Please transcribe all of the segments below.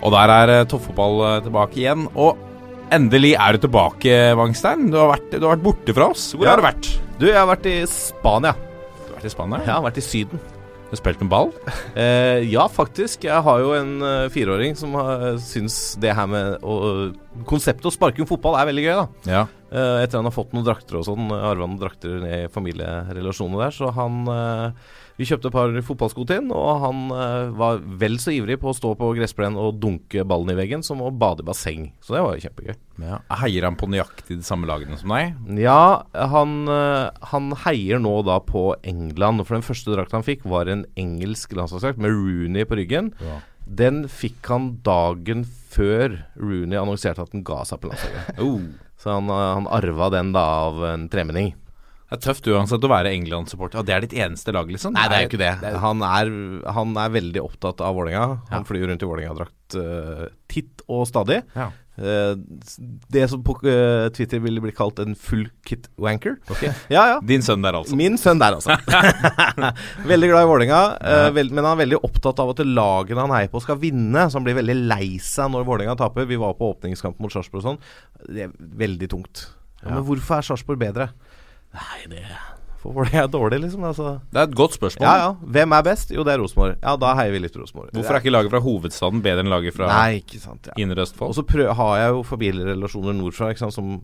Og der er eh, toppfotball eh, tilbake igjen. Og endelig er du tilbake, Wangstein. Du du har vært borte fra oss. Hvor Ja. har du vært? Du, jeg har vært i Spania. Du har vært i Spania? Jeg har vært i Syden. Du har spilt med ball? Eh, ja, faktisk. Jeg har jo en uh, fireåring som uh, syns det her med å Konseptet å sparke en fotball er veldig gøy, da. Ja. Uh, etter han har fått noen drakter og sånn, arva noen drakter ned i familierelasjonene der, så han eh, Vi kjøpte et par fotballsko til han, og han eh, var vel så ivrig på å stå på gressplenen og dunke ballen i veggen som å bade i basseng. Så det var jo kjempegøy. ja. Heier han på nøyaktig de samme lagene som deg? Ja, han, eh, han heier nå da på England. For den første drakta han fikk, var en engelsk landslagsdrakt med Rooney på ryggen. Ja. Den fikk han dagen før Rooney annonserte at han ga seg på landslaget. Oh. Så han, eh, han arva den da av en tremenning. Det er tøft uansett å være England-supporter. Det er ditt eneste lag, liksom? Nei, det er jo ikke det. Han er, han er veldig opptatt av Vålerenga. Han flyr rundt i Vålerenga-drakt uh, titt og stadig. Ja. Uh, det som på uh, Twitter ville bli kalt en full kit wanker. Ja, ja. Din sønn der, altså. Min sønn der, altså. veldig glad i Vålerenga, uh, men han er veldig opptatt av at lagene han heier på, skal vinne. Så han blir veldig lei seg når Vålerenga taper. Vi var på åpningskamp mot Sarpsborg og sånn. Det er veldig tungt. Ja, Men hvorfor er Sarpsborg bedre? Nei, det For folk er dårlig, liksom. Altså. Det er et godt spørsmål. Ja, ja. Hvem er best? Jo, det er Rosenborg. Ja, da heier vi litt Rosenborg. Hvorfor er ikke laget fra hovedstaden bedre enn laget fra Nei, ikke sant. Ja. Indre Og så har jeg jo familierelasjoner nordfra ikke sant, som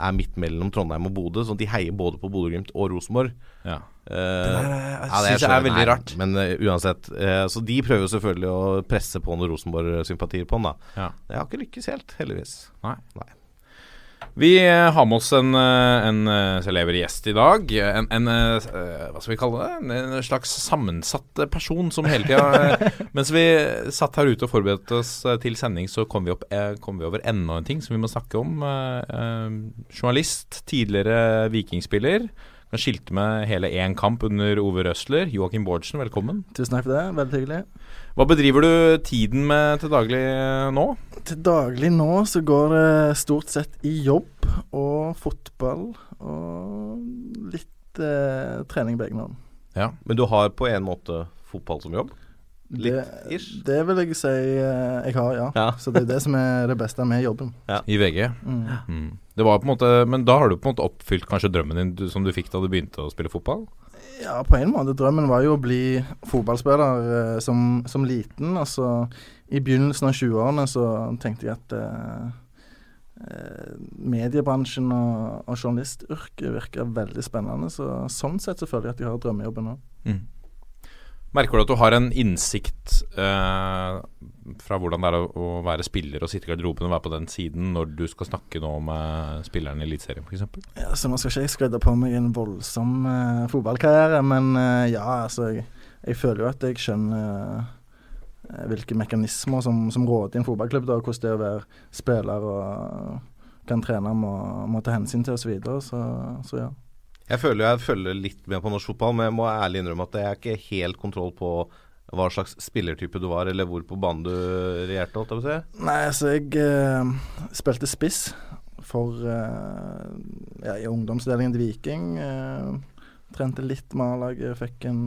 er midt mellom Trondheim og Bodø. Så de heier både på Bodø-Glimt og Rosenborg. Ja. Uh, jeg det synes jeg er veldig rart. Men uh, uansett. Uh, så de prøver jo selvfølgelig å presse på noen Rosenborg-sympatier på den, da. Ja. Det har ikke lykkes helt, heldigvis. Nei. Nei. Vi eh, har med oss en, eh, en eh, celeber gjest i dag. En, en hva skal vi kalle det? En, slags sammensatt person som hele tida Mens vi satt her ute og forberedte oss til sending, så kom vi, opp, kom vi over enda en ting som vi må snakke om. Journalist, tidligere vikingspiller. Han skilte med hele én kamp under Ove Røsler. Joakim Bårdsen, velkommen. Tusen takk for det. Veldig hyggelig. Hva bedriver du tiden med til daglig nå? Til daglig nå så går det stort sett i jobb og fotball og litt eh, trening på egen hånd. Ja. Men du har på en måte fotball som jobb? Litt det, det vil jeg si eh, jeg har, ja. Ja. Så det er det som er det beste med jobben. I VG. Mm. Mm. Det var på en måte, men da har du på en måte oppfylt kanskje drømmen din du, som du fikk da du begynte å spille fotball? Ja, på en måte. Drømmen var jo å bli fotballspiller eh, som, som liten. Altså, I begynnelsen av 20-årene så tenkte jeg at eh, eh, mediebransjen og, og journalistyrket virker veldig spennende. Så sånn sett så føler jeg at jeg har drømmejobben nå. Mm. Merker du at du har en innsikt eh, fra hvordan det er å, være spiller og sitte i garderoben og være på den siden når du skal snakke nå med spilleren i Eliteserien f.eks.? Ja, så nå skal ikke skryte på meg en voldsom eh, fotballkarriere, men eh, ja, altså jeg, jeg føler jo at jeg skjønner eh, hvilke mekanismer som, som råder i en fotballklubb, da, hvordan det er å være spiller og kan trene må, må ta hensyn til osv. Så, videre, så så ja. Jeg føler jeg følger litt med på norsk fotball, men jeg må ærlig innrømme at jeg har ikke helt kontroll på hva slags spillertype du var, eller hvor på banen du regjerte. holdt jeg på å si. Nei, altså jeg eh, spilte spiss for eh, ja, i ungdomsdelingen til Viking. Eh, trente litt med A-laget, fikk en,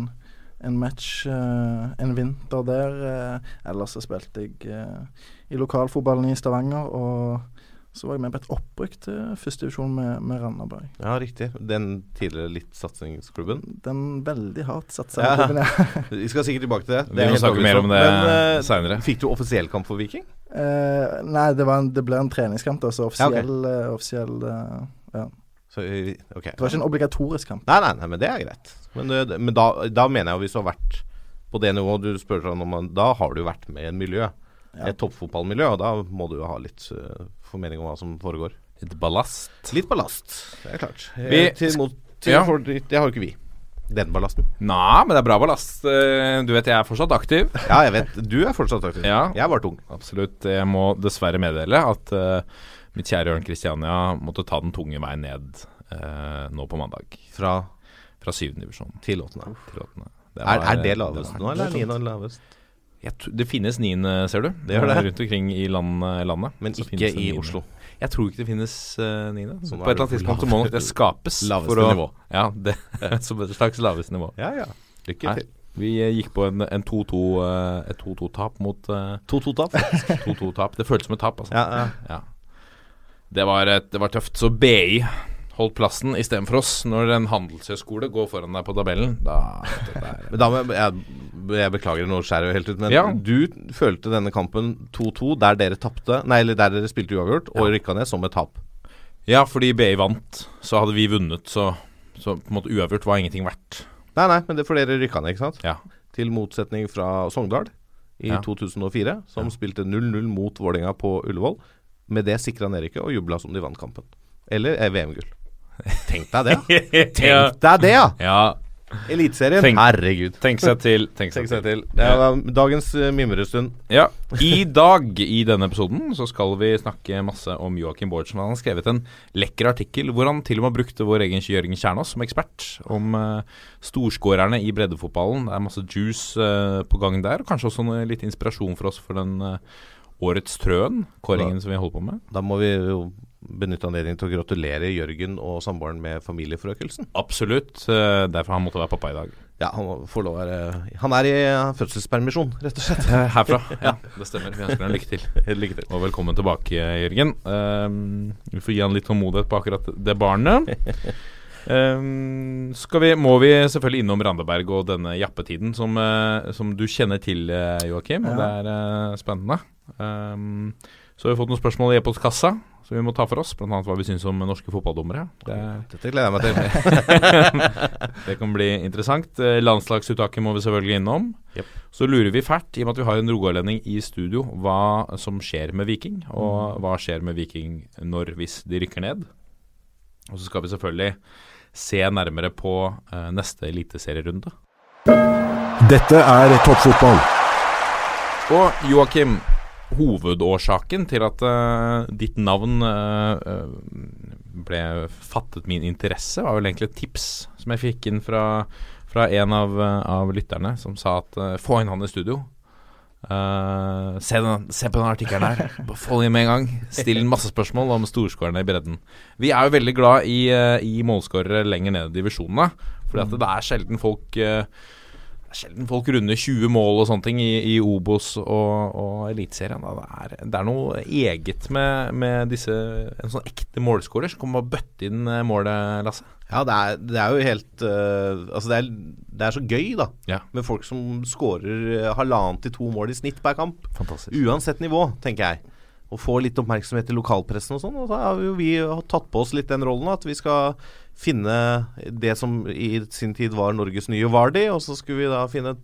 en match eh, en vinter der. Eh, ellers så spilte jeg eh, i lokalfotballen i Stavanger, og så var jeg med på et opprykk til førstedivisjon med, med Randaberg. Ja, riktig. Den tidligere litt satsingsklubben. Den veldig hardt satsa Ja. klubben, ja. Vi skal sikkert tilbake til det. Vi er må snakke mer om det Men, eh, senere. Fikk du offisiell kamp for Viking? Eh, nei, det, var en, det ble en treningskamp, da, så Ja, okay. offisiell, eh, offisiell eh, ja. Så, okay. Det var ikke en obligatorisk kamp. Nei, nei, nei, men det er greit. Men, det- men da, da mener jeg jo hvis du har vært på det nivået du spør om, da har du vært med i et miljø. Et toppfotballmiljø, og da må du jo ha litt uh, formening om hva som foregår. Litt ballast. Litt ballast, det er klart. Vi- Eh, til, mot, til Ja. for, det har jo ikke vi. Den ballasten. Nei, men det er bra ballast. Eh, Du vet, jeg er fortsatt aktiv. Ja, jeg vet. Du er fortsatt aktiv. Ja. Jeg var tung. Absolutt. Jeg må dessverre meddele at uh, mitt kjære Jørn Kristiania måtte ta den tunge veien ned uh, nå på mandag. Fra Fra syvende divisjon til åttende. til åttende. Er, var- er det lavest nå, eller er niende lavest? Det finnes niende, ser du. Det gjør det. Rundt omkring i landet. landet. Men ikke i. Oslo. Jeg tror ikke det finnes uh, niende. På et eller annet tidspunkt må nok det skapes. laveste å, nivå. Ja, det, som et slags laveste nivå. Ja, ja. Lykke til. vi eh, gikk på en, en 2-2 eh, et 2-2-tap mot eh, 2-2-tap. 2-2-tap. Det føltes som et tap, altså. Ja, ja. Ja. Det var, et, det var tøft. Så BI holdt plassen istedenfor oss. Når en handelshøyskole går foran deg på tabellen, da Men da må jeg, jeg, jeg beklager, nå skjærer jeg helt ut, men Ja. du følte denne kampen 2-2 der dere tapte Nei, eller der dere spilte uavgjort og Ja. rykka ned som et tap. Ja, fordi BI vant, så hadde vi vunnet, så, så på en måte uavgjort var ingenting verdt. Nei, nei, men det er for dere rykka ned, ikke sant? Ja. Til motsetning fra Sogndal i Ja. 2004, som Ja. spilte 0-0 mot Vålerenga på Ullevål. Med det sikra nedrykket og jubla som de vant kampen. Eller er VM-gull. Tenk deg det. ja. Tenk deg det, ja! ja. Eliteserien. Tenk- Herregud. Tenk seg til. Tenk Tenk seg seg til. til. Det var dagens uh, mimrestund. Ja. I dag, i denne episoden, så skal vi snakke masse om Joakim Bårdsen. Han har skrevet en lekker artikkel hvor han til og med brukte vår egen Jørgen Kjernås som ekspert om uh, storskårerne i breddefotballen. Det er masse juice uh, på gang der, og kanskje også noe, litt inspirasjon for oss for den uh, årets Trøen, kåringen som vi holder på med. Da må vi jo benytte anledningen til å gratulere Jørgen og samboeren med familieforøkelsen. Absolutt. eh, derfor han måtte være pappa i dag. Ja, han får lov å være Han er i uh, fødselspermisjon, rett og slett. Eh, Herfra. Ja, det stemmer. Vi ønsker ham lykke til. Lykke til. Og velkommen tilbake, Jørgen. Um, vi får gi han litt tålmodighet på akkurat det barnet. Um, skal vi, må vi selvfølgelig innom Randaberg og denne jappetiden som, uh, som du kjenner til, Joakim. Ja. det er uh, spennende. Ehm, så har vi fått noen spørsmål i e-postkassa som vi må ta for oss. Annet hva vi syns om norske fotballdommere. Det, Dette gleder jeg meg til. det kan bli interessant. Eh, Landslagsuttaket må vi selvfølgelig innom. Yep. Så lurer vi fælt, i og med at vi har en rogalending i studio, hva som skjer med Viking. Mm. Og hva skjer med Viking når hvis de rykker ned. Og så skal vi selvfølgelig se nærmere på eh, neste eliteserierunde. Dette er toppfotball. Og Joakim, hovedårsaken til at uh, ditt navn eh, ble fattet min interesse, var vel egentlig et tips som jeg fikk inn fra, fra en av, av lytterne, som sa at uh, få inn han i studio. Se, den, se på den artikkelen her. Få den inn med en gang. Still masse spørsmål om storskårerne i bredden. Vi er jo veldig glad i, i målskårere lenger ned i divisjonene. Fordi det er sjelden folk er sjelden folk runder 20 mål og sånne ting i, i Obos og, og Eliteserien. Det, det er noe eget med, med disse En sånn ekte målskårer som kommer og bøtte inn eh, målet, Lasse. Ja, det er, det er jo helt uh, Altså, det er, det er så gøy, da. Ja. Med folk som skårer øh, halvannet til to mål i snitt per kamp. Fantastisk. Uansett nivå, tenker jeg. Og få litt oppmerksomhet i lokalpressen og sånn. Og så har jo vi tatt på oss litt den rollen at vi skal finne det som i sin tid var Norges nye Vardi, og så skulle vi da finne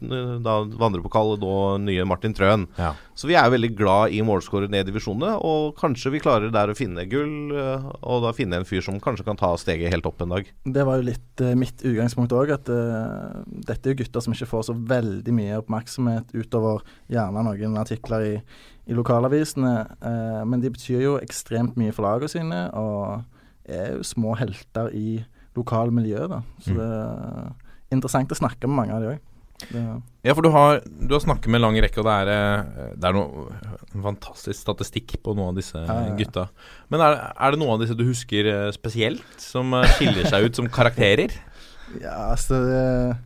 da vandrepokallet og nye Martin Trøen. Ja. Så vi er veldig glad i målskårer ned i divisjonene, og kanskje vi klarer der å finne gull, øh, og da finne en fyr som kanskje kan ta steget helt opp en dag. Det var jo litt eh, mitt utgangspunkt òg, at eh, dette er jo gutter som ikke får så veldig mye oppmerksomhet utover gjerne noen artikler i, i lokalavisene. eh, men de betyr jo ekstremt mye for lagene sine, og er jo små helter i lokalmiljøet. da. Så Mm. det er interessant å snakke med mange av de òg. Ja, for du har, du har snakket med en lang rekke, og det er, eh, det er noe fantastisk statistikk på noen av disse Ja, ja, ja. gutta. Men er, er det noen av disse du husker eh, spesielt, som eh, skiller seg ut som karakterer? Ja, altså det,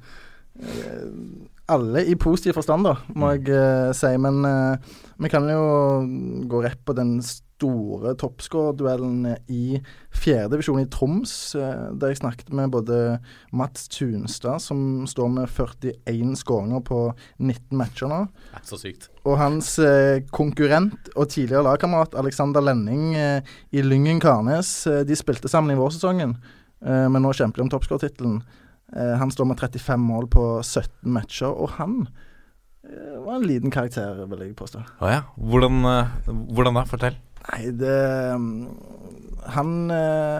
Alle i positiv forstand, da, må jeg uh, si. Men uh, vi kan jo gå rett på den store toppskårerduellen i fjerdedivisjon i Troms, uh, der jeg snakket med både Mats Tunstad, som står med 41 skåringer på 19 matcher nå, så sykt. og hans konkurrent og tidligere lagkamerat Alexander Lenning i Lyngen Karnes. De spilte sammen i vårsesongen, men nå kjemper de om toppskårertittelen. Eh, han står med 35 mål på 17 matcher, og han eh, var en liten karakter, vil jeg påstå. Å ja. Hvordan, eh, hvordan da? Fortell. Nei, det mm, han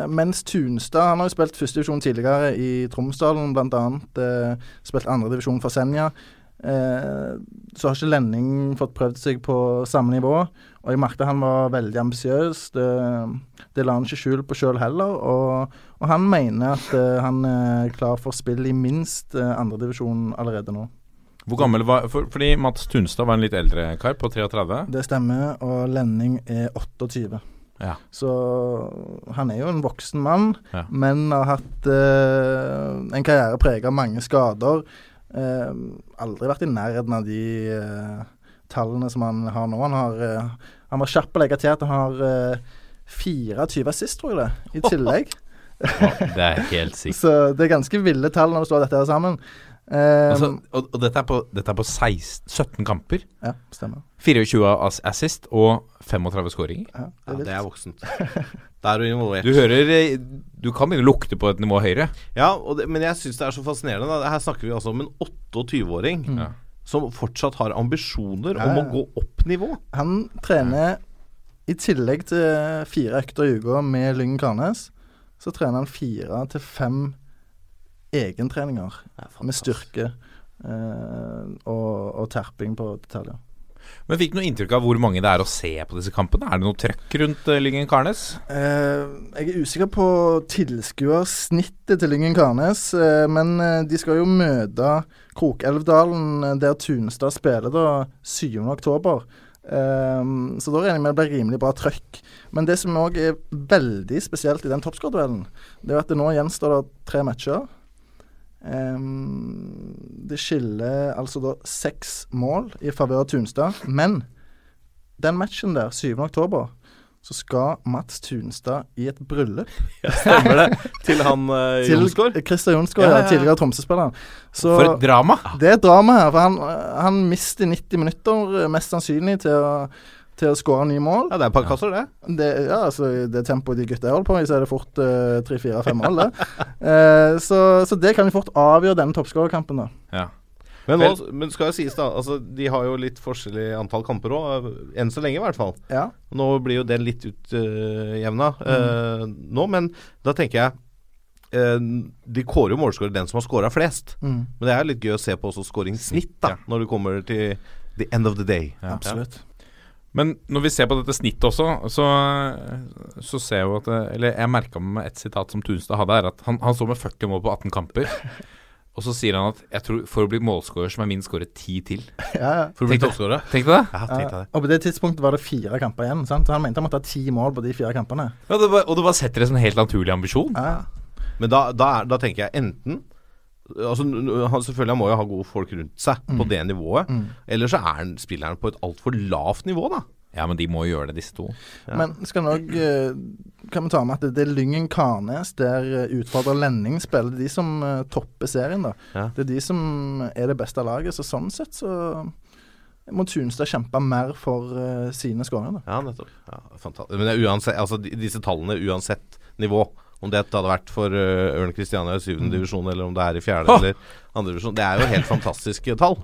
Mens Tunstad Han har jo spilt førstedivisjon tidligere i Tromsdalen, bl.a. Eh, spilt andredivisjon for Senja. Eh, så har ikke Lenning fått prøvd seg på samme nivå. Og jeg merket han var veldig ambisiøs. Det, det la han ikke skjul på sjøl heller. Og, og han mener at eh, han er klar for spill i minst uh, andredivisjon allerede nå. Hvor gammel var for, Fordi Mats Tunstad var en litt eldre kar, på 33. Det stemmer, og Lenning er 28. Ja. Så han er jo en voksen mann, Ja. men har hatt eh, en karriere preget av mange skader. Eh, aldri vært i nærheten av de eh, tallene som han har nå. Han, har, eh, han var kjapp å legge til at han har eh, 24 assist, tror jeg det, i tillegg. Det er helt sikkert. Så det er ganske ville tall når du slår dette her sammen. Um, Altså, og, og dette er på, dette er på 16, 17 kamper. ja, stemmer. 24 assist og 35 skåringer. Ja, det Ja, det er voksent. Da er du involvert. Du hører eh, Du kan begynne å lukte på et nivå høyere. Ja, og det, men jeg syns det er så fascinerende. Da. Her snakker vi altså om en 28-åring mm. som fortsatt har ambisjoner Ja, om å gå opp nivå. Han trener i tillegg til fire økter i uka med Lyngen Karnes, så trener han fire til fem egentreninger med styrke eh, og, og terping på detaljer. Men fikk du noe inntrykk av hvor mange det er å se på disse kampene? Er det noe trøkk rundt uh, Lyngen Karnes? Eh, jeg er usikker på tilskuersnittet til Lyngen Karnes, eh, men eh, de skal jo møte Krokelvdalen, eh, der Tunstad spiller da 7. Eh, så da regner jeg med det blir rimelig bra trøkk. Men det som òg er veldig spesielt i den toppskårduellen, det er at det nå gjenstår det tre matcher. Um, det skiller altså da seks mål i favør av Tunstad. Men den matchen der, 7. oktober, så skal Mats Tunstad i et bryllup Ja, Stemmer det? Til han uh, Jonsgaard? Christer Jonsgaard, Ja, ja, ja, tidligere Tromsø-spiller. For et drama! det er et drama her. For han, han mister 90 minutter, eh, mest sannsynlig, til å, til å skåre nye mål. Ja, det er et par kasser, det. Det, ja, altså, det tempoet de gutta holder på i, så er det fort uh, tre-fire-fem mål, det. uh, så, så det kan jo fort avgjøre denne toppskårerkampen, da. Ja. Men, nå, men skal jo sies, da. Altså, de har jo litt forskjellig antall kamper òg. Enn så lenge, i hvert fall. Ja. Nå blir jo det litt utjevna Mm. nå, men da tenker jeg eh, De kårer jo målskårer den som har skåra flest. Mm. Men det er litt gøy å se på også skåringssnitt, da, når du kommer til the end of the day. Ja. Absolutt. Men når vi ser på dette snittet også, så, så ser jeg jo at Eller jeg merka meg et sitat som Tunstad hadde, er at han, han så med 40 mål på 18 kamper. Og så sier han at jeg tror for å bli målskårer så må jeg minst skåre ti til. Ja, ja. For å bli toppskårer. Tenk deg det? Ja, tenk deg det. Og på det tidspunktet var det fire kamper igjen. sant? Så Han mente han måtte ha ti mål på de fire kampene. Ja, det var, og du bare setter det som en helt naturlig ambisjon. Ja. Men da, da, er, da tenker jeg enten Altså, han selvfølgelig han må jo ha gode folk rundt seg på det nivået. Mm. Eller så er han, spiller han på et altfor lavt nivå, da. Ja, men de må jo gjøre det, disse to. Ja. Men skal nok eh, kan vi ta med at det, det er Lyngen Karnes der uh, utfordrer Lenning spiller. Det er de som eh, topper serien, da. Ja. Det er de som er det beste laget. Så sånn sett så må Tunstad kjempe mer for uh, sine skåringer. Ja, nettopp. Ja, fantastisk. Men det er uansett, altså, disse tallene uansett nivå om det hadde vært for uh, Ørn Kristiania i syvende divisjon, eller om det er i fjerde eller andre divisjon. Det er jo helt fantastiske tall.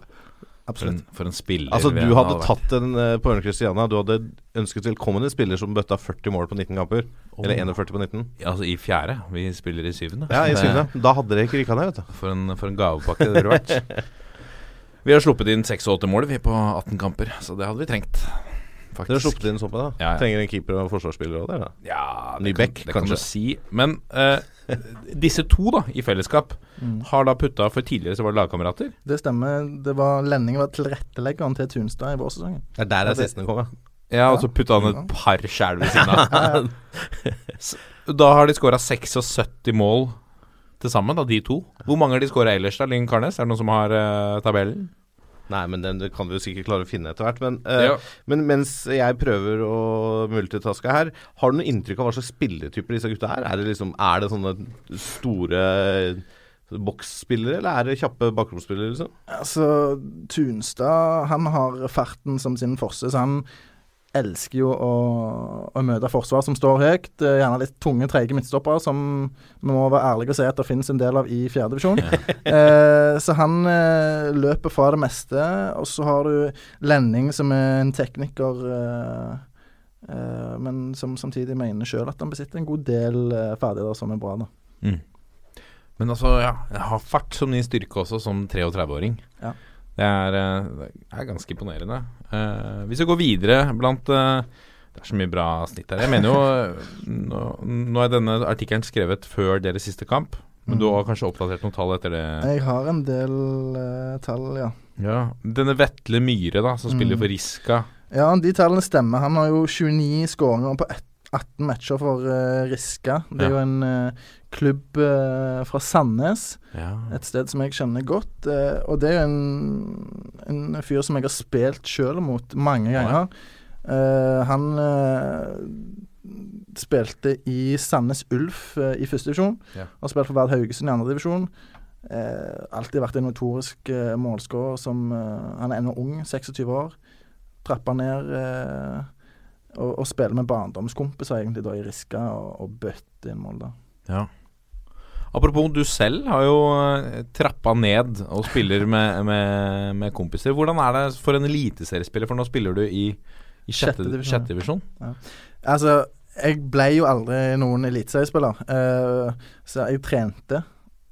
For en, Absolutt. for en spiller. Altså, du hadde tatt en uh, på Ørne Kristiania. Du hadde ønsket velkommen en spiller som bøtta 40 mål på 19 kamper. Eller 41 på 19. Ja, Altså i fjerde. Vi spiller i syvende. Ja, i Det- syvende. Da hadde dere ikke rykka ned, vet du. For en, for en gavepakke det burde vært. Vi har sluppet inn 86 mål vi på 18 kamper, så det hadde vi trengt. Faktisk. Dere har sluppet inn på det. Ja, ja. Trenger en keeper og forsvarsspiller òg, der, da. Ja, Nybekk, kan, det kan si. Men eh, disse to da, i fellesskap Mm. har da putta For tidligere så var det lagkamerater. Det stemmer. Det var Lenning var tilretteleggeren til Tunstad i vårsesongen. Det er der assistene kommer. Ja, og så putta han et par sjæl ved siden av. Da har de skåra 76 mål til sammen, da, de to. Hvor mange har de skåra ellers, da, Linn Karnes? Er det noen som har uh, tabellen? Nei, men den kan vi jo sikkert klare å finne etter hvert. Men, uh, Ja. men mens jeg prøver å multitaske her, har du noe inntrykk av hva slags spilletyper disse gutta er? Er det liksom Er det sånne store boksspillere, eller er det kjappe bakromsspillere, liksom? Altså, Tunstad han har farten som sin forse, så han elsker jo å, å møte forsvar som står høyt. Eh, Gjerne litt tunge, treige midtstoppere, som vi må være ærlige og si at det finnes en del av i fjerdedivisjon. eh, så han eh, løper fra det meste. Og så har du Lenning, som er en tekniker eh, eh, men som samtidig mener sjøl at han besitter en god del eh, ferdigheter som er bra. da. Mm. Men altså, ja, jeg har fart som din styrke også som 33-åring. Ja. Det, er, eh, det er ganske imponerende. Uh, hvis vi går videre blant uh, Det er så mye bra snitt her. Jeg mener jo Nå, nå er denne artikkelen skrevet før deres siste kamp, men Mm. du har kanskje oppdatert noen tall etter det? Jeg har en del uh, tall, ja. Ja. Denne Vetle Myhre, da, som spiller Mm. for Riska. Ja, de tallene stemmer. Han har jo 29 skåringer på 18 matcher for Riska. Det er Ja. jo en klubb eh, fra Sandnes. Ja. Et sted som jeg kjenner godt. eh, og det er jo en, en fyr som jeg har spilt sjøl mot mange ganger. Eh, han eh, spilte i Sandnes Ulf eh, i første divisjon. Ja. og spilte for Vard Haugesund i andre divisjon. Eh, alltid vært en notorisk målskårer som Han er ennå ung, 26 år. Trappa ned og, og spiller med barndomskompiser egentlig da i Riska og, og bøtte inn mål, da. Ja. Apropos, du selv har jo uh, trappa ned og spiller med, med, med kompiser. Hvordan er det for en eliteseriespiller, for nå spiller du i, i sjette, Sjette divisjon. Ja. Altså, jeg ble jo aldri noen eliteseriespiller. uh, så jeg trente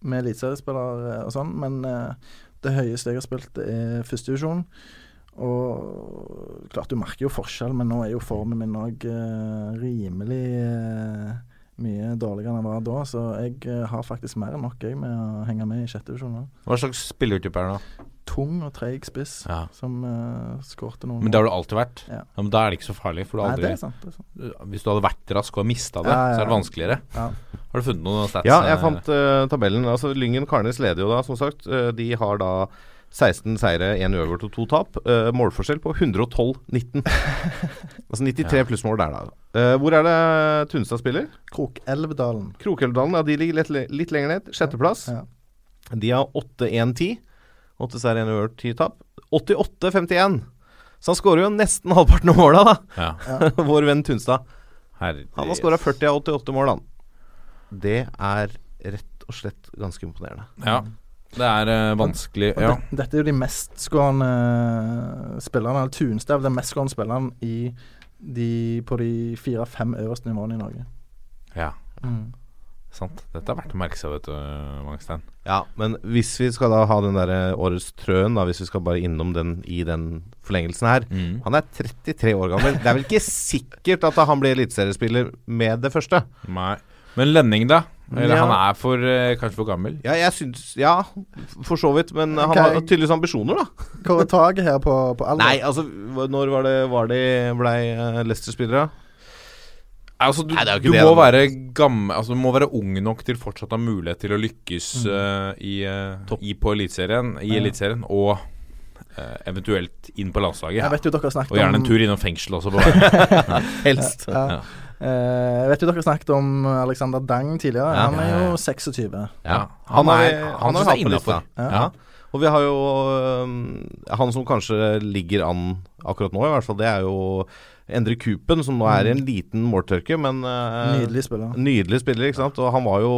med eliteseriespillere og sånn, men uh, det høyeste jeg har spilt, er førstedivisjon. Og klart du merker jo forskjell, men nå er jo formen min òg rimelig eh, mye dårligere enn jeg var da, så jeg eh, har faktisk mer enn nok jeg med å henge med i sjette divisjon nå. Hva slags spillertype er det da? Tung og treig spiss Ja. som uh, skårte noen Men det har du alltid vært? Ja. men Da er det ikke så farlig. For du har Nei, det er sant. Det er sant. Hvis du hadde vært rask og mista det, Ja, ja, så er det vanskeligere. Ja. Har du funnet noen stats? Ja, jeg fant uh, tabellen. Altså Lyngen Karnes leder jo da, som sagt. Uh, de har da 16 seire, 1 uavgjort og 2 tap. Uh, målforskjell på 112-19. altså 93 Ja. pluss mål der, da. Uh, hvor er det Tunstad spiller? Krokelvdalen. Krokelvdalen. Ja, de ligger litt, litt lenger ned. Sjetteplass. Ja. De har 8-1-10. 8 seire, 1 uavgjort, 10 tap. 88-51. Så han skårer jo nesten halvparten av måla, da. Ja. Vår venn Tunstad. Herre Han har skåra 40 av 88 mål, han. Det er rett og slett ganske imponerende. Ja. Det er uh, vanskelig Ja. det, dette er jo de mestskårende spillerne. Eller Tunstad den mestskårende spilleren i de, på de fire-fem øverste nivåene i Norge. ja. Mm. Sant. Dette er verdt å merke seg, vet du, Mangstein. Ja, men hvis vi skal da ha den derre årets trøen, da, hvis vi skal bare innom den i den forlengelsen her Mm. Han er 33 år gammel. Det er vel ikke sikkert at han blir eliteseriespiller med det første? Nei. Men Lønning, da? Eller Ja. han er for, eh, kanskje for gammel? Ja, jeg syns Ja, for så vidt. Men han har tydeligvis ambisjoner, da. Hva er taket her på, på alder? Nei, altså Når var det, var det blei uh, Leicester-spillere? Altså, du, Nei, er du det, må være gammel Altså, du må være ung nok til fortsatt å ha mulighet til å lykkes Mm. uh, i, uh, i på eliteserien, i Ja. eliteserien, og uh, eventuelt inn på landslaget. Jeg vet jo dere har snakket Og gjerne en tur innom fengsel også på veien. Helst. Ja. Ja. Eh, jeg vet jo dere har snakket om Alexander Dang tidligere. Ja. han er jo 26. Ja. Han Han, er- han han er synes er hatt på lista. innafor. Ja. Ja. Og vi har jo Han som kanskje ligger an akkurat nå, i hvert fall, det er jo Endre Kupen, som nå er i en liten måltørke, men øh, Nydelig spiller. Nydelig spiller, ikke sant. Og han var jo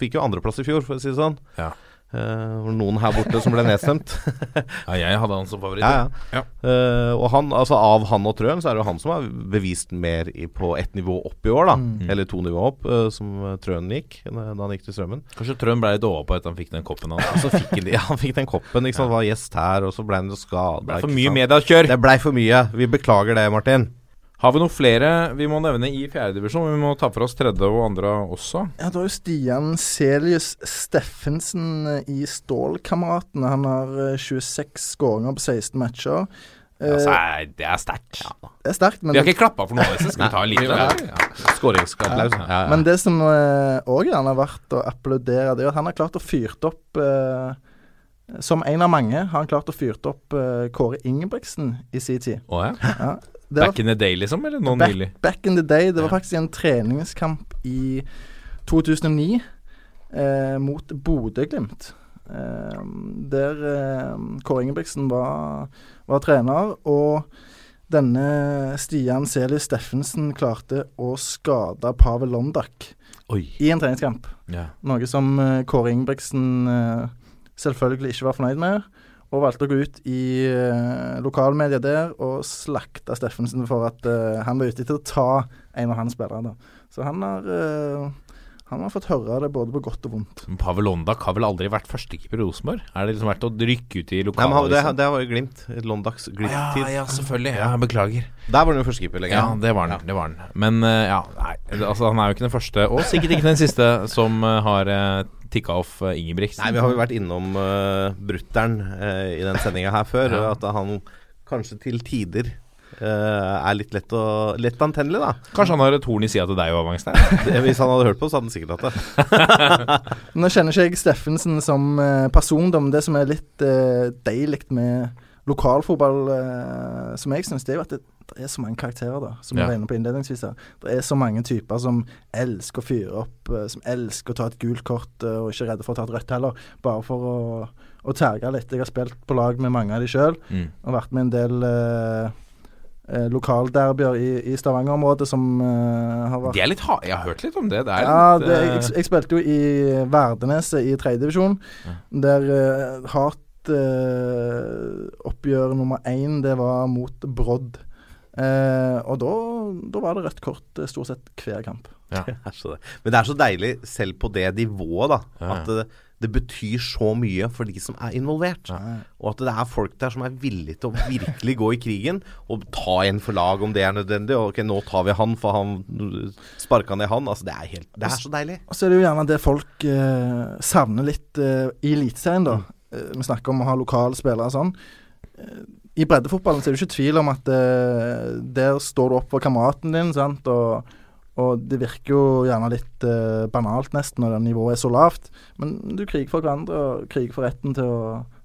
Fikk jo andreplass i fjor, for å si det sånn. Ja. Eh, det var noen her borte som ble nedstemt. ja, jeg hadde han som favoritt. ja, ja. Ja. Uh, og han, altså av han og Trøen, så er det jo han som har bevist mer i, på ett nivå opp i år, da. Mm. Eller to nivå opp, uh, som Trøen gikk da han gikk til Strømmen. Kanskje Trøen ble litt overpå etter han fikk den koppen hans. altså, fikk han, ja, han fikk den koppen, ikke sant. Var gjest her, og så ble han skada. Det ble for mye mediekjør. Det blei for mye. Vi beklager det, Martin. Har vi noen flere vi må nevne i fjerdedivisjon? Vi må ta for oss tredje og andre også. Ja, Da er jo Stian Celius Steffensen eh, i Stålkameratene. Han har eh, 26 skåringer på 16 matcher. Eh, Altså, er- det er sterkt. det er sterkt, men Vi har ikke klappa for noe av disse. Skal vi ta en liten? Ja. Ja. Skåringsapplaus. Ja, ja. Men det som òg uh, har vært å applaudere, det er at han har klart å fyrt opp uh, Som en av mange har han klart å fyrt opp uh, Kåre Ingebrigtsen i sin tid. ja? ja. Var Back in the day, liksom? Eller nå back, nylig? back in the day. Det var faktisk en treningskamp i 2009 eh, mot Bodø-Glimt. Eh, der eh, Kåre Ingebrigtsen var, var trener, og denne Stian Celius Steffensen klarte å skade Pavel Londak Oi. i en treningskamp. Ja. Noe som eh, Kåre Ingebrigtsen eh, selvfølgelig ikke var fornøyd med. Og valgte å gå ut i uh, lokalmedia der og slakte Steffensen for at uh, han var ute etter å ta en av hans spillere. Så han har eh, han har fått høre det både på godt og vondt. Men Pavel Londak har vel aldri vært førstekeeper i Rosenborg? Er det liksom vært å rykke ut i Nei, men han- det, det var jo Glimt. Londaks Glimt-tid. ja, selvfølgelig. Ja, beklager. Der var han jo førstekeeper lenge. Ja, det var han. Det var han. Men eh, ja, nei, altså han er jo ikke den første, og sikkert ikke den siste, som uh, har uh, tikka off Ingebrigtsen. Nei, vi har jo vært innom uh, brutter'n uh, i den sendinga her før. Ja. At han kanskje til tider eh, er litt lett, lett antennelig, da. Kanskje han har et horn i sida til deg òg, Wangstein? Hvis han hadde hørt på, så hadde han sikkert hatt det. Nå kjenner ikke jeg Steffensen som eh, person, men det som er litt uh, deilig med lokalfotball, uh, som jeg syns, det er jo at det, det er så mange karakterer, da, som Ja. jeg var inne på innledningsvis her. Det er så mange typer som elsker å fyre opp, eh, som elsker å ta et gult kort, eh, og ikke er redde for å ta et rødt heller, bare for å, å terge litt. Jeg har spilt på lag med mange av de sjøl, Mm. og vært med en del uh, lokalderbyer i, i Stavanger-området som eh, har vært Det er litt ha Jeg har hørt litt om det. Det er ja, litt det, eh, jeg, jeg spilte jo i Verdeneset i tredjedivisjon, Ja. der uh, oppgjør nummer én, det var mot Brodd. Eh, og da, da var det rødt kort eh, stort sett hver kamp. ja. Men det er så deilig, selv på det nivået, da, at det, betyr så mye for de som er involvert. Ja. Og at det er folk der som er villige til å virkelig gå i krigen og ta en for lag om det er nødvendig. Og ok, nå tar vi han, for han sparka ned han. Altså, det er, helt, det er så deilig. Og så er det jo gjerne det folk eh, savner litt eh, i Eliteserien, da. Mm. vi snakker om å ha lokale spillere og sånn. Eh, I breddefotballen så er det ikke tvil om at eh, der står du opp for kameraten din, sant. Og, og det virker jo gjerne litt eh, banalt nesten når det nivået er så lavt. Men du kriger for hverandre og kriger for retten til å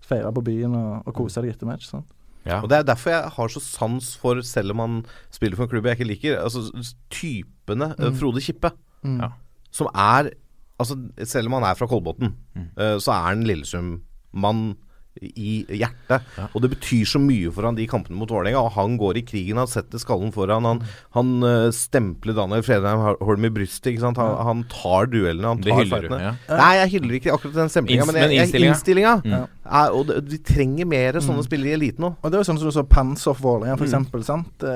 feire på byen og, og kose deg etter match. Sant? ja. Og Det er derfor jeg har så sans for, selv om han spiller for en klubb jeg ikke liker, altså typene mm. Frode Kippe. Mm. Ja. Som er Altså, selv om han er fra Kolbotn, eh, så er han Lillesund-mann i hjertet. Ja. Og det betyr så mye for han de kampene mot Vålerenga. Og han går i krigen, han setter skallen foran. Han, han eh, stempler Daniel Fredheim Holm i brystet. Ikke sant? Han, han tar duellene, han Det tar fightene. Ja. Nei, jeg hyller ikke akkurat den stemplinga, men, jeg, jeg, innstillinga. Mm. Er, og det, vi trenger mer sånne spillere i eliten nå. Og det er jo sånn som du så Panserf Vålerenga, for eksempel, sant.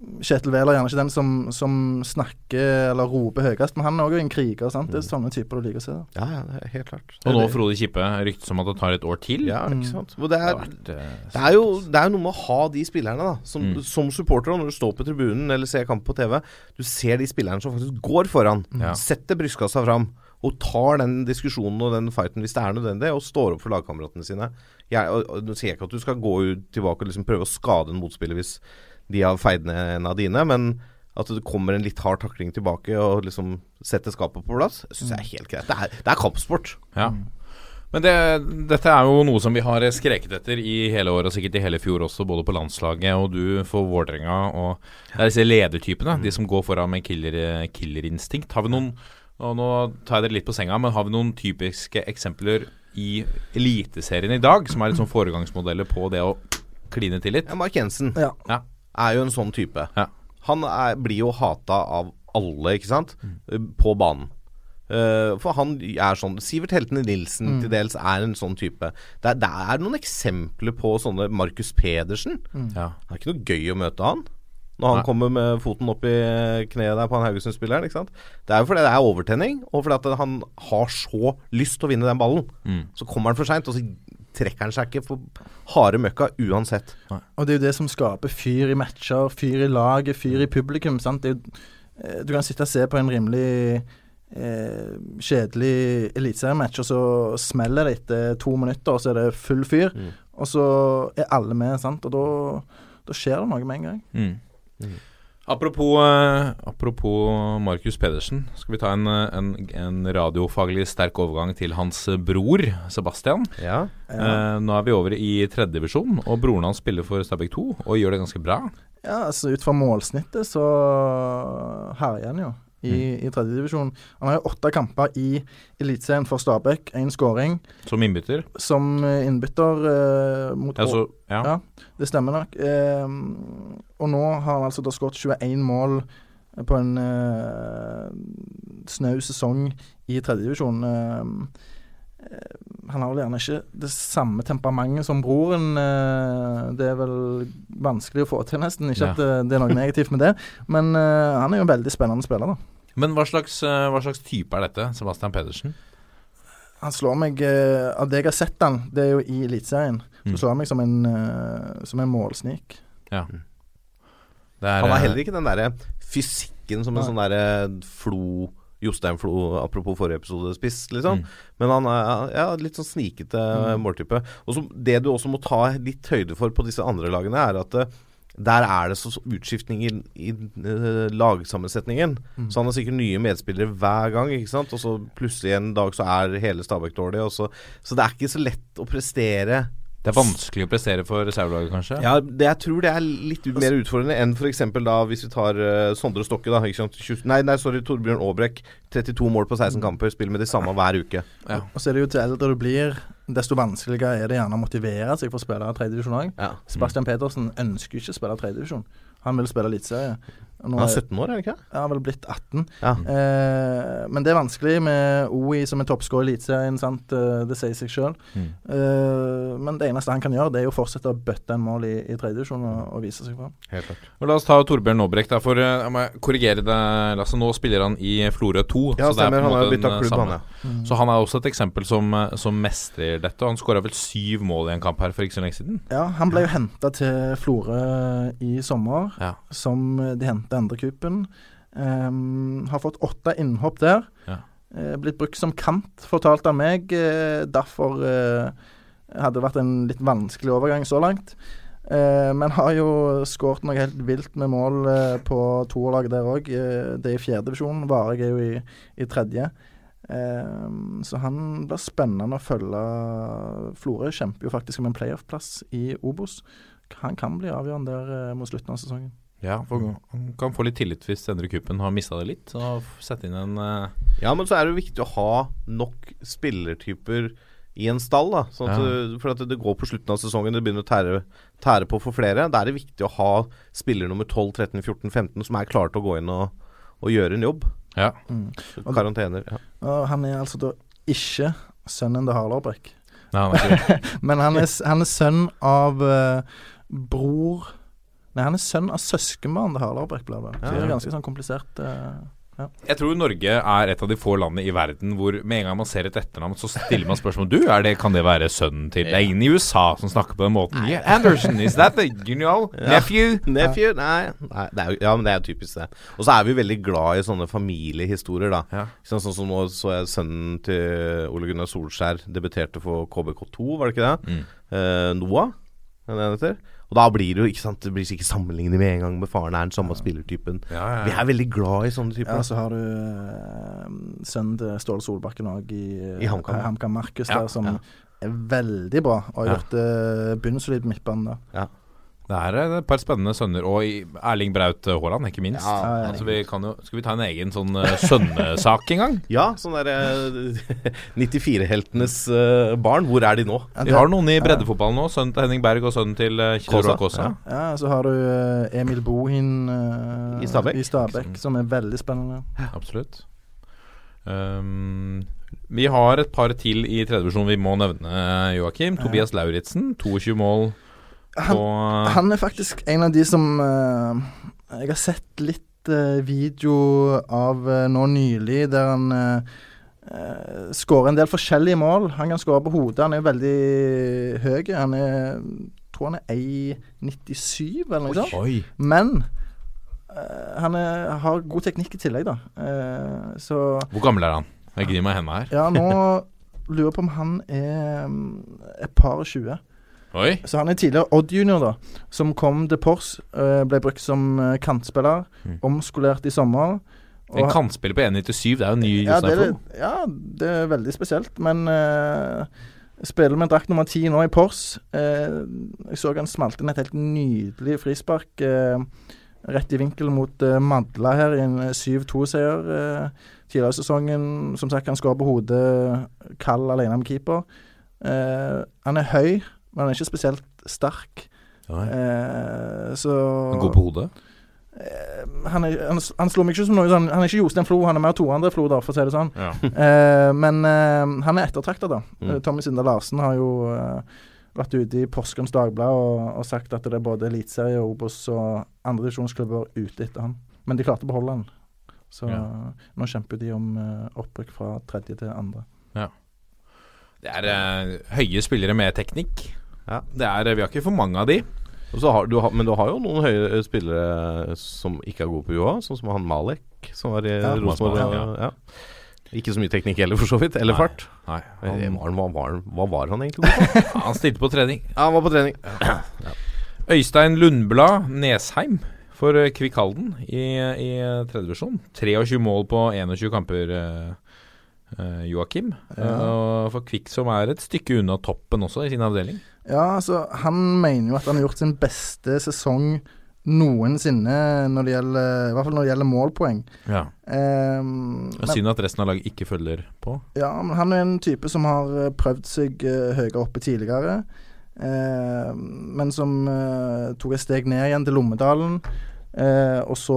Eh, Kjetil Wæler er gjerne ikke den som, som snakker eller roper høyest, men han er òg en kriger. sant? Det er sånne typer du liker å se. da. Ja, ja, det er helt klart. Og nå Frode Kippe ryktes om at det tar et år til. Ja, ikke sant. Og det Det er, eh, det er jo det er jo noe med å ha de spillerne, da. Som, Mm. som supporter, når du står på tribunen eller ser kamp på TV, du ser de spillerne som faktisk går foran. Ja. Setter brystkassa fram. Og tar den diskusjonen og den fighten hvis det er nødvendig, og står opp for lagkameratene sine. Jeg, og, og, nå sier jeg ikke at du skal gå ut tilbake og liksom prøve å skade en motspiller hvis de har feid ned en av dine, men at det kommer en litt hard takling tilbake og liksom setter skapet på plass, syns jeg er helt greit. Det er, det er kampsport. Ja. Men det, dette er jo noe som vi har skreket etter i hele året, og sikkert i hele fjor også, både på landslaget og du for Vålerenga. Og det er disse ledertypene, de som går foran med killer, killerinstinkt. Har vi noen og Nå tar jeg dere litt på senga, men har vi noen typiske eksempler i Eliteserien i dag som er litt sånn foregangsmodeller på det å kline til litt? Ja, Mark Jensen Ja. Ja. Er jo en sånn type. Ja. Han er, blir jo hata av alle, ikke sant, på banen. Uh, for han er sånn Sivert Heltene Nilsen til dels er en sånn type. Det er, det er noen eksempler på sånne Markus Pedersen. Ja. Det er ikke noe gøy å møte han. Når han Nei. kommer med foten opp i kneet der på han Haugesund-spilleren. ikke sant? Det er jo fordi det er overtenning, og fordi at han har så lyst til å vinne den ballen. Mm. Så kommer han for seint, og så trekker han seg ikke for harde møkka uansett. Og det er jo det som skaper fyr i matcher, fyr i laget, fyr i publikum. sant? Det er jo, eh, du kan sitte og se på en rimelig eh, kjedelig eliteseriematch, og så smeller det etter to minutter, og så er det full fyr. Mm. Og så er alle med, sant. Og da, da skjer det noe med en gang. Mm. Apropos, eh, apropos Markus Pedersen, skal vi ta en, eh, en, en radiofaglig sterk overgang til hans bror Sebastian. Ja. Eh, nå er vi over i tredjedivisjon, og broren hans spiller for Stabæk 2 og gjør det ganske bra. Ja, altså ut fra målsnittet så herjer han jo i, Mm. i tredjedivisjon. Han har jo åtte kamper i Eliteserien for Stabæk, én skåring. Som innbytter. Som eh, innbytter eh, mot Altså, ja. Ja, det stemmer nok. Eh, og nå har han altså da skåret 21 mål på en eh, snau sesong i tredjedivisjon. Eh, eh, Han har vel gjerne ikke det samme temperamentet som broren. eh, det er vel vanskelig å få til, nesten. Ikke Ja. at det, det er noe negativt med det, men eh, han er jo en veldig spennende spiller, da. Men hva slags, eh, hva slags type er dette, Sebastian Pedersen? Han slår meg eh, Av det jeg har sett han, det er jo i Eliteserien, Mm. så slår han meg som en, eh, som en målsnik. Ja. Det er, Han har eh, heller ikke den derre fysikken som en Nei. sånn derre Flo Jostein Flo, apropos forrige episode-spiss, liksom. Mm. Men han er ja, litt sånn snikete Mm. måltype. Og så Det du også må ta litt høyde for på disse andre lagene, er at eh, der er det så så utskiftning i, i eh, lagsammensetningen. Mm. Så han har sikkert nye medspillere hver gang, ikke sant. Og så plutselig en dag så er hele Stabæk dårlig. Og så, så det er ikke så lett å prestere det er vanskelig å prestere for reservelaget, kanskje? ja, det, jeg tror det er litt mer utfordrende enn f.eks. da hvis vi tar uh, Sondre Stokke, da. Ikke sant? 20 Nei, nei, sorry, Torbjørn Aabrekk. 32 mål på 16 kamper, spiller med de samme hver uke. Ja. Og så er det jo til eldre du blir, desto vanskeligere er det gjerne å motivere seg for å spille tredjedivisjon òg. Ja. Sebastian Pedersen ønsker ikke å spille tredjedivisjon. Han vil spille eliteserie. Nå Han er er 17 år, er han ikke? Ja, vel blitt 18. Ja. Eh, men det er vanskelig med OI som en toppskårer i Eliteserien, sant. Eh, det sier seg sjøl. Mm. Eh, men det eneste han kan gjøre, det er jo å fortsette å bøtte en mål i, i tredjedivisjon og, og vise seg fram. Helt klart. Men La oss ta Torbjørn Nåbrek, da, for eh, Jeg må korrigere deg, Lasse. Nå spiller han i Florø 2. Ja, så det er stemmer. Han har bytta eh, klubb, han, ja. Mm. Så han er også et eksempel som, som mestrer dette. Og han skåra vel syv mål i en kamp her for ikke så lenge siden. Ja, han ble jo henta til Florø i sommer, Ja. som de henta andrekupen. Um, har fått åtte innhopp der. Ja. Uh, blitt brukt som kant, fortalte han meg. Uh, derfor uh, hadde det vært en litt vanskelig overgang så langt. Men har jo skåret noe helt vilt med mål på toerlaget der òg. Det er i fjerdedivisjon. Vareg er jo i, i tredje. Eh, så han blir spennende å følge. Florø kjemper jo faktisk om en playoff-plass i Obos. Han kan bli avgjørende der mot slutten av sesongen. Ja, for Han kan få litt tillit hvis Endre Kuppen har mista det litt. Og sette inn en uh... Ja, men så er det jo viktig å ha nok spillertyper i en stall. da sånn at Ja. du, For at det går på slutten av sesongen, det begynner å tære, tære på for flere. Da er det viktig å ha spiller nummer 12, 13, 14, 15 som er klare til å gå inn og, og gjøre en jobb. Ja. Mm. Og- Karantener. Ja. Og han er altså da ikke sønnen til Harlarbrekk. Men han er, han er sønn av uh, bror Nei, han er sønn av søskenbarn til Harald Brekkbladet. Så det er ganske sånn komplisert. eh, Jeg tror Norge er et av de få landene i verden hvor med en gang man ser et etternavn, så stiller man spørsmål Du, er det, kan det være sønnen til Det er ingen i USA som snakker på den måten. Yeah, Anderson, is that the you know, nephew? Nephew? Nei, nei det er jo, ja, men det er jo typisk det. Og så er vi veldig glad i sånne familiehistorier, da. Ja. Sånn, sånn som nå så jeg sønnen til Ole Gunnar Solskjær debuterte for KBK2, var det ikke det? Mm. Eh, Noah, er det han heter? Og da blir det jo ikke sant Det blir ikke sammenlignet med en gang med faren er den samme spillertypen. Ja, ja, Vi er veldig glad i sånne typer. Ja, så har du uh, sønnen til Ståle Solbakken òg i, uh, I HamKam. HamKam Markus, Ja, der, som ja. er veldig bra og har Ja. gjort det bunnsolid midtbane. Ja. der. Det er et par spennende sønner. Og Erling Braut Haaland, ikke minst. Ja, Ja, ja. Så vi kan jo, skal vi ta en egen sånn uh, sønnesak en gang? Ja, sånn derre 94-heltenes eh, barn. Hvor er de nå? Ja, Vi har noen i breddefotballen nå. Sønnen til Henning Berg og sønnen til Kjell Kåsa. Kåsa. Ja, så har du eh, Emil Bohin uh, I Stabæk. i som er veldig spennende. Absolutt. Um, vi har et par til i tredje divisjon vi må nevne, Joakim. Tobias Lauritzen, 22 mål Han, på han er faktisk en av de som uh, Jeg har sett litt uh, video av uh, nå nylig der han uh, skårer en del forskjellige mål. Han kan skåre på hodet. Han er veldig høy. Han er tror han er 1,97 eller noe sånt. Men uh, han er, har god teknikk i tillegg, da. Uh, så Hvor gammel er han? Jeg gnir meg i hendene her. ja, nå lurer jeg på om han er mm, et par og tjue. Oi! Så han er tidligere Odd junior, da. Som kom til Pors. eh, ble brukt som eh, kantspiller. Mm. Omskolert i sommer. En kantspiller på 1,97, det er jo ny ja, det er, ja, det er veldig spesielt. Men uh, spiller med drakt nummer ti nå i Pors. Uh, jeg så han smalt inn et helt nydelig frispark. Uh, rett i vinkel mot Madla her i en eh, 7-2-seier eh, tidligere i sesongen. Som sagt, han skårer på hodet, kald alene med keeper. Han er høy, men han er ikke spesielt sterk. Eh, så Han går på hodet. Eh, han, er, han, han slår meg ikke som noe sånn Han er ikke Jostein Flo, han er mer to andre Flo, da, for å si det sånn. Ja. Eh, men eh, han er ettertrakta, da. Mm. Eh, Tommy Sindre Larsen har jo eh, vært ute i Porsgrunns Dagblad og, og sagt at det er både eliteserie, Obos og andredivisjonsklubber ute etter han. Men de klarte å beholde han. Så Ja. nå kjemper de om eh, opprykk fra tredje til andre. Ja. Det er eh, høye spillere med teknikk. Ja. Det er, vi har ikke for mange av de. Og så har, du har, men du har jo noen høye spillere som ikke er gode på UH, sånn som han Malek, som var i Ja, Rosenborg. Ja. Ja. Ikke så mye teknikk heller, for så vidt. Eller Nei. fart. Nei, han, var, hva, var, hva var han egentlig god på? han stilte på trening. ja, han var på trening. Øystein Lundblad Nesheim for eh, Kvikk Halden i, i tredje divisjon. 23 mål på 21 kamper, eh, eh, Joakim. Ja. For Kvikksom er et stykke unna toppen også i sin avdeling. Ja, altså, han mener jo at han har gjort sin beste sesong noensinne når det gjelder I hvert fall når det gjelder målpoeng. Ja. Um, Synd at resten av laget ikke følger på. Ja, men han er en type som har eh, prøvd seg uh, høyere oppe tidligere. Uh, men som uh, tok et steg ned igjen til Lommedalen. Eh, og så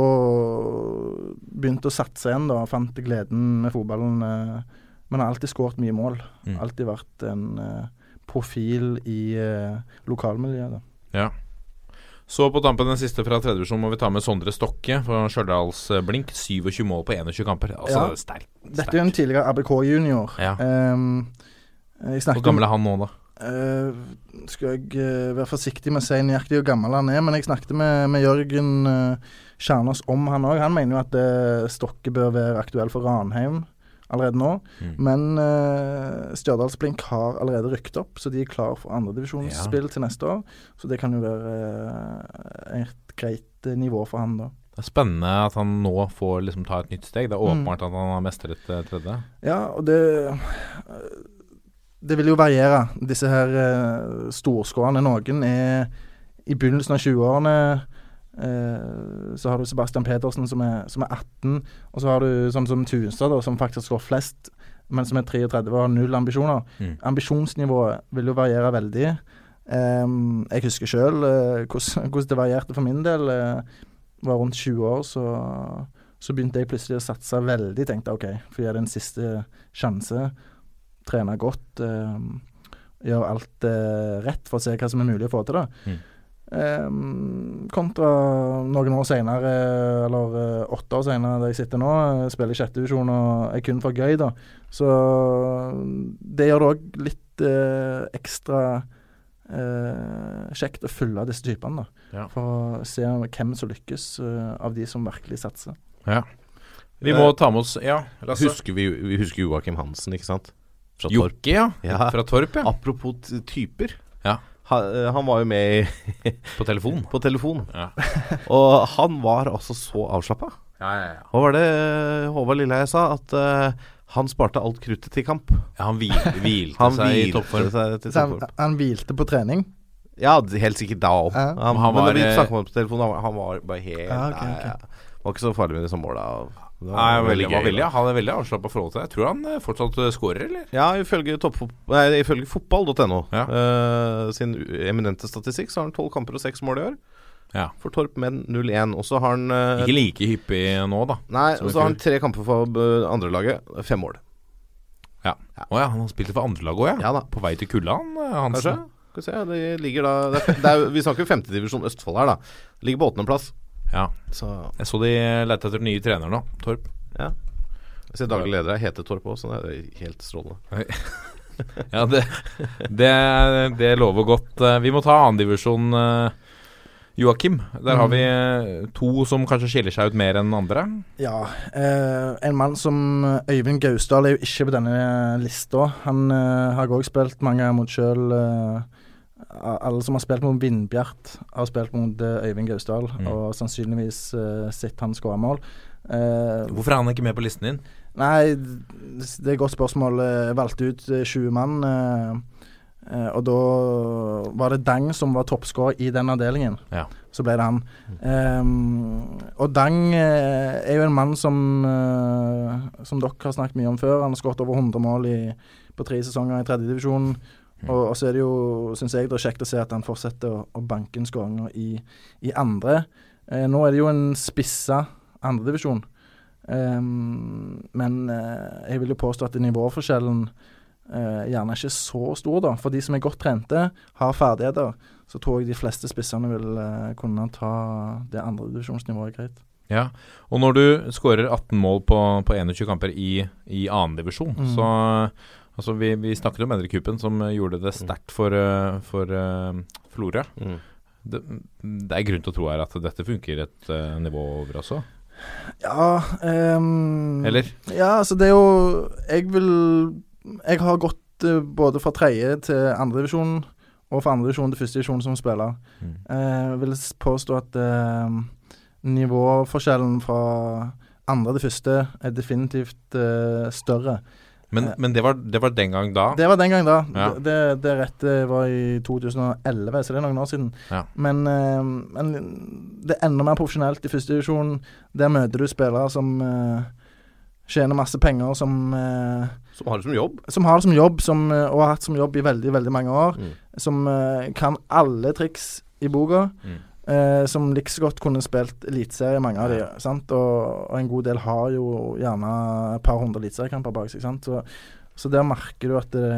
begynte å satse igjen, da. Fant gleden med fotballen. eh, men har alltid skåret mye mål. Mm. Alltid vært en eh, profil i eh, lokalmiljøet. da. Ja. Så på tampen den siste fra tredje divisjon må vi ta med Sondre Stokke fra Stjørdals Blink. 27 mål på 21 kamper. Altså Ja. sterk. Dette er jo en tidligere ABK-junior. Ja. Um, Hvor gammel er han nå, da? Eh, skal jeg uh, være forsiktig med å si nøyaktig hvor gammel han er, men jeg snakket med, med Jørgen uh, Kjernås om han òg. Han mener jo at uh, Stokke bør være aktuell for Ranheim allerede nå. Mm. Men uh, Stjørdalsblink har allerede rykket opp, så de er klar for andredivisjonsspill til neste år. Så det kan jo være eh, et greit eh, nivå for han da. Det er spennende at han nå får liksom ta et nytt steg. Det er Mm. at han har mestret eh, tredje. Ja, og det Det vil jo variere, disse her uh, storskårene. Noen er i begynnelsen av 20-årene. eh, så har du Sebastian Pedersen som er, som er 18, og så har du sånn som Tunstad, som faktisk skårer flest, men som er 33 og har null ambisjoner. Mm. Ambisjonsnivået vil jo variere veldig. Em, jeg husker sjøl hvordan, hvordan det varierte for min del. Uh, var rundt 20 år, så, så begynte jeg plutselig å satse veldig. Tenkte OK, for jeg er en siste sjanse. Trene godt. eh, gjøre alt eh, rett for å se hva som er mulig å få til. da. Mm. Em, kontra noen år senere, eller eh, åtte år senere, der jeg sitter nå, eh, spiller i sjette divisjon og er kun for gøy, da. Så det gjør det òg litt eh, ekstra eh, kjekt å følge disse typene, da. Ja. For å se hvem som lykkes eh, av de som virkelig satser. Vi må ta med oss Ja, Lasse. Husker vi, vi husker Joakim Hansen, ikke sant? Fra Torp. Jokke, ja. Ja. Fra Torp, ja. Apropos typer. Ja. Ha, eh, han var jo med i, På telefon. på telefon. Ja. Og han var altså så avslappa. Ja, ja, ja. Hva var det Håvard Lilleheie sa? At uh, han sparte alt kruttet til kamp. ja han hvil, hvilte Han seg i toppform. seg til toppform. han, han hvilte på trening. Ja, helt sikkert da òg. Ja. Han, Han men var, når vi eh, snakket med ham på telefon, han var, bare helt Ja, okay, nei, ok. ja. Var ikke så farlig med disse måla. Det var Nei, veldig, veldig var veldig, han er veldig avslappa forhold til det. Tror han eh, fortsatt skårer, eller? Ja, ifølge, nei, ifølge fotball.no Ja. uh, sin eminente statistikk, så har han tolv kamper og seks mål i år. Ja. For Torp med 0-1. Og så har han uh, Ikke like hyppig nå, da. Nei, og så har han tre kamper for andrelaget. Fem mål. Ja. Å ja, han har spilt for andrelaget òg, ja. Ja da. På vei til kulda, han eh, Kanskje? Hansen. Skal vi se, det ligger da det er, det er, Vi snakker jo femtedivisjon Østfold her, da. Ligger på åttendeplass. Ja. Så Jeg så de lette etter nye trenere nå, Torp. jeg ser daglig leder her heter Torp òg, så det er helt strålende. Ja, det, det, det lover godt. Eh, Vi må ta annendivisjon, uh, Joakim. Der har vi eh, to som kanskje skiller seg ut mer enn andre. Ja. Eh, en mann som Øyvind Gausdal er jo ikke på denne lista. Han eh, har òg spilt mange ganger mot sjøl. Alle som har spilt mot Vindbjart, har spilt mot eh, Øyvind Gausdal, Mm. og sannsynligvis uh, sett han skåre mål. Eh, Hvorfor er han ikke med på listen din? Nei, det er et godt spørsmål. Jeg valgte ut eh, 20 mann. eh, og da var det Dang som var toppskårer i den avdelingen. Ja. Så ble det han. Um, og Dang er jo en mann som Som dere har snakket mye om før. Han har skåret over 100 mål i, på tre sesonger i tredjedivisjon. Og, og så er det jo, syns jeg, det er kjekt å se at han fortsetter å, å banke inn skåringer i, i andre. Eh, nå er det jo en spissa andredivisjon. Um, men eh, jeg vil jo påstå at nivåforskjellen eh, gjerne ikke så stor, da. For de som er godt trente, har ferdigheter, så tror jeg de fleste spissene vil eh, kunne ta det andredivisjonsnivået greit. Ja, og når du skårer 18 mål på, på 21 kamper i, i annendivisjon, Mm. så Altså, vi, vi snakket om Endre Kupen, som gjorde det sterkt for, eh, for uh, Florø. Mm. Det, det er grunn til å tro her at dette funker et uh, nivå over også? Ja um, Eller? Ja, altså det er jo Jeg vil Jeg har gått uh, både fra tredje til andredivisjon og fra andredivisjon til førstedivisjon som spiller. Mm. Eh, Jeg vil påstå at nivåforskjellen fra andre til første er definitivt større. Men, men det, var, det var den gang da? Det var den gang da. Ja. Det, det, det rette var i 2011, så det er noen år siden. Ja. Men, eh, men det er enda mer profesjonelt i første divisjon. Der møter du spillere som eh, tjener masse penger, som, eh, Som har det som jobb. som har det som jobb, som, eh, og har hatt som jobb i veldig, veldig mange år. Mm. Som eh, kan alle triks i boka. Mm. Eh, som like godt kunne spilt eliteserie, mange av de. Sant? Og, og en god del har jo gjerne et par hundre eliteseriekamper bak seg. Sant? Så, så der merker du at det,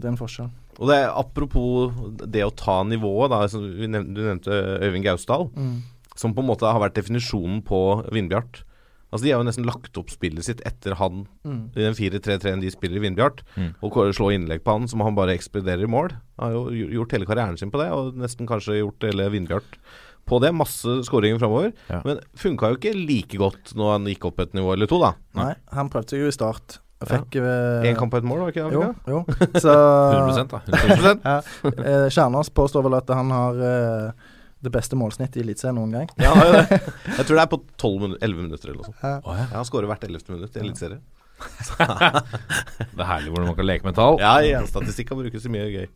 det er en forskjell. Og det er Apropos det å ta nivået, da. Altså, vi nevnte, du nevnte Øyvind Gausdal. Mm. Som på en måte har vært definisjonen på Vindbjart. Altså De har jo nesten lagt opp spillet sitt etter han Mm. i den 4-3-3-en de spiller i Vindbjart. Mm. Og slå innlegg på han som han bare ekspederer i mål. Han har jo gjort hele karrieren sin på det, og nesten kanskje gjort hele Vindbjart på det. Masse skåringer framover. Ja. Men funka jo ikke like godt når han gikk opp et nivå eller to, da. Nei, han prøvde seg jo i start. Ja. Fikk eh, Én kamp på et mål, var ikke det? Jo, jo. Så 100 da. 100%. ja, Kjernas Kjernås påstår vel at han har eh, det beste målsnittet i Eliteserien noen gang. Ja, har. Jeg tror det er på 12 minutter, 11 minutter eller noe sånt. Ja. Oh, ja. Jeg har skåret hvert 11. minutt i Eliteserien. Det er herlig hvordan man kan leke med tall. Ja, ja, statistikk kan brukes i mye gøy.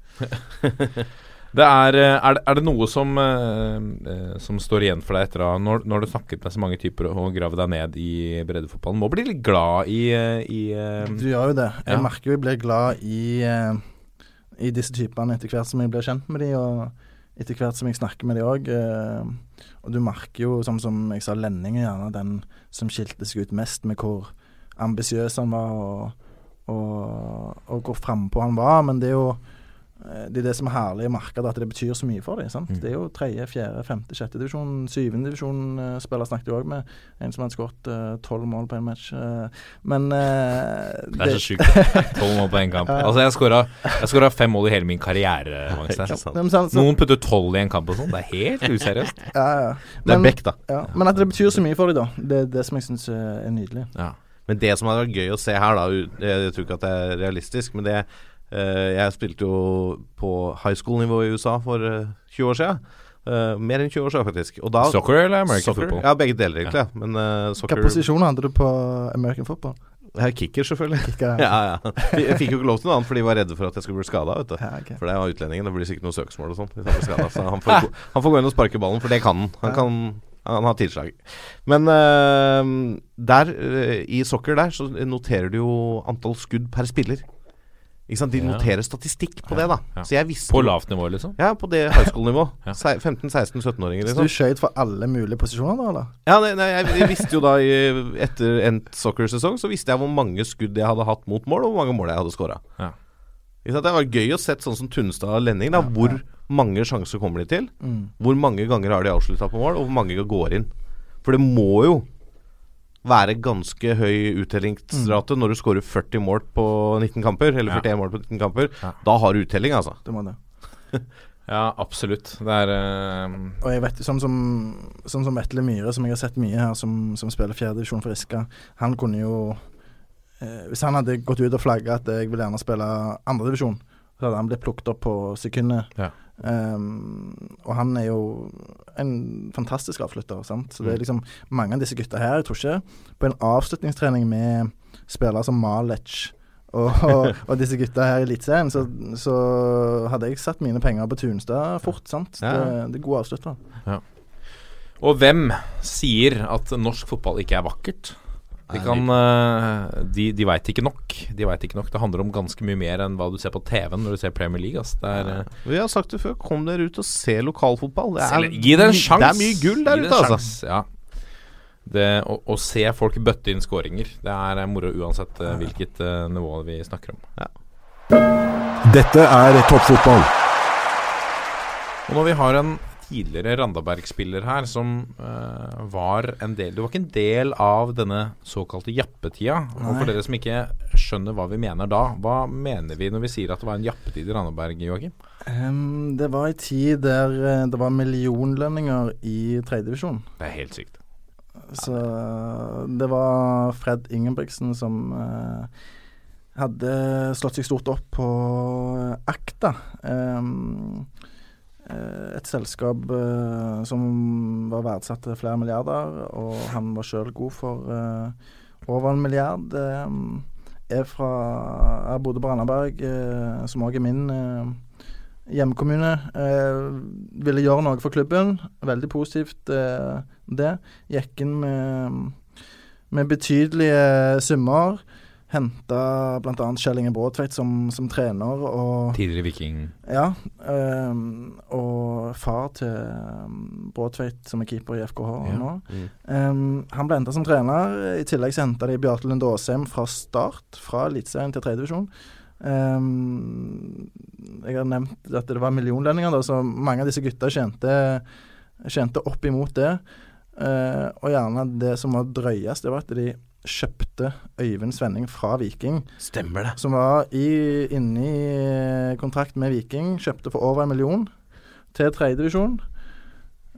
Det er, eh, er, det, er det noe som, eh, eh, som står igjen for deg etter å når, når du snakket med så mange typer og gravd deg ned i breddefotballen? Må bli litt glad i, i eh, Du gjør jo det. Jeg Ja. merker jo jeg blir glad i, i disse typene etter hvert som jeg blir kjent med de, og etter hvert som jeg snakker med de òg. Eh, og du merker jo, sånn som jeg sa, Lenning er gjerne den som skilte seg ut mest med hvor ambisiøs han var, og, og, og hvor frampå han var. Men det er jo det er det som er herlig i markedet, at det betyr så mye for dem. Mm. Det er jo tredje, fjerde, femte, sjette divisjon. Syvende divisjon-spiller snakket jeg òg med. En som hadde skåret tolv mål på en match. Uh, men uh, Det er så sjukt. Tolv mål på én kamp. Altså, jeg skåra, skåra fem mål i hele min karriere. Magnus, sant? Nei, men sant, så, Noen putter tolv i en kamp og sånn. Det er helt useriøst. ja, ja. Det er Men- Beck, da. Ja, men at det betyr så mye for dem, da. Det er det som jeg syns er nydelig. Ja. Men det som hadde vært gøy å se her, da Jeg, tror ikke at det er realistisk, men det eh, Jeg spilte jo på high school-nivå i USA for eh, 20 år siden. Uh, mer enn 20 år siden, faktisk. Og da, Soccer eller American Soccer? football? Ja, begge deler, egentlig. Ja. Men eh, Hvilken soccer posisjon hadde du på American football? Jeg er Kicker, selvfølgelig. Kicker. ja, ja. Jeg fikk jo ikke lov til noe annet, for de var redde for at jeg skulle bli skada. Vet du. Ja, ok. For det var utlendingen. Det blir sikkert noe søksmål og sånt. Han. Så han får, gå- han får gå inn og sparke ballen, for det kan han. Han, kan, han har tilslag. Men uh, der, uh, i soccer der, så noterer du jo antall skudd per spiller. Ikke sant? De Ja. noterer statistikk på det, da. Ja. Så jeg visste På lavt nivå, liksom? Ja, på det high school-nivå. Ja. 15-16-17-åringer, liksom. Så du skøyt for alle mulige posisjoner, da? eller? Ja, nei, nei, jeg, jeg visste jo da i, Etter endt soccer-sesong, så visste jeg hvor mange skudd jeg hadde hatt mot mål, og hvor mange mål jeg hadde scora. Ja. Det var gøy å sett sånn som Tunstad og Lenning. Da, hvor mange sjanser kommer de til? Mm. Hvor mange ganger har de avslutta på mål, og hvor mange går inn? For det må jo være ganske høy uttellingsrate når du skårer 40 mål på 19 kamper, eller Ja. 41 mål på 19 kamper. Ja. Da har du uttelling, altså. Det må det. Ja, absolutt. Det er uh... Og jeg vet sånn som, sånn som Vetle Myhre, som jeg har sett mye her, som, som spiller fjerdedivisjon for Iska, han kunne jo eh, Hvis han hadde gått ut og flagga at jeg vil gjerne spille andredivisjon, så hadde han blitt plukket opp på sekundet. Ja. Um, og han er jo en fantastisk avslutter, sant. Så det Mm. er liksom mange av disse gutta her Jeg tror ikke på en avslutningstrening med spillere som Malec og, og, og disse gutta her i Eliteserien, så, så hadde jeg satt mine penger på Tunstad fort, sant. Ja. Det, det er gode avsluttere. Og hvem sier at norsk fotball ikke er vakkert? De, kan, eh, de, de veit ikke nok. De vet ikke nok. Det handler om ganske mye mer enn hva du ser på TV-en når du ser Premier League. Altså. Det er, eh, Vi har sagt det før, kom dere ut og se lokalfotball. Det er, Gi det en sjanse! Det er mye gull der ute, altså. Ja. Det, å, å se folk bøtte inn skåringer, det er eh, moro uansett hvilket uh, nivå vi snakker om. Dette er toppfotball. Og når vi har en tidligere Randaberg-spiller her som uh, var en del Du var ikke en del av denne såkalte jappetida. Og for dere som ikke skjønner hva vi mener da, hva mener vi når vi sier at det var en jappetid i Randaberg, Joakim? Um, det var en tid der eh, det var millionlønninger i tredjedivisjon. Det er helt sykt. Så det var Fred Ingebrigtsen som eh, hadde slått seg stort opp på eh, Akta. Eh, et selskap eh, som var verdsatt til flere milliarder, og han var sjøl god for eh, over en milliard. Em, er fra Jeg Randaberg, eh, som òg er min eh, hjemkommune. Eh, ville gjøre noe for klubben. Veldig positivt, eh, det. Gikk inn med, med betydelige summer. Henta bl.a. Kjell Inge Bråtveit som, som trener. Og, Tidligere Viking. ja, ehm, og far til um, Bråtveit, som er keeper i FKH Ja. nå. Mm. Um, han ble henta som trener. I tillegg så henta de Bjarte Lund Aasheim fra start, fra Eliteserien til tredjedivisjon. Um, jeg har nevnt at det var millionlønninger, da, så mange av disse gutta tjente, tjente opp imot det. Uh, og gjerne det som var drøyest, det var at de kjøpte Øyvind Svenning fra Viking. Stemmer det. Som var i, inne i kontrakt med Viking. Kjøpte for over en million til tredjedivisjon.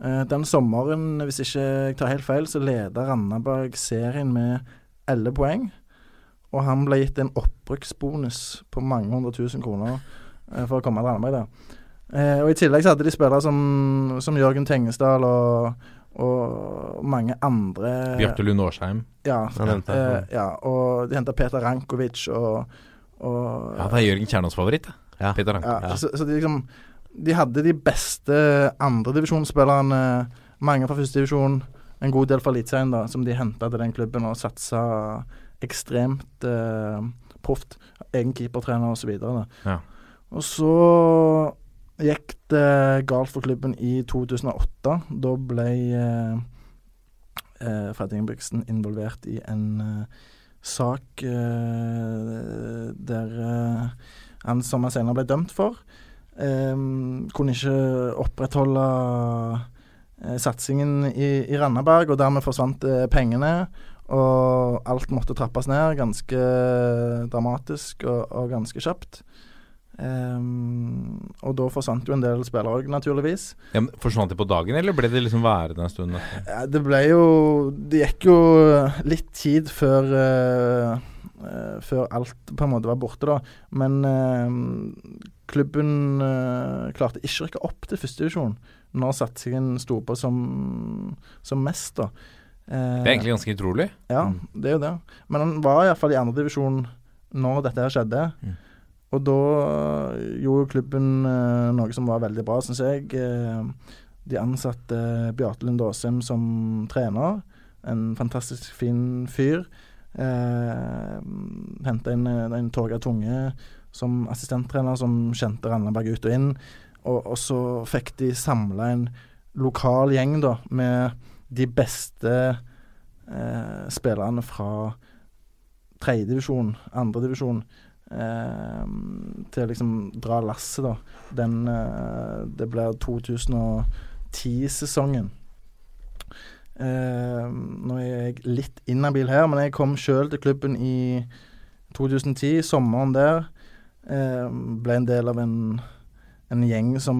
Uh, den sommeren, hvis ikke jeg tar helt feil, så leda Randaberg serien med elleve poeng. Og han ble gitt en opprykksbonus på mange hundre tusen kroner eh, for å komme til Randaberg. Eh, og I tillegg så hadde de spillere som, som Jørgen Tengesdal og, og mange andre Bjarte Lund Årsheim. Ja, nevnte eh, ja, og de henta Peter Rankovic og, og Ja, det er Jørgen Kjernås favoritt. Ja. Peter Rankovic. ja, Så, så de liksom De hadde de beste andredivisjonsspillerne, mange fra førstedivisjon, en god del fra Eliteserien, da, som de henta til den klubben og satsa ekstremt eh, proft. Egen keepertrener osv. Ja. Og så gikk det galt for klubben i 2008. Da ble eh, eh, Fred Ingebrigtsen involvert i en eh, sak eh, der han som han senere ble dømt for, kunne ikke opprettholde satsingen i, i Randaberg, og dermed forsvant pengene. Og alt måtte trappes ned, ganske dramatisk og, og ganske kjapt. Ehm, og da forsvant jo en del spillere òg, naturligvis. Ja, men forsvant de på dagen, eller ble de liksom værende en stund? Ja, det ble jo Det gikk jo litt tid før uh, uh, Før alt på en måte var borte, da. Men uh, klubben klarte ikke å rykke opp til førstedivisjon når satsingen sto på som, som mest, da. Det er egentlig ganske utrolig. Ja, det er jo det. Men han var iallfall i andredivisjon når dette her skjedde. Mm. Og da gjorde klubben øh, noe som var veldig bra, syns jeg. Eh, de ansatte Bjarte Lund Aasheim som trener. En fantastisk fin fyr. Eh, Henta inn en, en Torgeir Tunge som assistenttrener, som kjente Randaberg ut og inn. Og, og så fikk de samla en lokal gjeng da, med de beste eh, spillerne fra tredjedivisjon, andredivisjon, eh, til å liksom dra lasset, da. Den eh, Det blir 2010-sesongen. Eh, nå er jeg litt inhabil her, men jeg kom sjøl til klubben i 2010, sommeren der. Eh, ble en del av en, en gjeng som,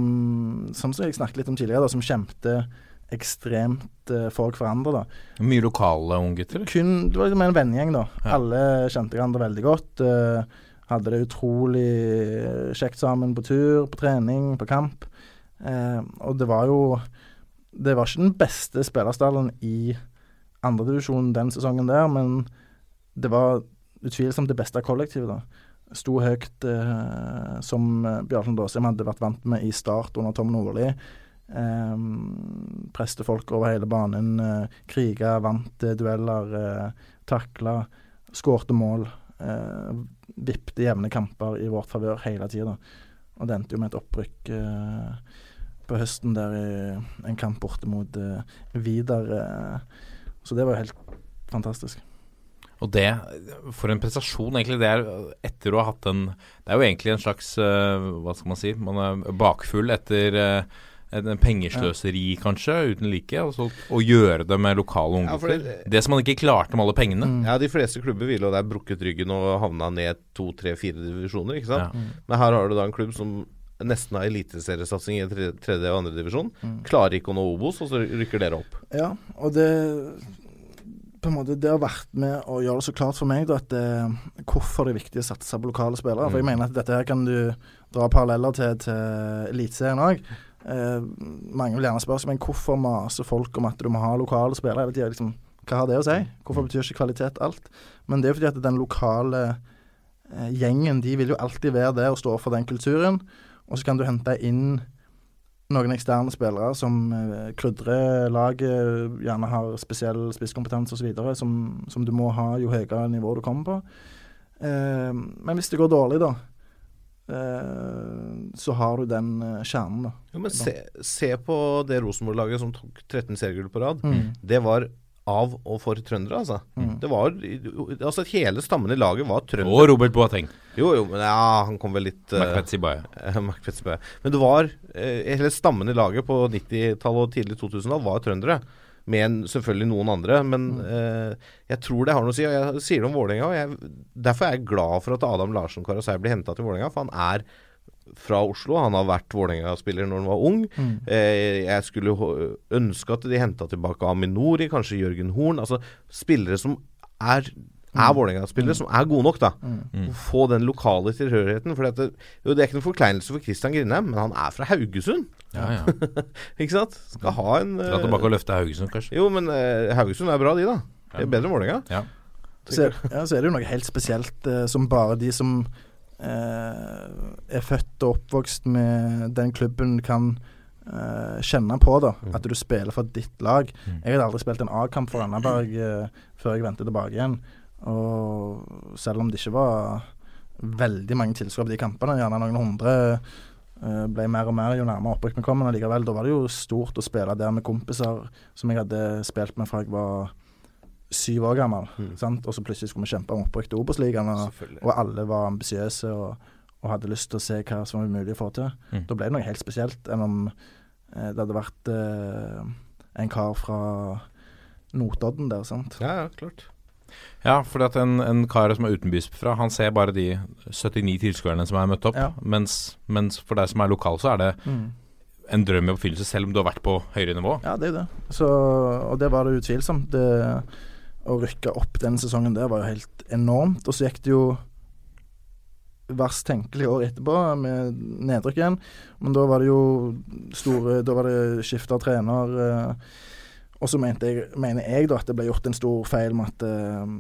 som jeg snakket litt om tidligere, da, som kjempet ekstremt eh, for hverandre. da Mye lokale unggutter. kun, det var liksom en vennegjeng, da. Ja. Alle kjente hverandre veldig godt. eh, hadde det utrolig kjekt sammen på tur, på trening, på kamp. Eh, og det var jo Det var ikke den beste spillerstallen i andredivisjon den sesongen der, men det var utvilsomt det beste kollektivet, da. Sto høyt, eh, som eh, Bjarne Daasheim hadde vært vant med i start under Tom Nordli. Eh, preste folk over hele banen, Eh, kriga, vant eh, dueller. eh, takla, skårte mål. Eh, Vippte jevne kamper i vårt favør hele tida. Og det endte jo med et opprykk eh, på høsten der i en kamp borte mot eh, Vidar. Eh, så det var jo helt fantastisk. Og det, for en prestasjon, egentlig. Det er etter å ha hatt en Det er jo egentlig en slags eh, Hva skal man si? Man er bakfull etter eh, en pengesløseri, pengesløseri, kanskje, uten like. Og å gjøre det med lokale Ja, unggutter. det- det, som man ikke klarte med alle pengene. Mm. Ja, de fleste klubber ville jo der brukket ryggen og havna ned to, tre, fire divisjoner, ikke sant. Ja. Men her har du da en klubb som nesten har eliteseriesatsing i tredje, og andre divisjon. Mm. Klarer ikke å nå Obos, og så rykker dere opp. Ja, og det på en måte, det har vært med å gjøre det så klart for meg da, at det, hvorfor det er viktig å satse på lokale spillere. For jeg Mm. mener at dette her kan du dra paralleller til, til Eliteserien òg. Eh, mange vil gjerne spørre seg men hvorfor maser folk om at du må ha lokale spillere hele tida. Liksom, hva har det å si? Hvorfor betyr ikke kvalitet alt? Men det er jo fordi at den lokale eh, gjengen de vil jo alltid være der og stå for den kulturen. Og så kan du hente inn noen eksterne spillere som eh, krydrer laget, gjerne har spesiell spisskompetanse osv., som, som du må ha jo høyere nivå du kommer på. Eh, men hvis det går dårlig, da, eh, så har du den eh, kjernen, da. Jo, men se, se på det Rosenborg-laget som tok 13 seriegull på rad. Mm. Det var av og for trøndere, altså. Mm. Det var Altså hele stammen i laget var Og. Robert Boateng. Jo, jo, men ja, han kom vel litt uh, Macbeth Sibaye. Eh, Men det var uh, hele stammen i laget på 90-tallet og tidlig 2000-tall var trøndere. Med selvfølgelig noen andre, men eh, jeg tror det har noe å si. Og jeg sier det om Vålerenga. og jeg- Derfor er jeg glad for at Adam Larsen Karasei blir henta til Vålerenga. For han er fra Oslo. Han har vært Vålerenga-spiller når han var ung. Mm. Eh, jeg skulle ønske at de henta tilbake Aminori, kanskje Jørgen Horn. Altså spillere som er er Vålerenga-spillere som er gode nok, da. Mm. Å Få den lokale tilhørigheten. For det, jo, det er ikke noen forkleinelse for Christian Grindheim, men han er fra Haugesund. Ja, ja. Ikke sant? Skal ha en Dra eh, tilbake og løfte Haugesund, kanskje. Jo, men uh, Haugesund er bra, de, da. Det er bedre enn Vålerenga. Ja. Ja, så er det jo noe helt spesielt uh, som bare de som uh, er født og oppvokst med den klubben, kan uh, kjenne på. da At du spiller for ditt lag. Mm. Jeg hadde aldri spilt en A-kamp for Randaberg før jeg vendte tilbake igjen. Og selv om det ikke var veldig mange tilskuere på de kampene, gjerne noen hundre ble mer og mer jo nærmere opprykk vi kom, men allikevel, da var det jo stort å spille der med kompiser som jeg hadde spilt med fra jeg var syv år gammel. Mm. Sant? Og så plutselig skulle vi kjempe om opprykk til Obos-ligaen, og, og alle var ambisiøse og, og hadde lyst til å se hva som var mulig å få til. Mm. Da ble det noe helt spesielt enn om eh, det hadde vært eh, en kar fra Notodden der, sant. Ja, ja, klart. Ja, fordi at en, en kar som er utenbysfra, han ser bare de 79 tilskuerne som er møtt opp. Ja. Mens, mens for deg som er lokal, så er det en drøm i oppfyllelse, selv om du har vært på høyere nivå. Ja, det er det. Så, og det var det utvilsomt. Det, å rykke opp den sesongen der var jo helt enormt. Og så gikk det jo verst tenkelig år etterpå, med nedrykk igjen. Men da var det jo store Da var det skifta trener. Eh, og så jeg, mener jeg da at det ble gjort en stor feil med at eh,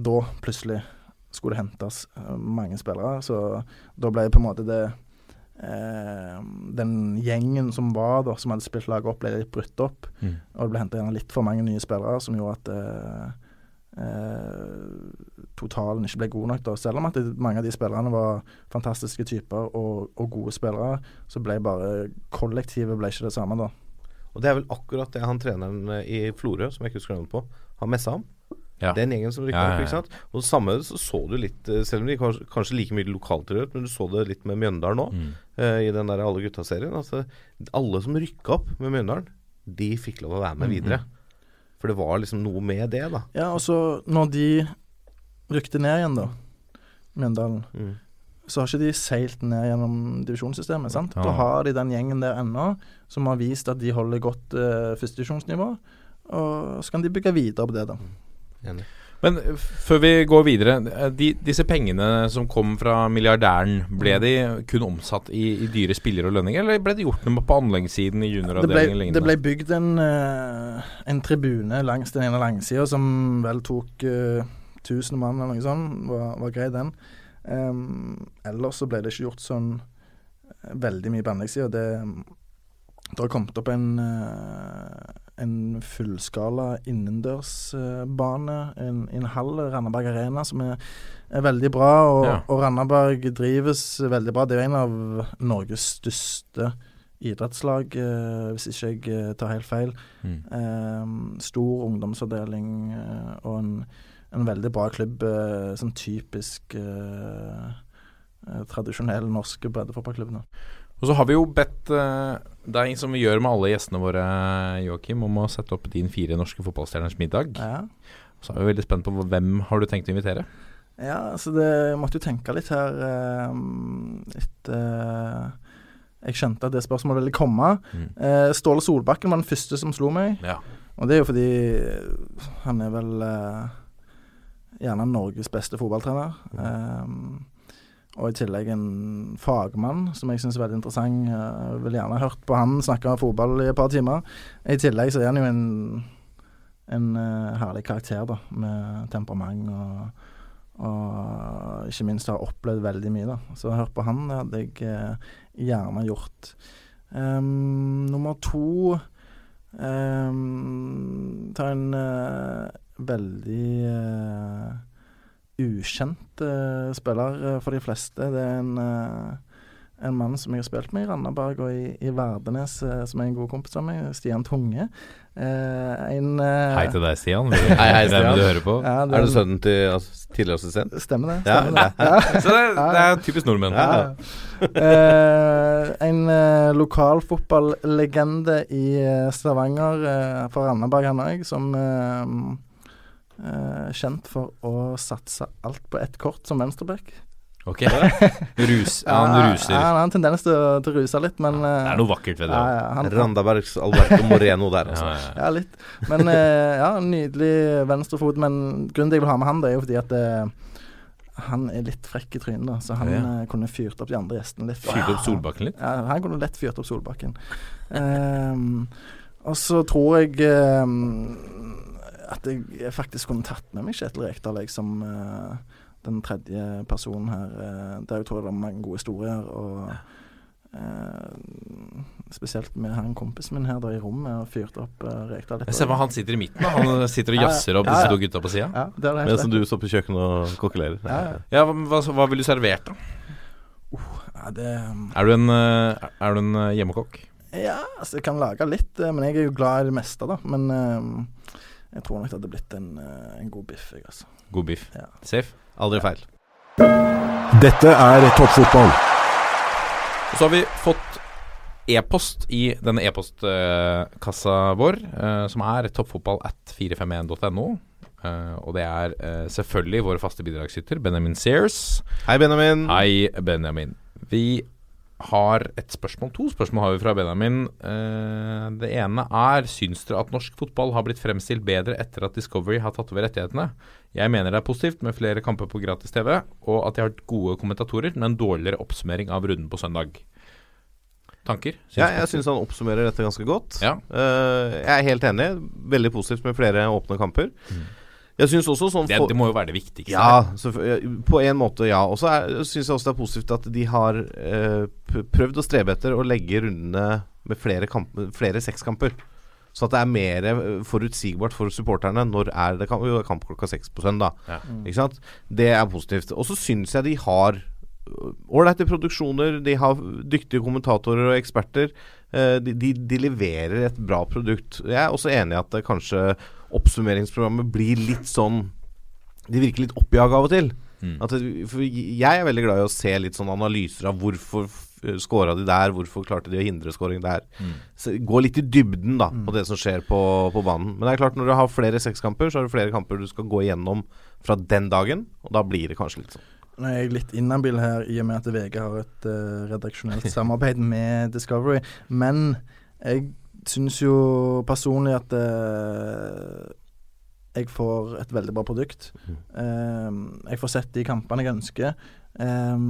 da plutselig skulle det hentes eh, mange spillere. Så da ble det på en måte det eh, Den gjengen som var da, som hadde spilt laget opp, ble litt brutt opp. Mm. Og det ble henta litt for mange nye spillere, som gjorde at eh, eh, totalen ikke ble god nok. da. Selv om at det, mange av de spillerne var fantastiske typer og, og gode spillere, så ble bare kollektivet ble ikke det samme da. Og det er vel akkurat det han treneren eh, i Florø, som jeg ikke husker navnet på, har messa om. Ja. Den gjengen som rykka Ja, ja, opp. ikke sant? Og det samme så så du litt, eh, selv om de kanskje, kanskje like mye lokaltilhørighet, men du så det litt med Mjøndalen nå, Mm. uh, i den der Alle gutta-serien. Altså, alle som rykka opp med Mjøndalen, de fikk lov å være med Mm, videre. For det var liksom noe med det, da. Ja, og så når de rykte ned igjen, da, Mjøndalen, Mm. Så har ikke de seilt ned gjennom divisjonssystemet. sant? Da har de den gjengen der ennå, som har vist at de holder godt eh, førstedivisjonsnivå. Og så kan de bygge videre på det, da. Enig. Men før vi går videre, eh, de, disse pengene som kom fra milliardæren, ble de kun omsatt i, i dyre spillere og lønninger, eller ble det gjort noe på anleggssiden i Det junioravdelingen det lignende? ble bygd en, eh, en tribune langs den ene langsida som vel tok uh, 1000 mann eller noe sånt. Var, var grei, den. Um, ellers så ble det ikke gjort sånn eh, veldig mye på anleggssida. Det, det har kommet opp en, eh, en fullskala innendørsbane, en, en hall, Randaberg Arena, som er, er veldig bra. Og, Ja. og Randaberg drives veldig bra. Det er en av Norges største idrettslag, eh, hvis ikke jeg tar helt feil. Mm. Um, stor ungdomsavdeling og en, en veldig bra klubb. Eh, sånn typisk eh, eh, tradisjonell norsk breddefotballklubb nå. Og så har vi jo bedt eh, deg, som vi gjør med alle gjestene våre, Joakim, om å sette opp din fire norske fotballstjerners middag. Ja. Så er vi veldig spent på hvem har du tenkt å invitere? Ja, altså det jeg måtte jo tenke litt her etter eh, jeg skjønte at det spørsmålet ville komme. Mm. Eh, Ståle Solbakken var den første som slo meg. Ja. Og det er jo fordi han er vel eh, gjerne Norges beste fotballtrener. Um, og i tillegg en fagmann som jeg syns er veldig interessant. Jeg vil gjerne ha hørt på han snakke om fotball i et par timer. I tillegg så er han jo en, en eh, herlig karakter, da. Med temperament og og ikke minst har opplevd veldig mye, da. Så hørt på han, det hadde jeg eh, gjerne gjort. Um, nummer to um, Ta en eh, veldig uh, ukjent uh, spiller eh, for de fleste. Det er en, en mann som jeg har spilt med i Randaberg og i, i Verdenes, som er en god kompis av meg, Stian Tunge. Eh, en Hei til deg, Stian. Vi Hei, hei, Stian. du hører på. ja, det Er du sønnen til altså, tidligere assistent? Stemmer det. Ja, Stemmer det. Ja. Så det, det er typisk nordmenn. Ja. Eh, en uh, lokalfotballegende i Stavanger, uh, for Randaberg han òg, som eh, eh, kjent for å satse alt på ett kort som venstreback. Ok. Rus. Ja, han ruser. Ja, han har en tendens til, å- til å ruse litt, men Det eh, er noe vakkert ved det. ja, ja, han, Randabergs Alberto Moreno der, Ja, altså. ja, ja. ja, litt. Men eh, ja, nydelig venstrefot. Men grunnen til jeg vil ha med han, det er jo fordi at eh, han er litt frekk i trynet, da. Så han Ja. eh, kunne fyrt opp de andre gjestene litt. Fyrt opp Solbakken litt? Ja, han kunne lett fyrt opp Solbakken. Ehm, og så tror jeg ehm, at jeg faktisk kunne tatt med meg Kjetil Rekdal jeg, som uh, den tredje personen her. Uh, der jeg tror det er mange gode historier. Og uh, spesielt med han kompisen min her da i rommet og fyrte opp uh, Rekdal litt. ser hva han sitter i midten. Han sitter og Ja, ja. jazzer opp Ja, disse ja. to gutta på sida. Ja, det det Mens du står på kjøkkenet og kokkelerer. Ja, ja. Ja, hva, hva, hva ville du servert, da? Uh, det, Er du en, er du en hjemmekokk? ja, altså jeg kan lage litt, men jeg er jo glad i det meste, da. Men eh, jeg tror nok det hadde blitt en, eh, en god biff, jeg, altså. God biff. Ja. Safe. Aldri feil. Dette er toppfotball. Så har vi fått e-post i denne e-postkassa vår, eh, som er toppfotball at 451.no. Eh, og det er eh, selvfølgelig vår faste bidragsyter, Benjamin Sears. Hei, Benjamin. Hei, Benjamin. Vi har et spørsmål. To spørsmål har vi fra Benjamin. Eh, det ene er Syns dere at norsk fotball har blitt fremstilt bedre etter at Discovery har tatt over rettighetene? Jeg mener det er positivt med flere kamper på gratis TV, og at de har gode kommentatorer, men en dårligere oppsummering av runden på søndag. Tanker? Ja, jeg syns han oppsummerer dette ganske godt. Ja. Eh, jeg er helt enig. Veldig positivt med flere åpne kamper. Jeg synes også sånn det, for- det må jo være det viktigste. Ja, så, på en måte, ja. Og så syns jeg også det er positivt at de har eh, prøvd å strebe etter å legge rundene med flere, kamp, flere sekskamper. Så at det er mer eh, forutsigbart for supporterne når er det kamp, jo, det er kamp klokka seks på søndag. Ja. Ikke sant? Det er positivt. Og så syns jeg de har øh, ålreite produksjoner. De har dyktige kommentatorer og eksperter. Eh, De, de, de leverer et bra produkt. Jeg er også enig i at det kanskje oppsummeringsprogrammet blir litt sånn De virker litt oppjaga av og til. Mm. At for jeg er veldig glad i å se litt sånn analyser av hvorfor skåra de der, hvorfor klarte de å hindre scoring der. Mm. Så gå litt i dybden da på det som skjer på, på banen. Men det er klart når du har flere sekskamper, så har du flere kamper du skal gå igjennom fra den dagen, og da blir det kanskje litt sånn. Nå er jeg litt inhabil her i og med at VG har et uh, redaksjonelt samarbeid med Discovery, men jeg syns jo personlig at eh, jeg får et veldig bra produkt. Eh, jeg får sett de kampene jeg ønsker. eh,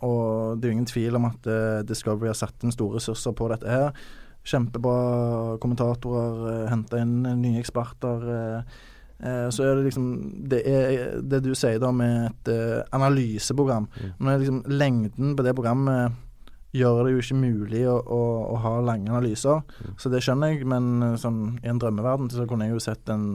og det er jo ingen tvil om at eh, Discovery har satt inn store ressurser på dette her. Kjempebra kommentatorer, uh, henta inn nye eksperter. eh, Eh, så er det liksom Det er det du sier da med et eh, analyseprogram. Mm. Men liksom Lengden på det programmet gjør det jo ikke mulig å, å, å ha lange analyser. Så det skjønner jeg, men eh, sånn, i en drømmeverden så kunne jeg jo sett en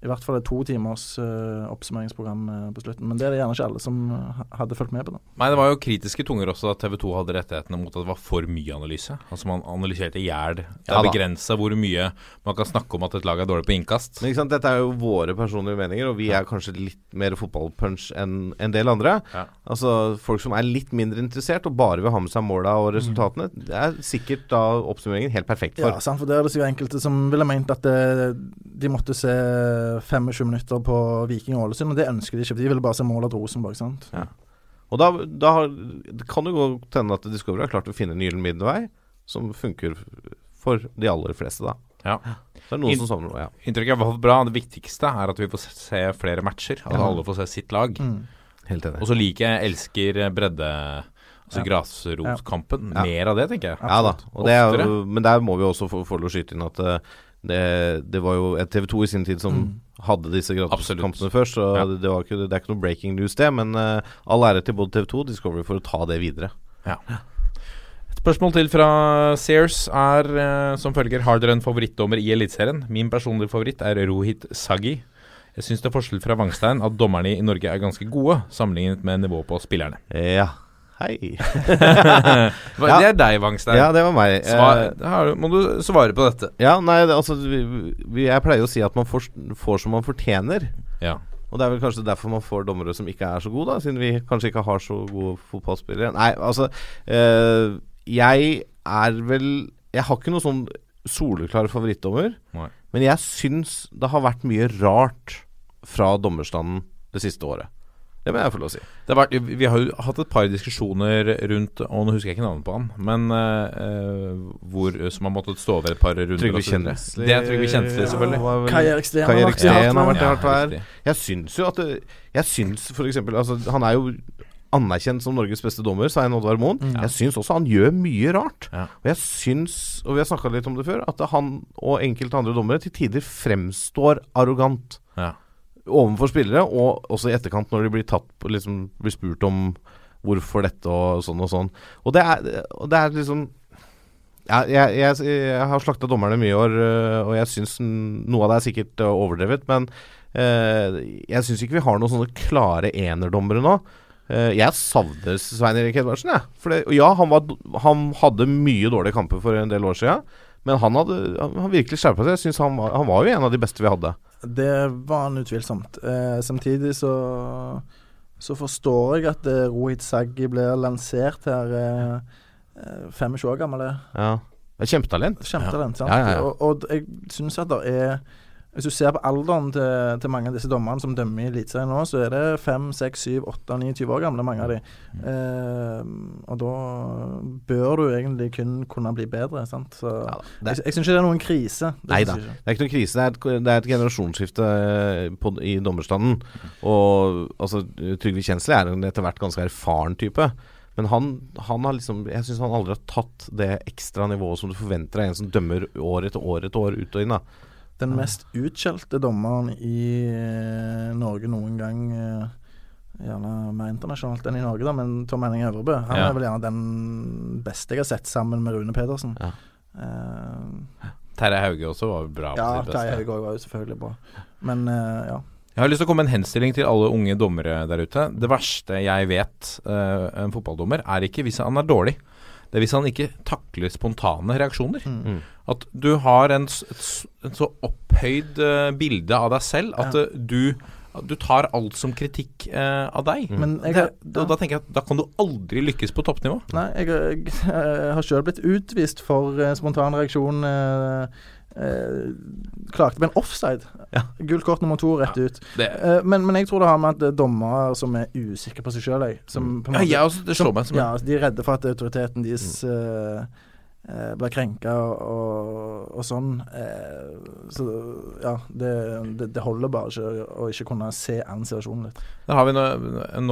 i hvert fall et to timers uh, oppsummeringsprogram eh, på slutten. Men det er det gjerne ikke alle som eh, hadde fulgt med på. det. Nei, det var jo kritiske tunger også da TV 2 hadde rettighetene mot at det var for mye analyse. Altså man analyserte i hjel. Det Ja er begrensa hvor mye man kan snakke om at et lag er dårlig på innkast. Men ikke sant, Dette er jo våre personlige meninger, og vi er kanskje litt mer fotballpunch enn en del andre. Ja. Altså Folk som er litt mindre interessert og bare vil ha med seg måla og resultatene, det er sikkert da oppsummeringen helt perfekt for. Ja, sant, for der er det sikkert enkelte som ville ment at det, de måtte se 25 minutter på Viking og Ålesund, og det ønsker de ikke. De ville bare se målet til Rosenborg. sant? Ja. Og da, da har, det kan det godt hende at Discovery har klart å finne en gyllen middelvei som funker for de aller fleste, da. Ja. Så er det noen In- som savner noe, ja. Inntrykket er bra. Det viktigste er at vi får se flere matcher. At alle får se sitt lag. Mm. Helt enig. Og så liker jeg, elsker bredde Altså Ja. grasrotkampen. Ja. Mer av det, tenker jeg. Ja da. Og det er men der må vi også få, få lov å skyte inn at eh, det, det var jo TV 2 i sin tid som Mm. hadde disse gratiskampene først. Så Ja. det, det, var ikke, det er ikke noe breaking news, det. Men uh, all ære til både TV 2 og Discovery for å ta det videre. Et spørsmål til fra Sears er uh, som følger Har dere en favorittdommer i Eliteserien? Min personlige favoritt er Rohit Saggi. Jeg syns det er forskjell fra Wangstein at dommerne i Norge er ganske gode, sammenlignet med nivået på spillerne. Ja. Hei. Ja. Det er deg, Wangstein. Ja, det var meg. Svar, Eh, du- må du svare på dette. ja, nei, det, altså vi, vi, Jeg pleier å si at man får, får som man fortjener. Ja. Og det er vel kanskje derfor man får dommere som ikke er så gode, da, siden vi kanskje ikke har så gode fotballspillere. Nei, altså øh, Jeg er vel Jeg har ikke noen sånn soleklar favorittdommer, Nei. men jeg syns det har vært mye rart fra dommerstanden det siste året. Det må jeg få lov å si. Vært, vi har jo hatt et par diskusjoner rundt Og nå husker jeg ikke navnet på han, men eh, eh, hvor, som har måttet stå over et par runder. Trygve. Kjensli Det er Trygve Kjensli, selvfølgelig. Kai Erik Steen har vært i hardt vær. Jeg syns jo at det, Jeg syns for eksempel altså, Han er jo anerkjent som Norges beste dommer, Svein Oddvar Moen. Mm. Jeg syns også han gjør mye rart. Ja. Og jeg syns, og vi har snakka litt om det før, at han og enkelte andre dommere til tider fremstår arrogant Ja. Overfor spillere, og også i etterkant når de blir tatt liksom blir spurt om hvorfor dette og sånn og sånn. Og det er, det er liksom ja, jeg, jeg, jeg har slakta dommerne mye i år, øh, og jeg syns noe av det er sikkert øh, overdrevet. Men eh, jeg syns ikke vi har noen sånne klare enerdommere nå. Eh, jeg savner Svein Erik Edvardsen, jeg. Det, ja, han, var, han hadde mye dårlige kamper for en del år siden. Men han hadde han, virkelig skjerpa seg. Jeg synes han, han var jo en av de beste vi hadde. Det var han utvilsomt. Eh, samtidig så så forstår jeg at eh, Rohit Saggi blir lansert her eh, eh, 25 år gammel. Ja. Er Kjempetalent. ja. sant? Ja, ja, ja. Og, og jeg syns at det er Hvis du ser på alderen til, til mange av disse dommerne som dømmer i Eliteserien nå, så er det 5, 6, 7, 8, 9, 20 år gamle, mange av de. Mm. Eh, og da bør du egentlig kun kunne bli bedre, sant. Så Ja, det, jeg, jeg syns ikke det er noen krise. Det Nei da. det er ikke noen krise. Det er et, det er et generasjonsskifte eh, på, i dommerstanden. Og altså, Trygve Kjensli er en etter hvert ganske erfaren type. Men han, han har liksom Jeg syns han aldri har tatt det ekstra nivået som du forventer av en som dømmer år etter år etter år ut og inn. da Den mest utskjelte dommeren i eh, Norge noen gang eh, Gjerne mer internasjonalt enn i Norge, da, men Tom Henning Øvrebø. Han Ja. er vel gjerne den beste jeg har sett, sammen med Rune Pedersen. Ja. Uh, Terje Hauge også var bra ja, Terje Hauge var jo selvfølgelig bra. Men uh, ja. Jeg har lyst til å komme med en henstilling til alle unge dommere der ute. Det verste jeg vet uh, en fotballdommer, er ikke hvis han er dårlig. Det er hvis han ikke takler spontane reaksjoner. Mm. At du har en, et, et så opphøyd uh, bilde av deg selv at Ja. eh, du, du tar alt som kritikk eh, av deg. Men jeg, det, da, da tenker jeg at da kan du aldri lykkes på toppnivå. Nei, jeg, jeg, jeg har sjøl blitt utvist for eh, spontan reaksjon. Eh, eh, klagde på en offside. Ja. Gult kort nummer to rett ut. Eh, men, men jeg tror det har med at er dommere som er usikre på seg sjøl, som på en ja, også, det slår meg som Ja, de er redde for at autoriteten deres mm. eh, blir krenka og, og, sånn. Eh, så ja, det, det, det holder bare ikke å ikke kunne se an situasjonen litt. Der har vi no,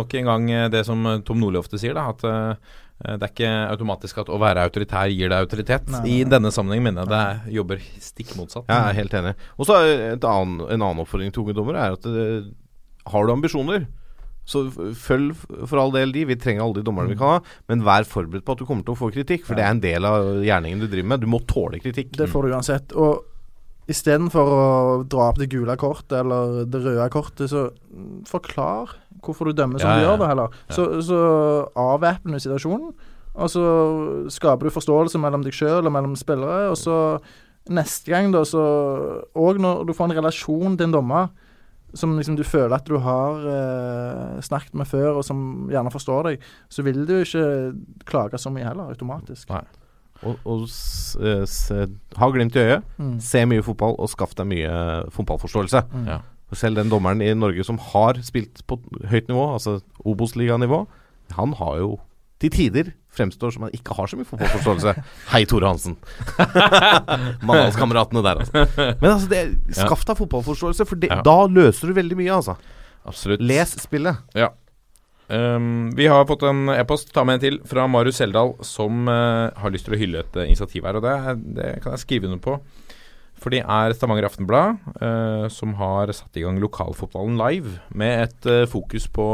nok en gang eh, det som Tom Nordli ofte sier, da, at eh, det er ikke automatisk at å være autoritær gir deg autoritet. Nei, nei, I denne sammenheng mener jeg det jobber stikk motsatt. Jeg er helt enig. Og så en annen oppfordring til unge dommere er at det, har du ambisjoner, Så følg for all del de. Vi trenger alle de dommerne vi kan ha. Men vær forberedt på at du kommer til å få kritikk, for det er en del av gjerningen du driver med. Du må tåle kritikk. Det får du uansett. Og istedenfor å dra opp det gule kortet eller det røde kortet, så mm, forklar hvorfor du dømmer som Ja, du gjør det, heller. Så, så avvæpner du situasjonen, og så skaper du forståelse mellom deg sjøl og mellom spillere, og så neste gang, da, så Og når du får en relasjon til en dommer som liksom du føler at du har eh, snakket med før, og som gjerne forstår deg, så vil du ikke klage så mye heller, automatisk. Nei. Og, og eh, ha glimt i øyet. Mm. Se mye fotball, og skaff deg mye fotballforståelse. Mm. Ja. Selv den dommeren i Norge som har spilt på høyt nivå, altså Obos-liganivå, han har jo til tider fremstår som han ikke har så mye fotballforståelse. Hei, Tore Hansen. Mandalskameratene der, altså. Men altså, det, skaff deg fotballforståelse, for det, Ja. da løser du veldig mye, altså. Absolutt. Les spillet. Um, vi har fått en e-post, ta med en til, fra Marius Seldal, som uh, har lyst til å hylle et eh, initiativ her. Og det, det kan jeg skrive under på. For det er Stavanger Aftenblad eh, som har satt i gang lokalfotballen live, med et eh, fokus på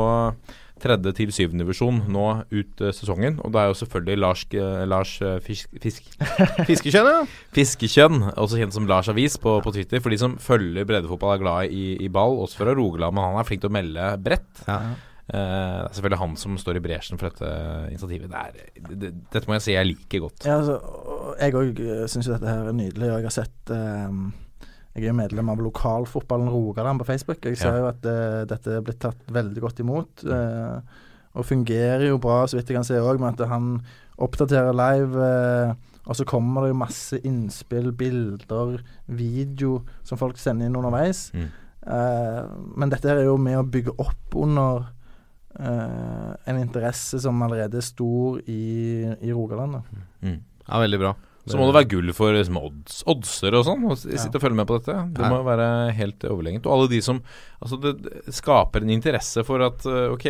tredje til syvende divisjon nå ut eh, sesongen. Og det er jo selvfølgelig Lars, eh, Lars eh, Fisk, Fisk, Fiskekjønn, ja. Fiskekjønn, også kjent som Lars Avis på, på Twitter. For de som følger breddefotball, er glad i, i ball, også fra Rogaland. Men han er flink til å melde bredt. Ja. Eh, det er selvfølgelig han som står i bresjen for dette initiativet. Det er, det, dette må jeg si jeg liker godt. Ja, altså, jeg òg syns jo dette her er nydelig. Og jeg har sett ehm, Jeg er jo medlem av lokalfotballen Rogaland på Facebook. Jeg ser Ja. jo at eh, dette er blitt tatt veldig godt imot. eh, og fungerer jo bra, så vidt jeg kan se òg, med at han oppdaterer live. eh, og så kommer det jo masse innspill, bilder, video som folk sender inn underveis. Mm. Eh, men dette her er jo med å bygge opp under eh, en interesse som allerede er stor i, i Rogaland. Da. Mm. ja, veldig bra. Så må det være gull for liksom, odds, oddser og sånn. å Ja. Sitte og følge med på dette. Det må være helt overlegent. Og alle de som Altså, det skaper en interesse for at eh, Ok,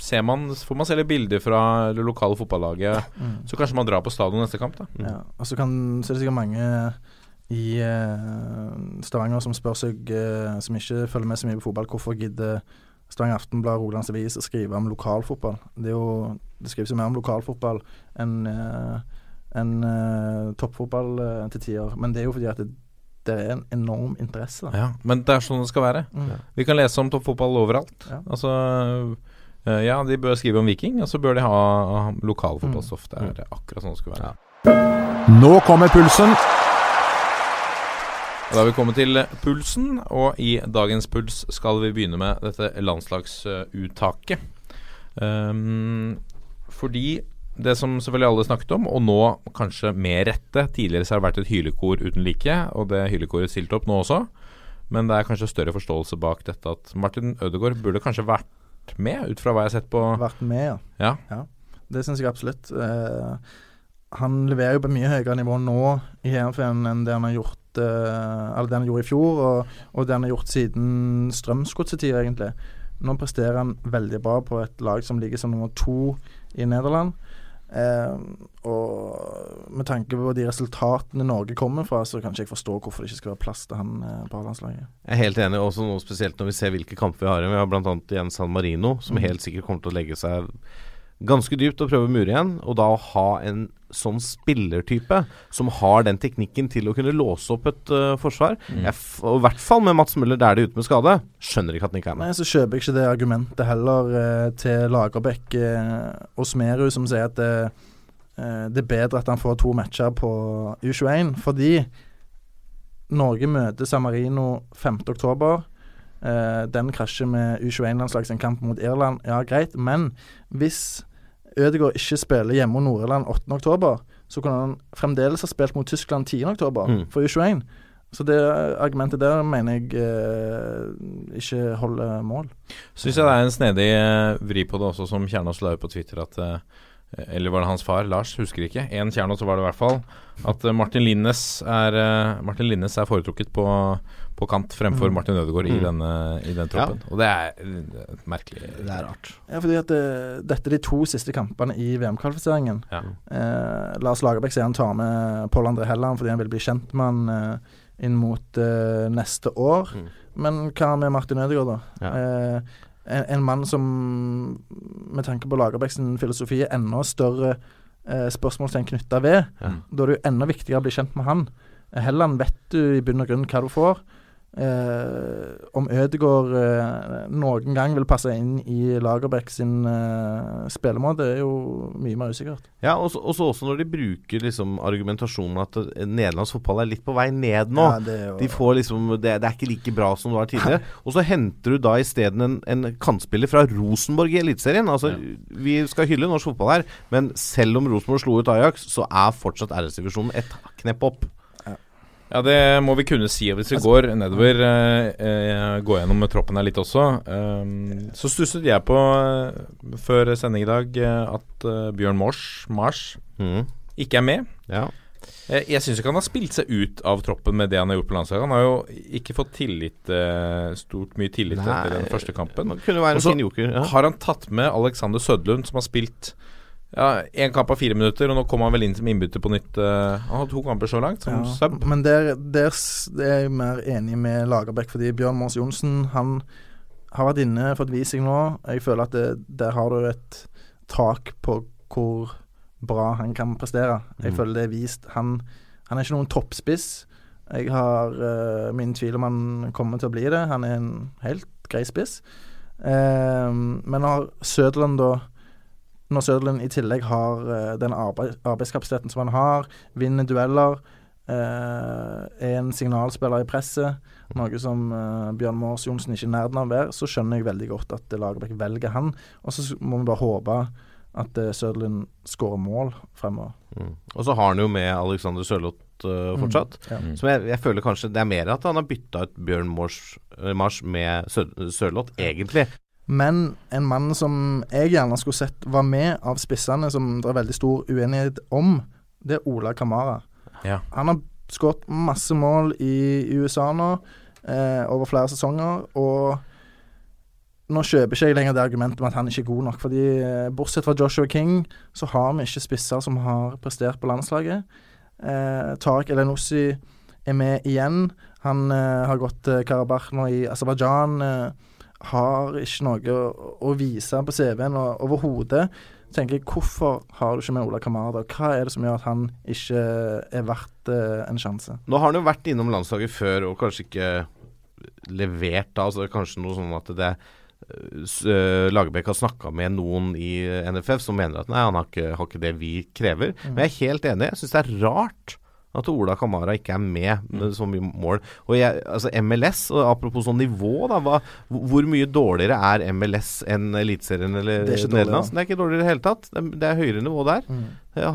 ser man Får man se litt bilder fra det lokale fotballaget, Mm. så kanskje man drar på stadion neste kamp, da. Ja, og så, kan, så er det sikkert mange i uh, Stavanger som spør seg, uh, som ikke følger med så mye på fotball, hvorfor gidder Stavanger Aftenblad og Rogalands Avis og skrive om lokalfotball? Det, er jo, det skrives jo mer om lokalfotball enn en, enn, eh, toppfotball eh, til tider. Men det er jo fordi at det, det er en enorm interesse. Ja, men det er sånn det skal være. Mm. Vi kan lese om toppfotball overalt. Ja. Altså eh, Ja, de bør skrive om Viking, og så bør de ha, ha lokale fotballstoff. Det er akkurat sånn det skal være. Nå kommer pulsen. Da har vi kommet til pulsen, og i dagens puls skal vi begynne med dette landslagsuttaket. Um, fordi det som selvfølgelig alle snakket om, og nå kanskje med rette Tidligere så har det vært et hylekor uten like, og det hylekoret stilte opp nå også. Men det er kanskje større forståelse bak dette at Martin Ødegaard burde kanskje vært med, ut fra hva jeg har sett på Vært med, Ja. Ja, Det syns jeg absolutt. Uh, han leverer jo på mye høyere nivå nå i Heerenveen enn det han har gjort eh, Eller det han gjorde i fjor, og, og det han har gjort siden Strømsgodset-tida, egentlig. Nå presterer han veldig bra på et lag som ligger som nummer to i Nederland. Eh, og med tanke på de resultatene Norge kommer fra, så kan ikke jeg forstå hvorfor det ikke skal være plass til han eh, på A-landslaget. Jeg er helt enig, også noe spesielt når vi ser hvilke kamper vi har igjen. Vi har bl.a. igjen San Marino, som helt sikkert kommer til å legge seg ganske dypt og prøve å mure igjen. Og da å ha en sånn spillertype som har den teknikken til å kunne låse opp et uh, forsvar, jeg f og i hvert fall med Mats Møller der det er ute med skade, skjønner ikke at han ikke er med. Nei, så kjøper jeg ikke det argumentet heller eh, til Lagerbäck eh, og Smerud, som sier at det, eh, det er bedre at han får to matcher på U21, fordi Norge møter San Marino 5.10. Eh, den krasjer med U21-landslaget sin kamp mot Irland. Ja, greit, men hvis Ødegaard ikke spiller hjemme mot Nord-Irland 8.10, så kunne han fremdeles ha spilt mot Tyskland 10.10 Mm. for U21. Så det argumentet der mener jeg eh, ikke holder mål. Syns jeg det er en snedig eh, vri på det også, som Kjernås la ut på Twitter at eh, Eller var det hans far? Lars, husker ikke. Én så var det i hvert fall. At eh, Martin Linnes er eh, Martin Linnes er foretrukket på, på kant fremfor Mm. Martin Ødegaard i, Mm. denne, i den troppen. Og det er eh, merkelig. Det er rart. Ja, fordi at eh, dette er de to siste kampene i VM-kvalifiseringen. Ja. Eh, Lars Lagerbäck sier han tar med Pål André Helland fordi han vil bli kjent med han eh, inn mot eh, neste år. Mm. Men hva med Martin Ødegaard, da? Ja. En, en mann som med tanke på Lagerbäcks filosofi er enda større eh, spørsmålstegn knytta ved. Ja. Da er det jo enda viktigere å bli kjent med han. Helland vet du i bunn og grunn hva du får. Eh, om Ødegaard eh, noen gang vil passe inn i Lagerbäck sin eh, spillemåte, er jo mye mer usikkert. Ja, og så også når de bruker liksom argumentasjonen at eh, nederlandsk fotball er litt på vei ned nå. Ja, det er jo- De får liksom det, det er ikke like bra som det var tidligere. Og så henter du da isteden en, en kantspiller fra Rosenborg i Eliteserien. Altså, Vi skal hylle norsk fotball her, men selv om Rosenborg slo ut Ajax, så er fortsatt RS-divisjonen et knepp opp. Ja, det må vi kunne si. Hvis vi går nedover, eh, eh, går gjennom troppen her litt også, eh, så stusset jeg på eh, før sending i dag at Bjørn Mors, Mars mm. ikke er med. Ja. Jeg syns ikke han har spilt seg ut av troppen med det han har gjort på landslaget. Han har jo ikke fått tillit, stort mye tillit Nei, etter den første kampen. Og så. Ja. har han tatt med Alexander Sødlund, som har spilt ja, én kamp av fire minutter, og nå kommer han vel inn som innbytter på nytt. eh, han har to kamper så langt, som Ja, sub. men der, der er jeg mer enig med Lagerbäck, fordi Bjørn Mors Johnsen han har vært inne for et vising nå. Jeg føler at det, der har du et tak på hvor bra han kan prestere. Jeg Mm. føler det er vist. Han, han er ikke noen toppspiss. Jeg har uh, min tvil om han kommer til å bli det. Han er en helt grei spiss. Uh, men når Søderland da Når Søderlund i tillegg har eh, den arbeid, arbeidskapasiteten som han har, vinner dueller, eh, er en signalspiller i presset, noe som eh, Bjørn Mors Johnsen ikke er nærheten av å være, så skjønner jeg veldig godt at Lagerbäck velger han. Og så må vi bare håpe at uh, Søderlund skårer mål fremover. Mm. Og så har han jo med Alexander Sørloth fortsatt. fortsatt. Ja. Mm. Som jeg, jeg føler kanskje det er mer at han har bytta ut Bjørn Mors, eh, Mars med Sør, Sørloth, egentlig. Men en mann som jeg gjerne skulle sett var med av spissene, som det er veldig stor uenighet om, det er Ola Kamara. Ja. Han har skåret masse mål i, USA nå, eh, over flere sesonger, og nå kjøper ikke jeg lenger det argumentet med at han ikke er god nok. fordi eh, bortsett fra Joshua King, så har vi ikke spisser som har prestert på landslaget. Eh, Tariq Elenossi er med igjen. Han eh, har gått til Karabakh nå i Aserbajdsjan. Eh, har ikke noe å, å vise på CV-en overhodet. tenker jeg, Hvorfor har du ikke med Ola Kamara? Hva er det som gjør at han ikke er verdt eh, en sjanse? Nå har han jo vært innom landslaget før og kanskje ikke levert da. Altså kanskje noe sånn at det eh, Lagerbäck har snakka med noen i NFF som mener at nei, han har ikke, har ikke det vi krever. Men jeg er helt enig. Jeg syns det er rart at Ola Kamara ikke er med med så mye mål. Og jeg, altså MLS, og apropos sånn nivå, da. Hva, hvor mye dårligere er MLS enn Eliteserien eller er dårligere. Det er ikke dårligere i det hele tatt. Det er, det er høyere nivå der. Mm.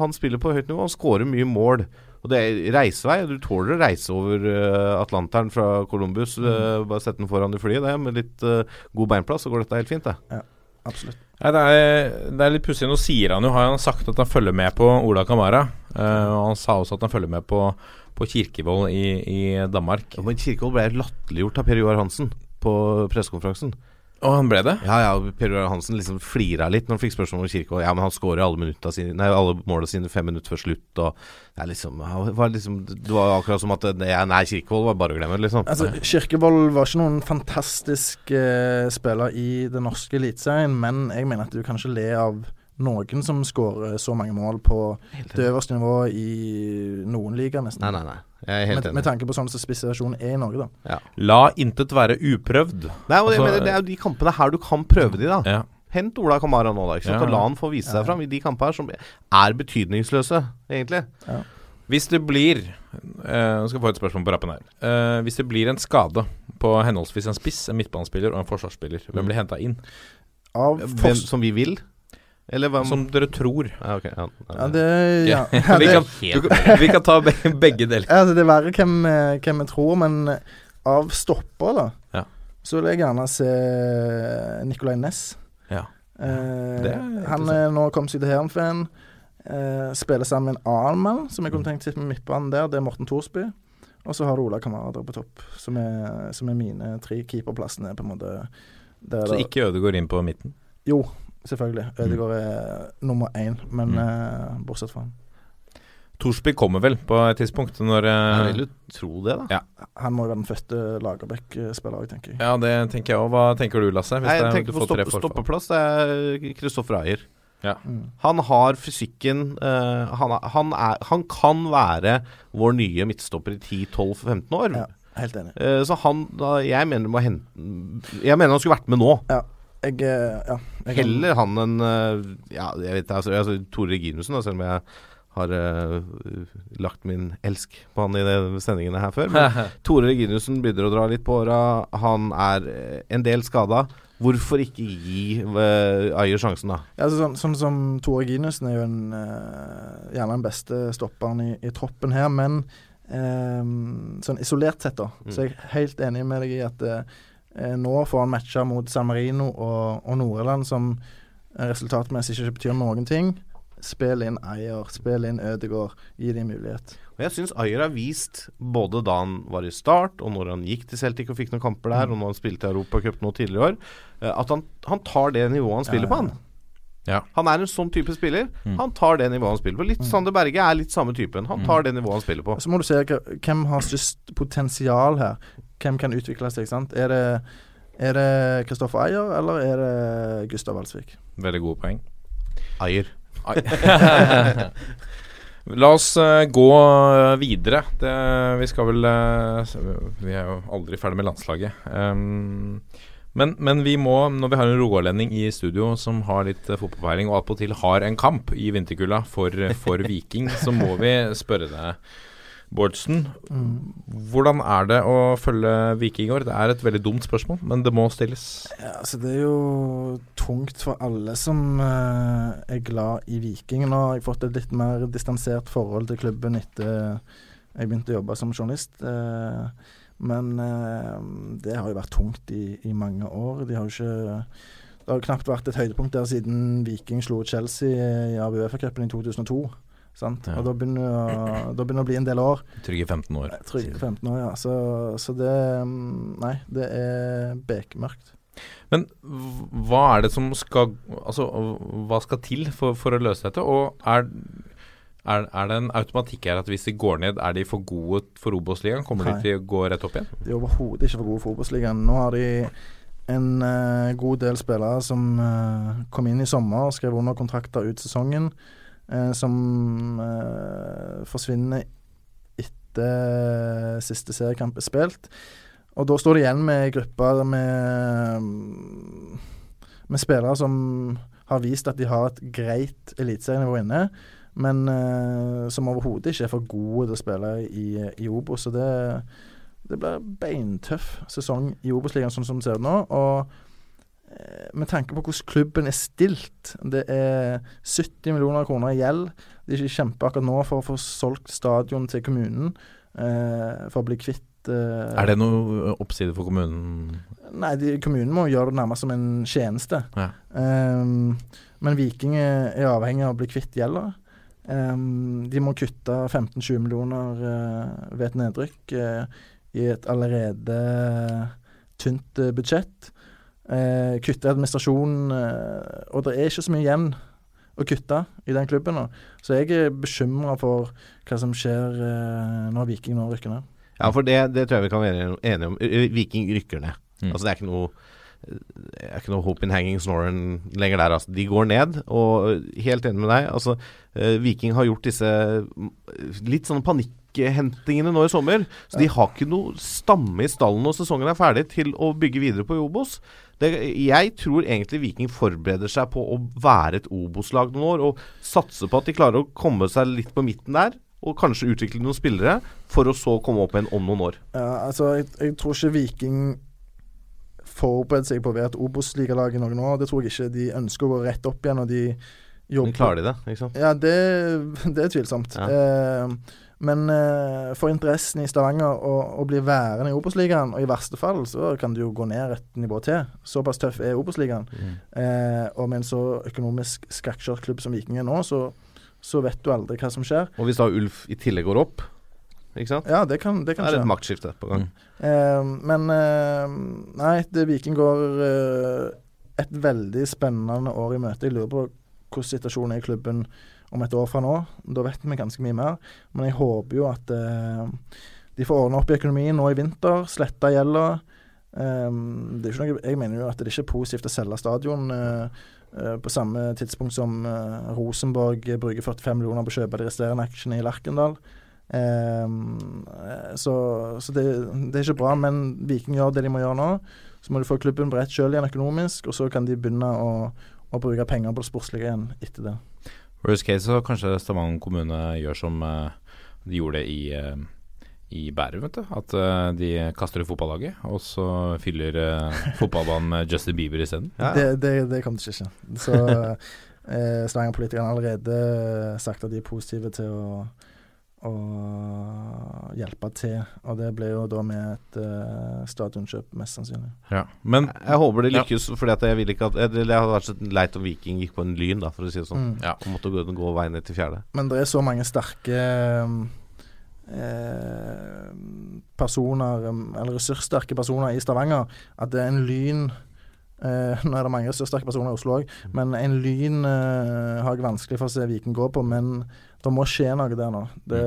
Han spiller på høyt nivå, han skårer mye mål. Og det er reisevei. Du tåler å reise over uh, Atlanteren fra Columbus. eh, bare sette den foran i flyet, det. Med litt uh, god beinplass, så går dette helt fint, det. Absolutt. Nei, det, er, det er litt pussig. Nå sier han jo, har han sagt at han følger med på Ola Kamara. Uh, og han sa også at han følger med på, på Kirkevold i, i Danmark. Ja, men Kirkevold ble latterliggjort av Per Joar Hansen på pressekonferansen. Og han ble det? Ja, ja, Per Ola Hansen liksom flira litt når han fikk spørsmål om Kirkevold. Ja, men han skårer alle, minutta sine, nei, alle måla sine fem minutter før slutt, og det er liksom, var liksom Det var akkurat som at ja, Nei, Kirkevold var bare å glemme, liksom. Altså, Kirkevold var ikke noen fantastisk uh, spiller i den norske eliteserien, men jeg mener at du kan ikke le av noen som skårer så mange mål på det øverste nivået i noen liga, nesten. Nei, nei, nei. Jeg er helt Med, enig. med tanke på sånn som spissituasjonen er i Norge, da. La intet være uprøvd. Nei, Altså, mener, Det er jo de kampene her du kan prøve de, da. Ja. Hent Ola Kamara nå, da. Ikke sant? Ja. Og la han få vise seg fram i de kampene her som er betydningsløse, egentlig. Hvis det blir eh, Nå skal jeg få et spørsmål på rappen her. Uh, hvis det blir en skade på henholdsvis en spiss, en midtbanespiller og en forsvarsspiller, hvem blir henta inn? Av Hvem som vi vil? Eller hvem Som dere tror. ja, ok, ja, Ja, det Ja. vi, ja, det, kan, du, vi kan ta be- begge deler. altså, det er verre hvem, eh, hvem vi tror, men eh, av stopper, da, Ja. så vil jeg gjerne se Nicolay Næss. Ja. Eh, han er nå kommet seg til Heerenveen. Eh, spiller sammen med en annen mann som jeg kunne tenkt sitte med midtbanen der. Det er Morten Thorsby. Og så har du Ola Kamara der på topp, som er, som er mine tre keeperplassene, på en måte. Der Så ikke ikke Ødegaard inn på midten. Jo, selvfølgelig. Ødegaard er nummer én, men Mm. eh, bortsett fra han. Thorsby kommer vel på et tidspunkt når eh, Jeg vil jo tro det, da. Ja. Han må jo være den fødte Lagerbäck-spiller òg, tenker jeg. Ja, det tenker jeg òg. Hva tenker du, Lasse? Hvis Nei, jeg er, tenker på stopp, stoppeplass. Det er Kristoffer Ayer. Ja. Mm. Han har fysikken uh, han, er, han, er, han kan være vår nye midtstopper i 10-12-15 år. Ja, helt enig. Uh, så han da, Jeg mener må hente Jeg mener han skulle vært med nå. Jeg, eh, ja, jeg Heller han enn eh, Ja, jeg vet altså, altså Tore Reginussen, selv om jeg har uh, lagt min elsk på han i de sendingene her før. Men Tore Reginussen begynner å dra litt på åra. Han er en del skada. Hvorfor ikke gi uh, Ayer sjansen, da? Ja, altså, sånn, sånn som Tore Reginussen er jo en, uh, gjerne den beste stopperen i, i troppen her, men um, sånn isolert sett, da, Mm. så er jeg helt enig med deg i at eh, nå får han matcha mot San Marino og, og Nord-Irland, som eh, resultatmessig ikke betyr noen ting. Spill inn Eier, spill inn Ødegaard, gi dem mulighet. Og Jeg syns Ayer har vist, både da han var i start, og når han gikk til Celtic og fikk noen kamper der, og når han spilte i Europacup nå tidligere i år, eh, at han, han tar det nivået han spiller Ja, på, han. Ja. Han er en sånn type spiller. Mm. Han tar det nivået han spiller på. Litt Sander Berge er litt samme typen. Han tar det nivået han spiller på. Så må du se hvem har størst potensial her. Hvem kan utvikle seg, sant. Er det er det Kristoffer Eier, eller er det Gustav Walsvik? Veldig gode poeng. Eier La oss uh, gå videre. Det, vi skal vel uh, Vi er jo aldri ferdig med landslaget. Um, men, men vi må, når vi har en rogalending i studio som har litt uh, fotballpeiling, og attpåtil har en kamp i vinterkulda for, for Viking, så må vi spørre deg, Bårdsen. Hvordan er det å følge Viking i år? Det er et veldig dumt spørsmål, men det må stilles. Ja, altså Det er jo tungt for alle som uh, er glad i Viking. Nå har jeg fått et litt mer distansert forhold til klubben etter jeg begynte å jobbe som journalist. eh, men eh, det har jo vært tungt i, i mange år. De har jo ikke Det har knapt vært et høydepunkt der siden Viking slo Chelsea i ABUFA-cupen i 2002. Sant? Ja. Og da begynner, da begynner det å bli en del år. Trygge 15 år. Trygge 15 år, ja. Så, så det mm, Nei, det er bekmørkt. Men hva er det som skal Altså, hva skal til for, for å løse dette? Og er, er, er det en automatikk her at hvis de går ned, er de for gode for Obos-ligaen? Kommer Nei. de til å gå rett opp igjen? De er overhodet ikke for gode for Obos-ligaen. Nå har de en uh, god del spillere som uh, kom inn i sommer og skrev under kontrakter ut sesongen, uh, som forsvinner etter siste seriekamp er spilt. Og da står de igjen med ei gruppe med, med spillere som har vist at de har et greit eliteserienivå inne, men uh, som overhodet ikke er for gode til å spille i, i Obos. Så det det blir beintøff sesong i Obos-ligaen sånn som det ser ut nå. Og eh, med tanke på hvordan klubben er stilt Det er 70 millioner kroner i gjeld. De kjemper akkurat nå for å få solgt stadion til kommunen uh, for å bli kvitt Er det noe oppside for kommunen? Nei, de, kommunen må gjøre det nærmest som en tjeneste. Ja. Um, men Viking er avhengig av å bli kvitt gjelda. Ehm, de må kutte 15-20 millioner eh, ved et nedrykk eh, i et allerede tynt eh, budsjett. Eh, kutte administrasjon eh, Og det er ikke så mye igjen å kutte i den klubben nå. Så jeg er bekymra for hva som skjer når Viking nå rykker ned. Ja, for det, det tror jeg vi kan være enige om. Viking rykker ned. Mm. Altså Det er ikke noe det er ikke noe hope in hanging snoren lenger der. Altså. De går ned, og helt enig med deg. Altså, Viking har gjort disse mm, litt sånne panikkhentingene nå i sommer. Så de har ikke noe stamme i stallen når sesongen er ferdig, til å bygge videre på Obos. Det, jeg tror egentlig Viking forbereder seg på å være et Obos-lag noen år, og satser på at de klarer å komme seg litt på midten der. Og kanskje utvikle noen spillere, for å så komme opp igjen om noen år. Ja, altså, jeg, jeg tror ikke Viking forbereder seg på å være et Obos-ligalag i noen år. Det tror jeg ikke. De ønsker å gå rett opp igjen, og de Men klarer de det? ikke sant? Ja, det, det er tvilsomt. Ja. Eh, men eh, for interessen i Stavanger å, å bli værende i Obos-ligaen, og i verste fall så kan du jo gå ned et nivå til. Såpass tøff er Obos-ligaen. Eh, og med en så økonomisk skakkjørt klubb som Viking er nå, så, så vet du aldri hva som skjer. Og hvis da Ulf i tillegg går opp, ikke sant? Ja, det kan, det kan er det er et maktskifte på gang. Eh, men eh, nei, det Viking går eh, et veldig spennende år i møte. Jeg lurer på hvordan situasjonen er i klubben om et år fra nå. Da vet vi ganske mye mer. Men jeg håper jo at eh, de får ordna opp i økonomien nå i vinter, sletta gjelda. Um, er jeg mener jo at det ikke er positivt å selge stadion eh, på samme tidspunkt som eh, Rosenborg bruker 45 millioner på å kjøpe de resterende aksjene i Lerkendal. Um, så så det, det er ikke bra, men Viking gjør det de må gjøre nå. Så må de få klubben bredt sjøl igjen økonomisk, og så kan de begynne å, å bruke penger på det sportslige igjen etter det. Worst case så kanskje Stavanger kommune gjør som eh, de gjorde i, uh, i Bærum, vet du. At eh, de kaster ut fotballaget, og så fyller uh, fotballbanen med Justin Bieber isteden. Ja. Det, det, det kommer til å skje. Så eh, Stavanger-politikerne har allerede sagt at de er positive til å, å hjelpe til. Og det blir jo da med et uh, stadionkjøp, mest sannsynlig. Ja. Men Jeg håper det Ja. lykkes, fordi at jeg vil ikke at Det hadde vært så leit om Viking gikk på en lyn, da, for å si det sånn. Mm. Ja. Og måtte gå, gå veien ned til fjerde. Men det er så mange sterke eh, personer, eller ressurssterke personer i Stavanger, at det er en lyn eh, Nå er det mange ressurssterke personer i Oslo òg, men en lyn eh, har jeg vanskelig for å se Viken gå på. Men det må skje noe der nå. Det,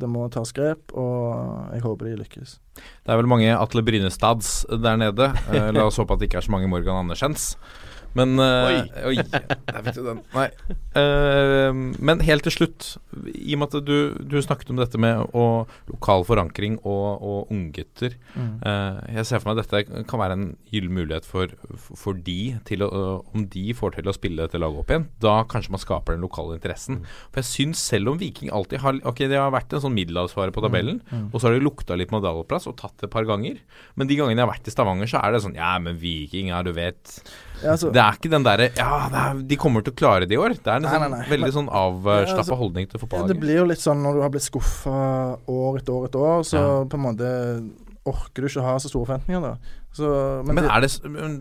det må tas grep, og jeg håper de lykkes. det er vel mange Atle Brynestads der nede. Eh, la oss håpe at det ikke er så mange Morgan Andersens. Men eh, Oi! Der fikk du den. Nei. Eh, men helt til slutt, i og med at du, du snakket om dette med og, lokal forankring og, og unggutter. Eh, jeg ser for meg at dette kan være en gyllen mulighet for, for de til å Om de får til å spille dette laget opp igjen, da kanskje man skaper den lokale interessen. For jeg syns selv om Viking alltid har Ok, det har vært en sånn middelhavsfare på tabellen, og så har de lukta litt medaljeplass og tatt det et par ganger. Men de gangene jeg har vært i Stavanger, så er det sånn Ja, men Viking, ja, du vet Ja, altså, Det er ikke den derre Ja, er, de kommer til å klare det i år. Det er en Nei, sånn, nei, nei. veldig sånn avslappa altså, holdning til Ja, det blir jo litt sånn når du har blitt skuffa år etter år etter år, så på en måte orker du ikke ha så store forventninger, da. Så, men, Men er det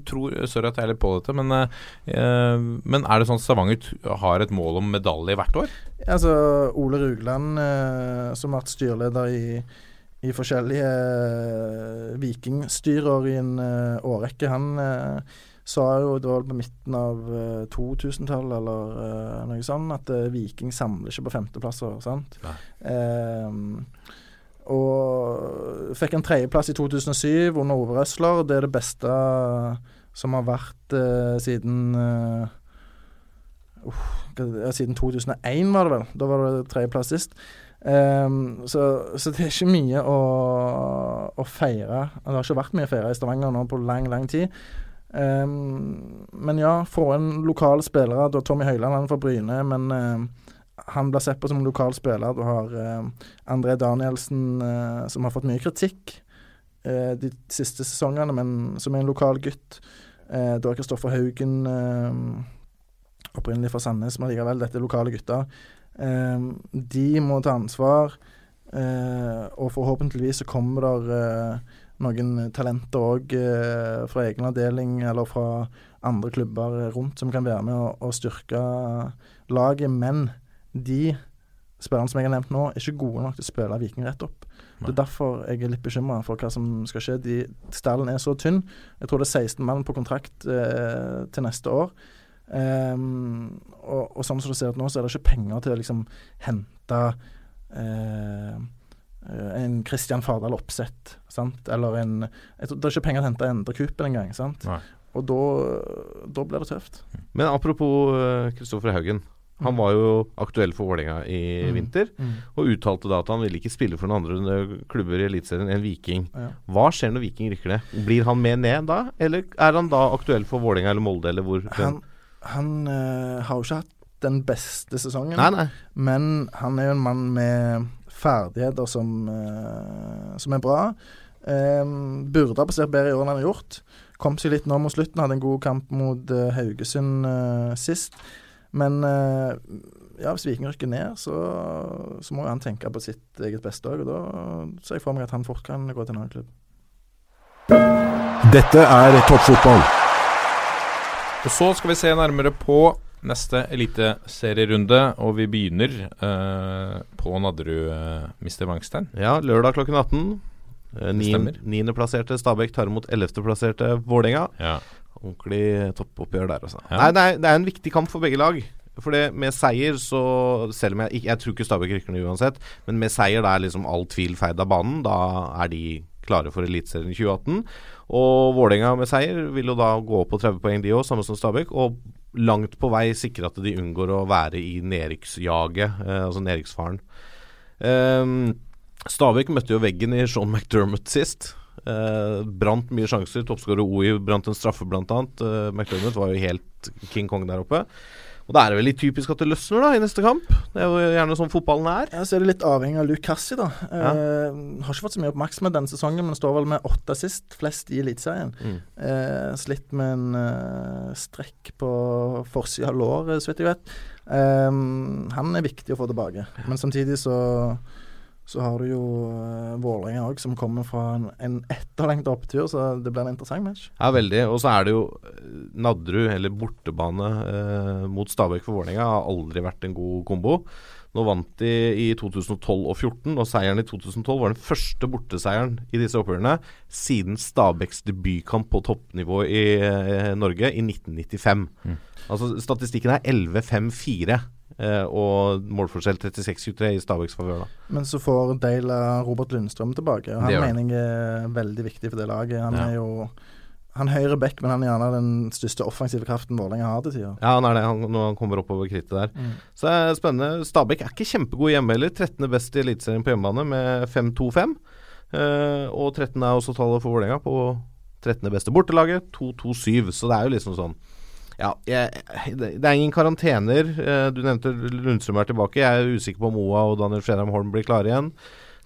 tror, Sorry at jeg er litt på dette, men, eh, men er det sånn at Stavanger har et mål om medalje hvert år? altså, Ole Rugland, eh, som har vært styreleder i, i forskjellige eh, vikingstyrer i en eh, årrekke, han eh, er jo det var på midten av eh, 2000-tallet eller uh, noe sånt, at uh, Viking samler ikke på femteplasser. sant? Eh, og fikk en tredjeplass i 2007 under Ove Røsler. Det er det beste som har vært uh, siden eh, Siden 2001, var det vel. Da var det tredjeplass sist. Um, så, så det er ikke mye å, å feire. Det har ikke vært mye å feire i Stavanger nå på lang, lang tid. Ehm, men ja, få inn lokale spillere. Har Tommy Høiland, han er fra Bryne, men uh, han blir sett på som en lokal spiller. Du har uh, André Danielsen, uh, som har fått mye kritikk de siste sesongene, men som er en lokal gutt. Du har Kristoffer Haugen, opprinnelig fra Sandnes, men likevel, dette er lokale gutter. Ehm, de må ta ansvar, og forhåpentligvis så kommer der noen talenter òg eh, fra egen avdeling eller fra andre klubber rundt som kan være med å, å styrke laget. Men de spillerne som jeg har nevnt nå, er ikke gode nok til å spille Viking rett opp. Det er derfor jeg er litt bekymra for hva som skal skje. De, stallen er så tynn. Jeg tror det er 16 mann på kontrakt eh, til neste år. Um, og, og sånn som det ser ut nå, så er det ikke penger til å liksom hente eh, en Christian Fardal Opseth, sant? Eller en Det er ikke penger å hente Endre Cooper engang, sant? Nei. Og da, da blir det tøft. Men apropos Kristoffer Haugen. Han var jo aktuell for Vålerenga i Mm. vinter, Mm. og uttalte da at han ville ikke spille for noen andre eh, klubber i Eliteserien enn Viking. Ja. Hva skjer når Viking rykker ned? Blir han med ned da, eller er han da aktuell for Vålerenga eller Molde, eller hvor? Han, han øh, har jo ikke hatt den beste sesongen. Nei, nei. Men han er jo en mann med ferdigheter som, eh, som er bra. Um, burde ha passert bedre i år enn han har gjort. Kom seg litt nå mot slutten, hadde en god kamp mot uh, Haugesund uh, sist. Men uh, ja, hvis Viking rykker ned, så, så må jo han tenke på sitt eget beste òg. Og da ser jeg for meg at han fort kan gå til en annen klubb. Dette er toppfotball. Og så skal vi se nærmere på neste eliteserierunde, og vi begynner eh, på Nadderud, uh, Mr. Wangstein. Ja, lørdag klokken 18. Eh. Niendeplasserte Stabæk tar imot ellevteplasserte Vålerenga. Ja. Ordentlig toppoppgjør der, altså. Ja. Nei, det er, det er en viktig kamp for begge lag. For det med seier så Selv om jeg Jeg tror ikke Stabæk rykker ned uansett, men med seier da er liksom all tvil feid av banen. Da er de klare for Eliteserien i 2018. Og Vålerenga med seier vil jo da gå opp på 30 poeng, de òg, samme som Stabæk. Og langt på vei sikre at de unngår å være i nedrykksjaget, eh, altså nedrykksfaren. Um, Stavik møtte jo veggen i Sean McDermott sist. Eh, brant mye sjanser. Toppskårer OI brant en straffe, annet. Eh, McDermott var jo helt King Kong der oppe. Og da er det vel litt typisk at det løsner da i neste kamp. Det er jo gjerne sånn fotballen er. Ja, Så er det litt avhengig av Luke Cassi, da. Eh, har ikke fått så mye oppmerksomhet denne sesongen, men står vel med åtte sist, flest i Eliteserien. Mm. Eh, slitt med en eh, strekk på forsida av låret, så vidt jeg vet. Eh, han er viktig å få tilbake. Men samtidig så så har du jo uh, Vålerenga òg, som kommer fra en, en etterlengta opptur, så det blir en interessant match. Ja, veldig. Og så er det jo eh, Nadderud, eller bortebane uh, mot Stabæk for Vålerenga, har aldri vært en god kombo. Nå vant de i 2012 og 2014, og seieren i 2012 var den første borteseieren i disse oppgjørene siden Stabæks debutkamp på toppnivå i eh, Norge i 1995. Mm. Altså Statistikken er 11-5-4. Eh, og målforskjell 36-23 i Stabæks favør. da. Men så får Dale Robert Lundstrøm tilbake. og Han mener jeg er veldig viktig for det laget. Han Ja. er jo han høyre back, men han er gjerne den største offensive kraften Vålerenga har til tider. Ja, han er det han, når han kommer oppover krittet der. Mm. Så det er spennende. Stabæk er ikke kjempegod hjemme heller. 13. best i Eliteserien på hjemmebane med 5-2-5. Uh, og 13 er også tallet for Vålerenga på 13. beste bortelaget. 2-2-7. Så det er jo liksom sånn Ja, jeg, det er ingen karantener. Eh, du nevnte Lundstrøm er tilbake. Jeg er usikker på om Moa og Daniel Fredheim Holm blir klare igjen.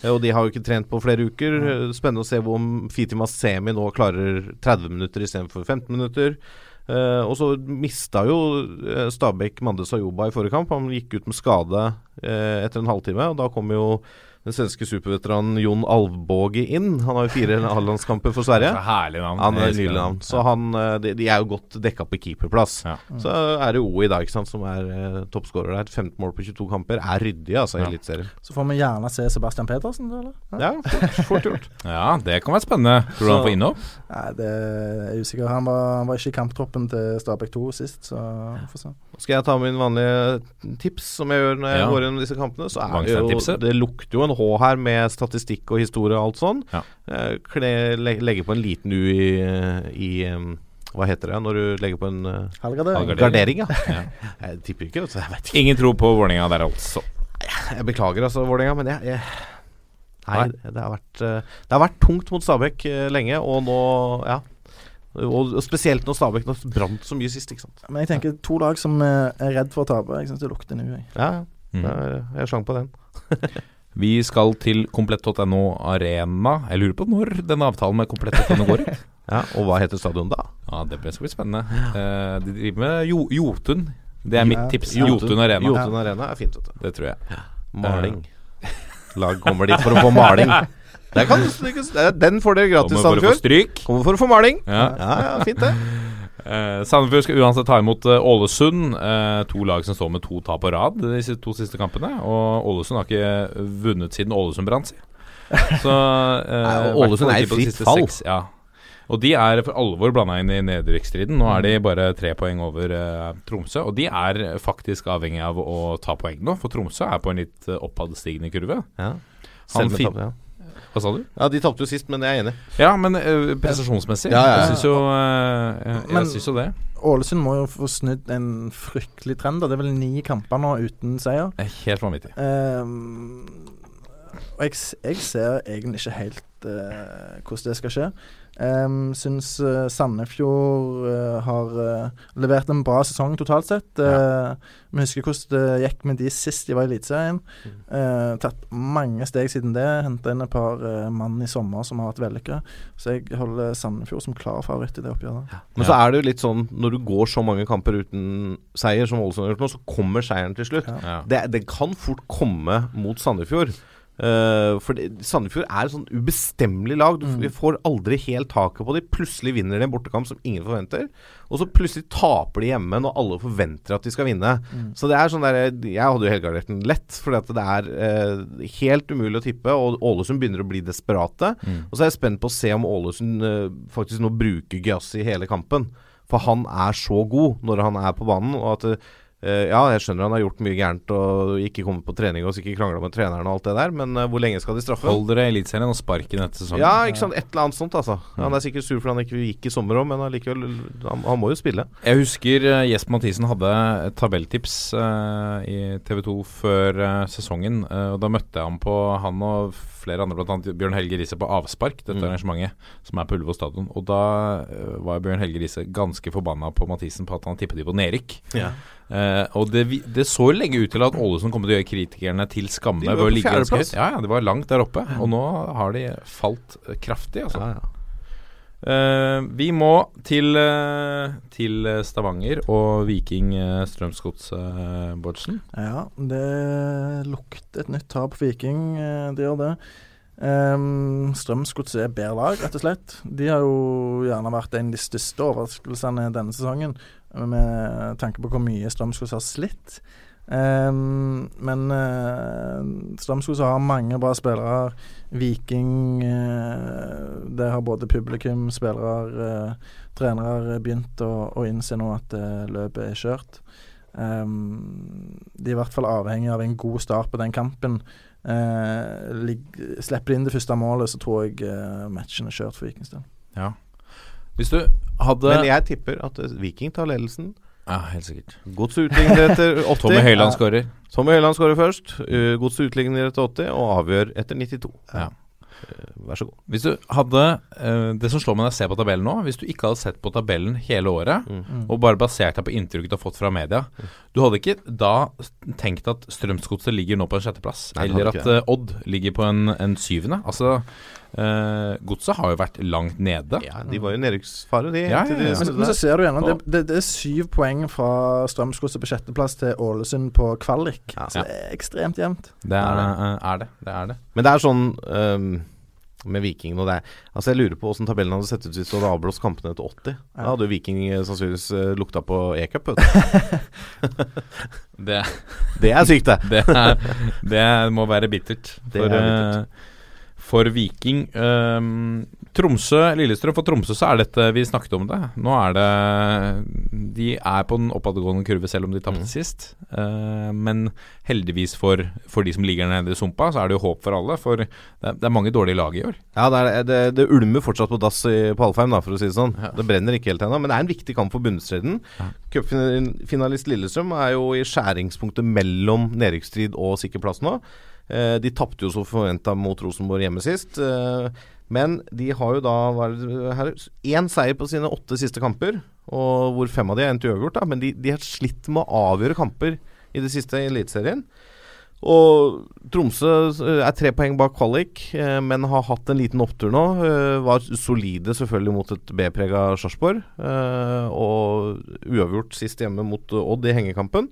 Eh, Og de har jo ikke trent på flere uker. Eh, Spennende å se om Fitima Semi nå klarer 30 minutter istedenfor 15 minutter. Uh, og så mista jo Stabæk Mande Sayoba i forrige kamp. Han gikk ut med skade uh, etter en halvtime. Og da kom jo den svenske superveteranen Jon Alvbåge inn. Han har jo fire A-landskamper for Sverige. Så herlig navn. Han er nydelig navn. Så han, eh, de, de er jo godt dekka på keeperplass. Ja. Så er det O i dag, ikke sant, som er eh, toppskårer der. 15 mål på 22 kamper. Er ryddig, altså, i Ja. Eliteserien. Så får vi gjerne se Sebastian Petersen, da, eller? Ja, fort, fort gjort. Ja, det kan være spennende. Tror du han får innhopp? Nei, det er usikker. Han var, han var ikke i kamptroppen til Stabæk 2 sist, så vi får se. Skal jeg ta min vanlige tips, som jeg gjør når jeg Ja. går gjennom disse kampene, så er det jo Det lukter jo en H her med statistikk og historie og alt sånn. Ja. Eh, Kle, legge på en liten U i, i Hva heter det når du legger på en eh, Halvgradering. Halvgardering. gardering? Ja. Ja. Jeg tipper ikke, så jeg vet ikke. Ingen tro på Vålerenga der, altså. Jeg beklager altså, Vålerenga, men jeg, jeg Nei. Det, har vært, eh, det har vært tungt mot Stabæk eh, lenge, og nå Ja. Og, spesielt når Stabæk nå brant så mye sist, ikke sant. Men jeg tenker to lag som eh, er redd for å tape. Jeg syns det lukter nå, jeg. Ja, ja. Mm. Jeg slang på den. Vi skal til komplett.no Arena. Jeg lurer på når denne avtalen med komplett.no går ut. Ja, Og hva heter stadion da? Ja, det blir- skal bli spennende. Eh, de driver med jo, Jotun. Det er mitt Ja. tips. Jotun Arena. Jotun Arena er fint, vet du. Det tror jeg. Maling. Lag kommer dit for å få maling. Der kan Den får dere gratis, Kommer for å få stryk. Kommer for å få maling. Ja. Ja, ja, fint det. Eh, Sandefjord skal uansett ta imot eh, Ålesund. Eh, to lag som står med to tap på rad de to siste kampene. Og Ålesund har ikke vunnet siden Ålesund brant, si. Så eh, Ålesund er i fritt fall. seks, Ja. Og de er for alvor blanda inn i nedrykksstriden. Nå er de bare tre poeng over eh, Tromsø. Og de er faktisk avhengig av å ta poeng nå, for Tromsø er på en litt oppadstigende kurve. Ja. Han fin- ja. Hva sa du? ja, de tapte jo sist, men jeg er enig. Ja, men uh, prestasjonsmessig. Ja, ja, ja. Jeg syns jo, uh, jeg, jeg syns jo det. Ålesund må jo få snudd en fryktelig trend. da. Det er vel ni kamper nå uten seier. Er helt vanvittig. Uh, og jeg, jeg ser egentlig ikke helt eh, hvordan det skal skje. Um, syns eh, Sandefjord eh, har eh, levert en bra sesong totalt sett. Uh, ja. husker hvordan det gikk med de sist de var i Eliteserien. Eh, tatt mange steg siden det. Henta inn et par mann i sommer som har vært vellykka. Så jeg holder Sandefjord som klar favoritt i det oppgjøret. Men så er det jo litt sånn når du går så mange kamper uten seier, som Ålesund har gjort nå, så kommer seieren til slutt. Ja. Ja. Det, det kan fort komme mot Sandefjord. Eh, for det, Sandefjord er et sånn ubestemmelig lag. Du Mm. får aldri helt taket på dem. Plutselig vinner de en bortekamp som ingen forventer. Og så plutselig taper de hjemme når alle forventer at de skal vinne. Mm. Så det er sånn der, Jeg hadde jo helgardert den lett, for det er uh, helt umulig å tippe. Og Ålesund begynner å bli desperate. Mm. Og så er jeg spent på å se om Ålesund uh, faktisk nå bruker Gyasi i hele kampen. For han er så god når han er på banen. Og at ja, jeg skjønner han har gjort mye gærent og ikke kommet på trening og ikke krangla med treneren og alt det der, men eh, hvor lenge skal de straffe? Hold dere i Eliteserien og sparken etter sesongen. Ja, ikke sant. Et eller annet sånt, altså. Han er sikkert sur fordi han ikke gikk i sommer òg, men allikevel han, han må jo spille. Jeg husker uh, Jesper Mathisen hadde tabelltips uh, i TV 2 før uh, sesongen. uh, og Da møtte jeg ham på han og flere andre, bl.a. Bjørn Helge Riise, på Avspark, dette Mm. arrangementet som er på Ullevål stadion. Og da eh, var Bjørn Helge Riise ganske forbanna på Mathisen på at han tippet de på nedrykk. Ja. Eh, og det, det så lenge ut til at Ålesund kom til å gjøre kritikerne til skamme. De var på fjerdeplass. Ja, ja, de var langt der oppe. Og nå har de falt eh, kraftig, altså. Ja, ja. Uh, vi må til, uh, til Stavanger og Viking uh, Strømsgods, uh, Bårdsen. Ja, det lukter et nytt tap for Viking. Det gjør det. Um, Strømsgodset er bedre lag, rett og slett. De har jo gjerne vært en av de største overraskelsene denne sesongen, med tanke på hvor mye Strømsgodset har slitt. Um, men uh, Strømsgodset har mange bra spillere. Viking uh, Der har både publikum, spillere, uh, trenere begynt å, å innse nå at uh, løpet er kjørt. Um, de er i hvert fall avhengig av en god start på den kampen. Eh, slipper inn det første målet, så tror jeg eh, matchen er kjørt for Vikings del. Ja. Hvis du hadde Men jeg tipper at eh, Viking tar ledelsen. Ja, helt sikkert. Godset utligner etter 80. Tommy Høiland skårer. Tommy Høiland skårer først. Uh, Godset utligner etter 80 og avgjør etter 92. Ja. Vær så god. Hvis du hadde eh, Det som slår meg når jeg ser på tabellen nå Hvis du ikke hadde sett på tabellen hele året, Mm. og bare basert deg på inntrykket du har fått fra media Du hadde ikke da tenkt at Strømsgodset ligger nå på en sjetteplass, Nei, eller at eh, Odd ligger på en, en syvende. Altså eh, Godset har jo vært langt nede. Ja, de var jo i nedrykksfare, de. Ja, ja, ja. Men, men så ser du gjennom det, det, det er syv poeng fra Strømsgodset på sjetteplass til Ålesund på kvalik. Ja. Så det er ekstremt jevnt. Det er, er det. Det er det. Men det er sånn um, med Viking og det Altså Jeg lurer på åssen tabellen hadde sett ut hvis du hadde avblåst kampene etter 80. Da hadde jo Viking eh, sannsynligvis eh, lukta på e-cup. Det, Det er sykt, det. det, er, det må være bittert Det er bittert. For Viking. Um, Tromsø, Lillestrøm. For Tromsø så er dette Vi snakket om det. Nå er det De er på den oppadgående kurve selv om de tapte Mm. sist. Uh, men heldigvis for, for de som ligger nede i sumpa, så er det jo håp for alle. For det det er mange dårlige lag i år. Ja, det, er, det, det ulmer fortsatt på dass i, på Alfheim, da, for å si det sånn. Ja. Det brenner ikke helt ennå, men det er en viktig kamp for bunnstriden. Ja. Cupfinalist Lillestrøm er jo i skjæringspunktet mellom nedrykksstrid og sikker plass nå. Eh, de tapte jo så forventa mot Rosenborg hjemme sist. Eh, men de har jo da én seier på sine åtte siste kamper, og hvor fem av de er endt uavgjort. Men de, de har slitt med å avgjøre kamper i det siste i Eliteserien. Og Tromsø eh, er tre poeng bak kvalik, men har hatt en liten opptur nå. Var solide selvfølgelig mot et B-prega Sarpsborg, og uavgjort sist hjemme mot Odd i hengekampen.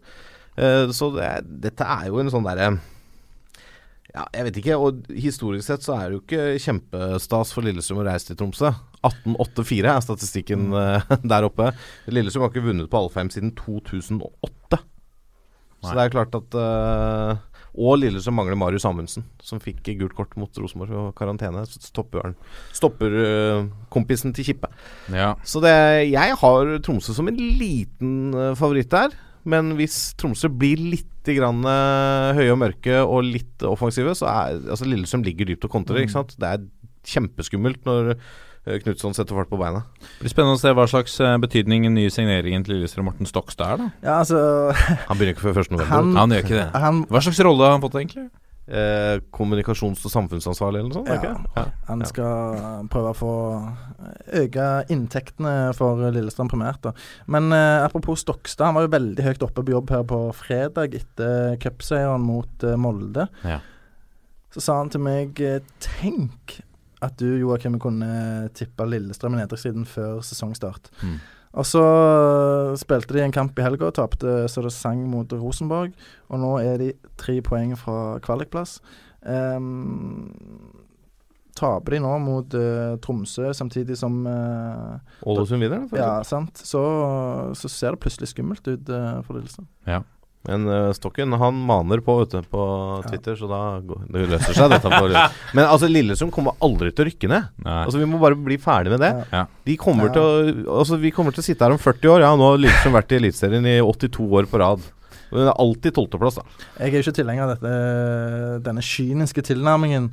Så det, dette er jo en sånn derre ja, jeg vet ikke. Og historisk sett så er det jo ikke kjempestas for Lillestrøm å reise til Tromsø. 1884 er statistikken mm. der oppe. Lillestrøm har ikke vunnet på Alfheim siden 2008. Så det er klart at uh, Og Lillestrøm mangler Marius Amundsen, som fikk gult kort mot Rosenborg og karantene. Stopper, stopper uh, kompisen til Kippe. Ja. Så det, jeg har Tromsø som en liten eh, favoritt der. Men hvis Tromsø blir litt grann, eh, høye og mørke og litt offensive, så er altså Lillesund ligger dypt og kontrer. Ikke sant? Det er kjempeskummelt når uh, Knutson setter fart på beina. Det blir spennende å se hva slags eh, betydning den nye signeringen til Lillestrøm Morten Stokstad er, da. Ja, altså Han begynner ikke før 1. november. Han- han gjør ikke det. Han, Hva slags rolle har han fått, egentlig? Eh, kommunikasjons- og samfunnsansvarlig eller noe sånt? ja, ikke? han Ja. skal prøve å få øke inntektene for Lillestrøm primært. da. Men eh, apropos Stokstad, han var jo veldig høyt oppe på jobb her på fredag etter cupseieren mot eh, Molde. Ja. Så sa han til meg eh, Tenk at du, Joakim, kunne tippa Lillestrøm i nedrykkssiden før sesongstart. Mm. Og så eh, spilte de en kamp i helga og tapte så det sang mot Rosenborg. Og nå er de tre poeng fra kvalikplass. Um, taper de nå mot uh, Tromsø samtidig som Ålesund uh, vinner. Ja, sant. Så, så ser det plutselig skummelt ut uh, for Lillestrøm. Men eh, Stokken han maner på ute på Twitter, så da går, det løser seg dette. For, men altså Lillesund kommer aldri til å rykke ned. Nei. Altså Vi må bare bli ferdig med det. Ja. De kommer Ja. til å, altså, vi kommer til å sitte her om 40 år. Ja, nå har Lillesund vært i Eliteserien i 82 år på rad. Men det er alltid tolvteplass, da. Jeg er ikke tilhenger av dette, denne kyniske tilnærmingen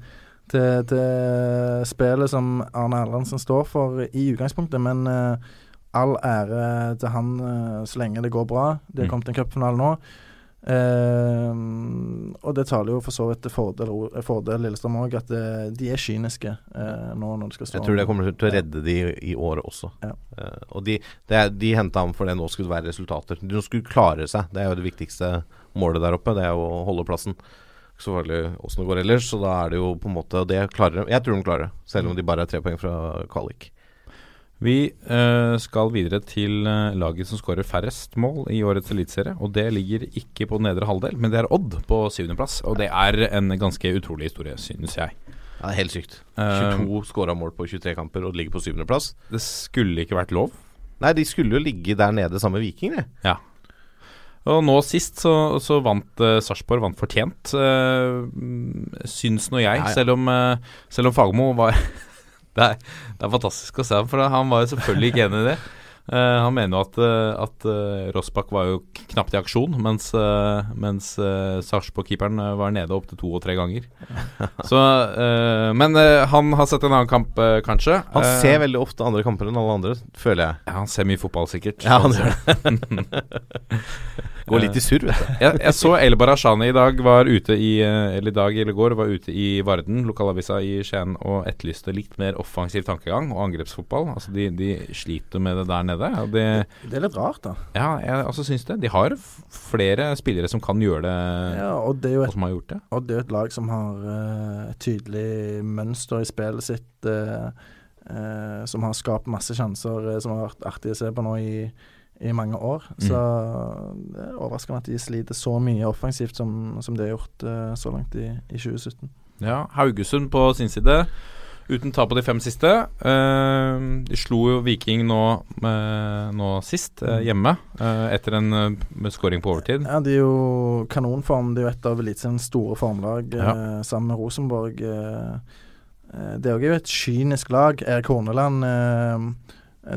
til, til spillet som Arne Erlandsen står for i utgangspunktet, men eh, all ære til han eh, så lenge det går bra. De har Mm. kommet til en cupfinale nå. Uh, og det taler jo for så vidt til fordel, fordel Lillestrøm òg, at det, de er kyniske uh, nå når de skal stå Jeg tror det kommer til å redde de i året også. Ja. Uh, og de, det de henta ham fordi nå skulle det være resultater. De skulle klare seg. Det er jo det viktigste målet der oppe. Det er jo å holde plassen. Ikke så farlig åssen det går ellers, så da er det jo på en måte Det klarer de. Jeg tror de klarer det, selv om de bare er tre poeng fra kvalik. Vi eh, skal videre til eh, laget som skårer færrest mål i årets eliteserie. Og det ligger ikke på nedre halvdel, men det er Odd på syvendeplass. Og det er en ganske utrolig historie, synes jeg. Ja, det er helt sykt. Eh, 22 skåra mål på 23 kamper og det ligger på syvendeplass. det skulle ikke vært lov. Nei, de skulle jo ligge der nede sammen med Viking, det. Ja. Og nå sist så, så vant uh, Sarpsborg vant fortjent, uh, syns nå jeg. Ja, ja. Selv om, uh, selv om Fagermo var det, er, det er fantastisk å se ham, for han var jo selvfølgelig ikke enig i det. Eh, han mener jo at, uh, at eh, Rossbakk var jo knapt i aksjon, mens, uh, mens uh, Sarpsborg-keeperen eh, var nede opptil to og tre ganger. Så, eh, men eh, han har sett en annen kamp, eh, kanskje. Han Eh, ser veldig ofte andre kamper enn alle andre, føler jeg. ja, Han ser mye fotball, sikkert. Ja, han gjør det. Går litt i surr, vet du. jeg, jeg så El Barashani i dag var ute i eh, Eller i dag eller går var ute i Varden, lokalavisa i Skien, og etterlyste litt mer offensiv tankegang og angrepsfotball. Altså de, de sliter med det der nede. Og det, Det er litt rart, da. ja, jeg også syns det. De har flere spillere som kan gjøre det, Ja, og det er jo og et som har gjort det. Og det er et lag som har uh, et tydelig mønster i spillet sitt. Uh, uh, som har skapt masse sjanser, som har vært artig å se på nå i, i mange år. Så det er overraskende at de sliter så mye offensivt som, som de har gjort så langt i, i 2017. Ja, Haugesund på sin side. Uten tap på de fem siste. Uh, de slo jo Viking nå, eh, nå sist, uh, hjemme, etter en uh, scoring på overtid. Ja, De er jo kanonform. Det er jo et av Eliteseriens store formlag Ja. sammen med Rosenborg. Det er jo et kynisk lag. Erik Horneland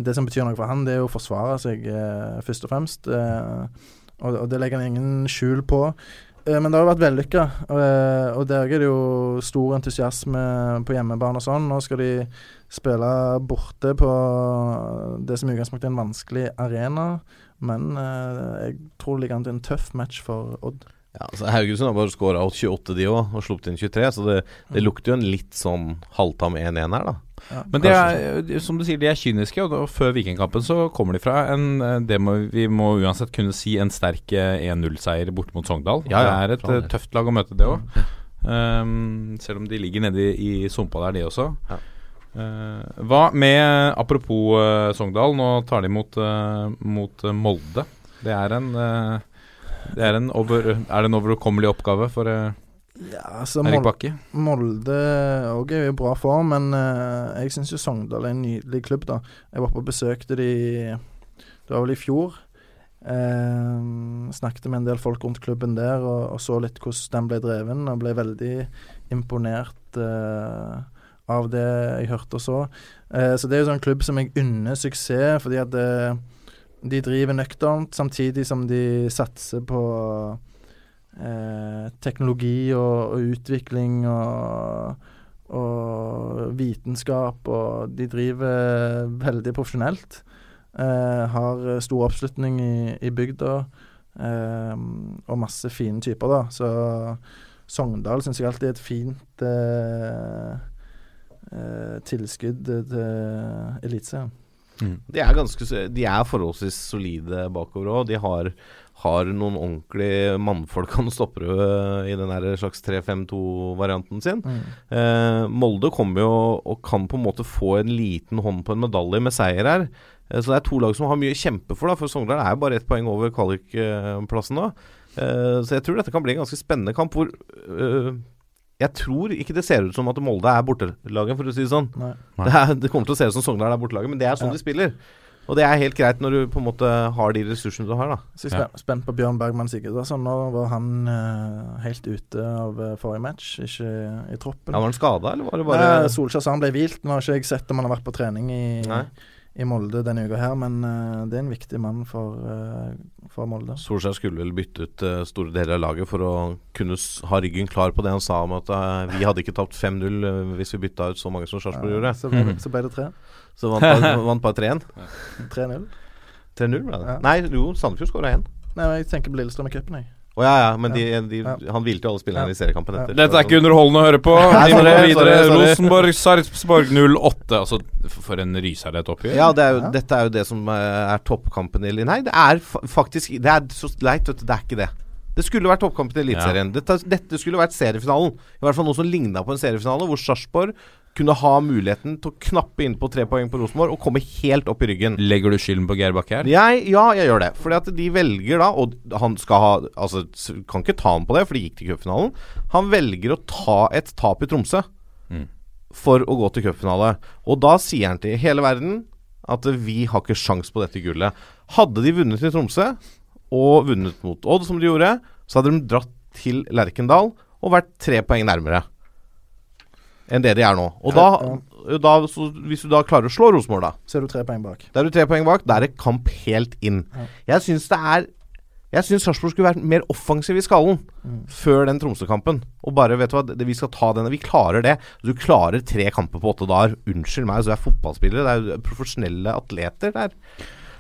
Det som betyr noe for han, det er jo å forsvare seg, først og fremst. Og, og det legger han ingen skjul på. Eh, men det har jo vært vellykka, eh, og der er det jo stor entusiasme på hjemmebane og sånn. Nå skal de spille borte på det som i utgangspunktet er en vanskelig arena. Men eh, jeg tror det ligger an til en tøff match for Odd. Ja, altså Haugesund har bare skåra 28, de òg, og sluppet inn 23. Så det, det lukter jo en litt sånn halvtam 1-1 her, da. Ja, Men de er, som du sier, de er kyniske, og da, før Vikingkampen så kommer de fra en eh, Det må vi må uansett kunne si en sterk eh, 1-0-seier borte mot Sogndal. Ja, ja, det er et all eh, tøft lag å møte, det òg. selv om de ligger nede i, i sumpa der, de også. Ja. Uh, hva med Apropos uh, Sogndal, nå tar de mot, uh, mot eh, Molde. Det er en eh, det er, en over, er det en overkommelig oppgave for eh, ja, altså, Erik Bakke? Molde òg er jo i bra form, men uh, jeg syns jo Sogndal er en nydelig klubb, da. Jeg var på og besøkte de Det var vel i fjor. Uh, snakket med en del folk rundt klubben der og, og så litt hvordan den ble dreven, og ble veldig imponert av det jeg hørte og så. Eh, så det er jo sånn klubb som jeg unner suksess, fordi at de driver nøkternt, samtidig som de satser på eh, teknologi og, og utvikling og, og vitenskap, og de driver veldig profesjonelt. Eh, har stor oppslutning i, i bygda, eh, og masse fine typer, da. Så Sogndal syns jeg alltid er et fint eh, eh, tilskudd til Eliteserien. De er, ganske, de er forholdsvis solide bakover òg. De har, har noen ordentlige mannfolk kan stoppe i den slags 3-5-2-varianten sin. Eh, Molde kommer jo og kan på en måte få en liten hånd på en medalje med seier her. Eh, så det er to lag som har mye å kjempe for, da, for Sogndal er jo bare ett poeng over kvalikplassen nå. Eh, så jeg tror dette kan bli en ganske spennende kamp hvor eh, jeg tror ikke det ser ut som at Molde er bortelaget, for å si det sånn. Det, er, det kommer til å se ut som Sogndal er bortelaget, men det er sånn Ja. de spiller. Og det er helt greit når du på en måte har de ressursene du har, da. Så jeg er spen- spent på Bjørn Bergman Sigurdsson. Nå var han uh, helt ute av uh, forrige match, ikke i troppen. Ja, var han skada, eller var det bare Solskjær sa han ble hvilt. Nå har ikke jeg sett om han har vært på trening i, Nei. I Molde denne uka her, men uh, det er en viktig mann for, uh, for Molde. Solskjær skulle vel bytte ut uh, store deler av laget for å kunne s ha ryggen klar på det han sa om at vi hadde ikke tapt 5-0 eh, hvis vi bytta ut så mange som Sarpsborg gjorde. Så ble, det, så ble det tre. Så vant par vant bare 3-1. 3-0. 3-0 ble det. Ja. Nei, jo, Sandefjord skåra 1. Nei, jeg tenker på Lillestrøm i cupen, jeg. Å ja, ja, men de, de, Ja. han hvilte jo alle spillerne Ja. i seriekampen etter. Dette er ikke underholdende å høre på. Vi må videre. sorry, sorry. Rosenborg, Sarpsborg 08. Altså, for en ryser det et oppgjør. Ja, det er jo, Ja. dette er jo det som eh, er toppkampen i Nei, det er faktisk Det er så leit, vet du. Det er ikke det. Det skulle vært toppkampen i Eliteserien. Dette, dette skulle vært seriefinalen. I hvert fall noe som ligna på en seriefinale, hvor Sarpsborg kunne ha muligheten til å knappe inn på tre poeng på Rosenborg og komme helt opp i ryggen. Legger du skylden på Geir Bakke her? Jeg, ja, jeg gjør det. Fordi at de velger da Og han skal ha Altså, kan ikke ta han på det, for de gikk til cupfinalen. Han velger å ta et tap i Tromsø Mm. for å gå til cupfinale. Og da sier han til hele verden at vi har ikke sjans på dette gullet. Hadde de vunnet i Tromsø, og vunnet mot Odd, som de gjorde, så hadde de dratt til Lerkendal og vært tre poeng nærmere enn det de er nå. Og da, da så Hvis du da klarer å slå Rosenborg, da Så er du tre poeng bak. da er du tre poeng bak. Da er det kamp helt inn. Jeg syns det er Jeg syns Sarpsborg skulle vært mer offensiv i skallen Mm. før den Tromsø-kampen. Og bare, vet du hva, det, vi skal ta denne. Vi klarer det. Du klarer tre kamper på åtte dager. Unnskyld meg, så du er fotballspillere. Det er jo profesjonelle atleter der.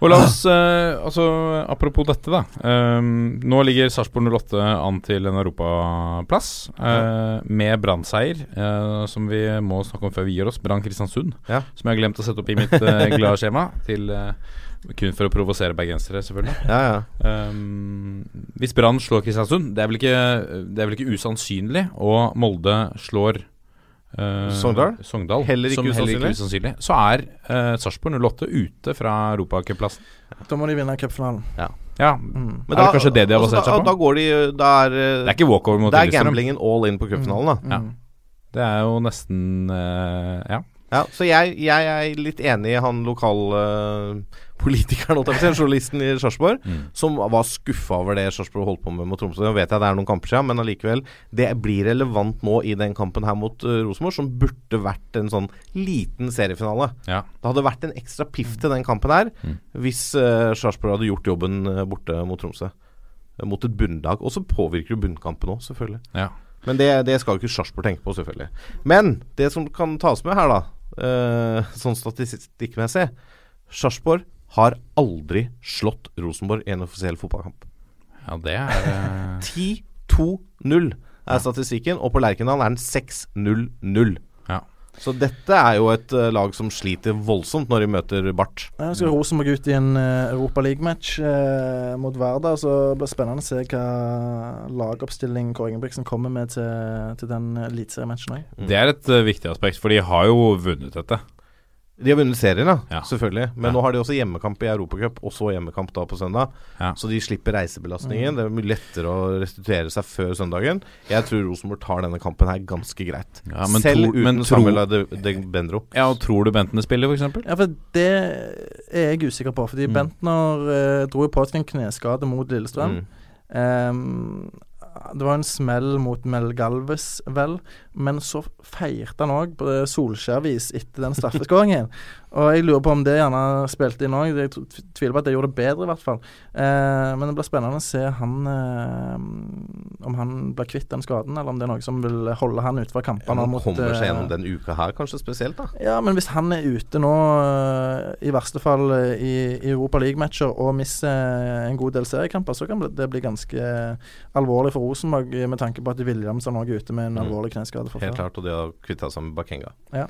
Og la oss, eh, altså Apropos dette, da. Ehm, nå ligger Sarpsborg 08 an til en europaplass, eh, med Brann-seier, eh, som vi må snakke om før vi gir oss. Brann Kristiansund, Ja. som jeg har glemt å sette opp i mitt eh, glade skjema. Til, eh, kun for å provosere bergensere, selvfølgelig. Ja, ja. Ehm, hvis Brann slår Kristiansund, det er vel ikke, det er vel ikke usannsynlig, og Molde slår eh, Sogndal? Sogndal Heller ikke som heller ikke usannsynlig. Så er uh, Sarpsborg 08 ute fra europacupplassen. Da må de vinne cupfinalen. Ja, Mm. er det kanskje det de har altså, basert seg på? da går de Da er, Det er ikke walkover mot det er gamblingen all in på cupfinalen, da. Ja. Mm. Det er jo nesten uh, Ja. Ja, så jeg, jeg er litt enig i han lokal... holdt jeg å si, journalisten i Sarpsborg, Mm. som var skuffa over det Sarpsborg holdt på med mot Tromsø. Nå vet jeg det er noen kamper siden, men allikevel. Det blir relevant nå i den kampen her mot uh, Rosenborg, som burde vært en sånn liten seriefinale. ja. Det hadde vært en ekstra piff til den kampen her Mm. hvis uh, Sarpsborg hadde gjort jobben uh, borte mot Tromsø. Uh, Mot et bunnlag. Og så påvirker jo bunnkampen òg, selvfølgelig. ja. Men det, det skal jo ikke Sarpsborg tenke på, selvfølgelig. Men det som kan tas med her, da, sånn statistikkmessig Sarpsborg har aldri slått Rosenborg i en offisiell fotballkamp. Ja, det er eh, 10-2-0 er statistikken, og på Lerkendal er den 6-0-0. Ja. Så dette er jo et uh, lag som sliter voldsomt når de møter Bart. Ja, husker skal Rosenborg ut i en uh, Europa League-match uh, mot Verda. Så det blir spennende å se hva lagoppstilling Kåre Ingebrigtsen kommer med til, til den eliteseriematchen òg. Det er et eh, viktig aspekt, for de har jo vunnet dette. De har vunnet serien, da, Ja. selvfølgelig. Men Ja. nå har de også hjemmekamp i Europacup, og så hjemmekamp da på søndag. Ja. Så de slipper reisebelastningen. Det er mye lettere å restituere seg før søndagen. Jeg tror Rosenborg tar denne kampen her ganske greit. Ja, men Selv tror- uten men Samuel de, de Bendro. Ja, og Tror du Bentene spiller, f.eks.? Ja, for det er jeg usikker på. Fordi Mm. Bentner eh, dro jo på seg en kneskade mot Lillestrøm. Mm. Um, det var en smell mot Mel Galves, vel. Men så feirte han òg på Solskjær-vis etter den straffeskåringen. og jeg lurer på om det gjerne spilte inn òg. Jeg tviler på at det gjorde det bedre, i hvert fall. Eh, men det blir spennende å se han eh, om han blir kvitt den skaden, eller om det er noe som vil holde han ute fra Ja, kampene. han mot, kommer seg eh, gjennom den uka her, kanskje spesielt, da. ja, men hvis han er ute nå, øh, i verste fall i, i Europa League-matcher, og mister øh, en god del seriekamper, så kan det- bli ganske alvorlig for Rosenborg, med tanke på at Williamson òg er ute med en Mm. alvorlig kneskade fra Helt klart. Og de har kvitta seg med Bakenga. Ja.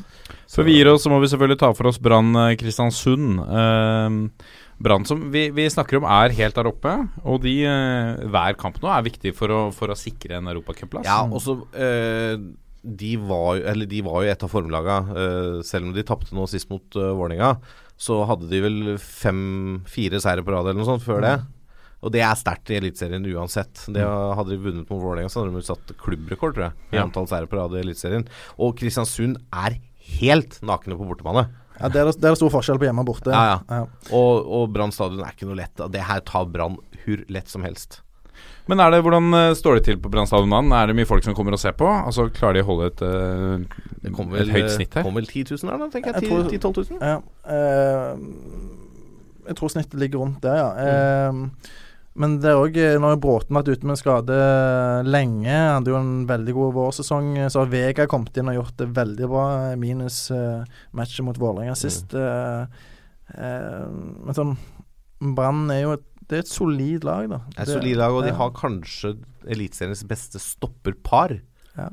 Før vi gir oss, så må vi selvfølgelig ta for oss Brann eh, Kristiansund. Uh, Brann som vi, vi snakker om er helt der oppe, og de, eh, hver kamp nå er viktig for å, for å sikre en europacupplass. Ja, og så eh, de, var, de var jo et av formlaga. eh, selv om de tapte nå sist mot uh, Vålerenga, så hadde de vel fem-fire seire på rad eller noe sånt før det. Og det er sterkt i Eliteserien uansett. Det Hadde de vunnet mot Vålerenga, så hadde de satt klubbrekord, tror jeg, i Ja. antall seire på rad i Eliteserien. Og Kristiansund er helt nakne på bortebane. Ja, det er, det er stor forskjell på hjemme og borte. Ja, ja. Og, og Brann stadion er ikke noe lett. Det her tar Brann hur lett som helst. Men er det, hvordan eh, står det til på Brann stadion? Er det mye folk som kommer og ser på? Altså Klarer de å holde et, eh, vel, et høyt snitt her? Det kommer vel 10 000 her, da, tenker Jeg jeg. tror- 10 000-12 000? Ja, eh, jeg tror snittet ligger rundt der, ja. Eh, Men det er òg Nå har Bråten vært ute med skade lenge. Han hadde jo en veldig god vårsesong. Så har Vega kommet inn og gjort det veldig bra, minus uh, matchet mot Vålerenga sist. Uh, uh, men sånn Brann er jo et det er et solid lag, da. Det er et solid lag, og de har kanskje Eliteseriens beste stopperpar. Ja.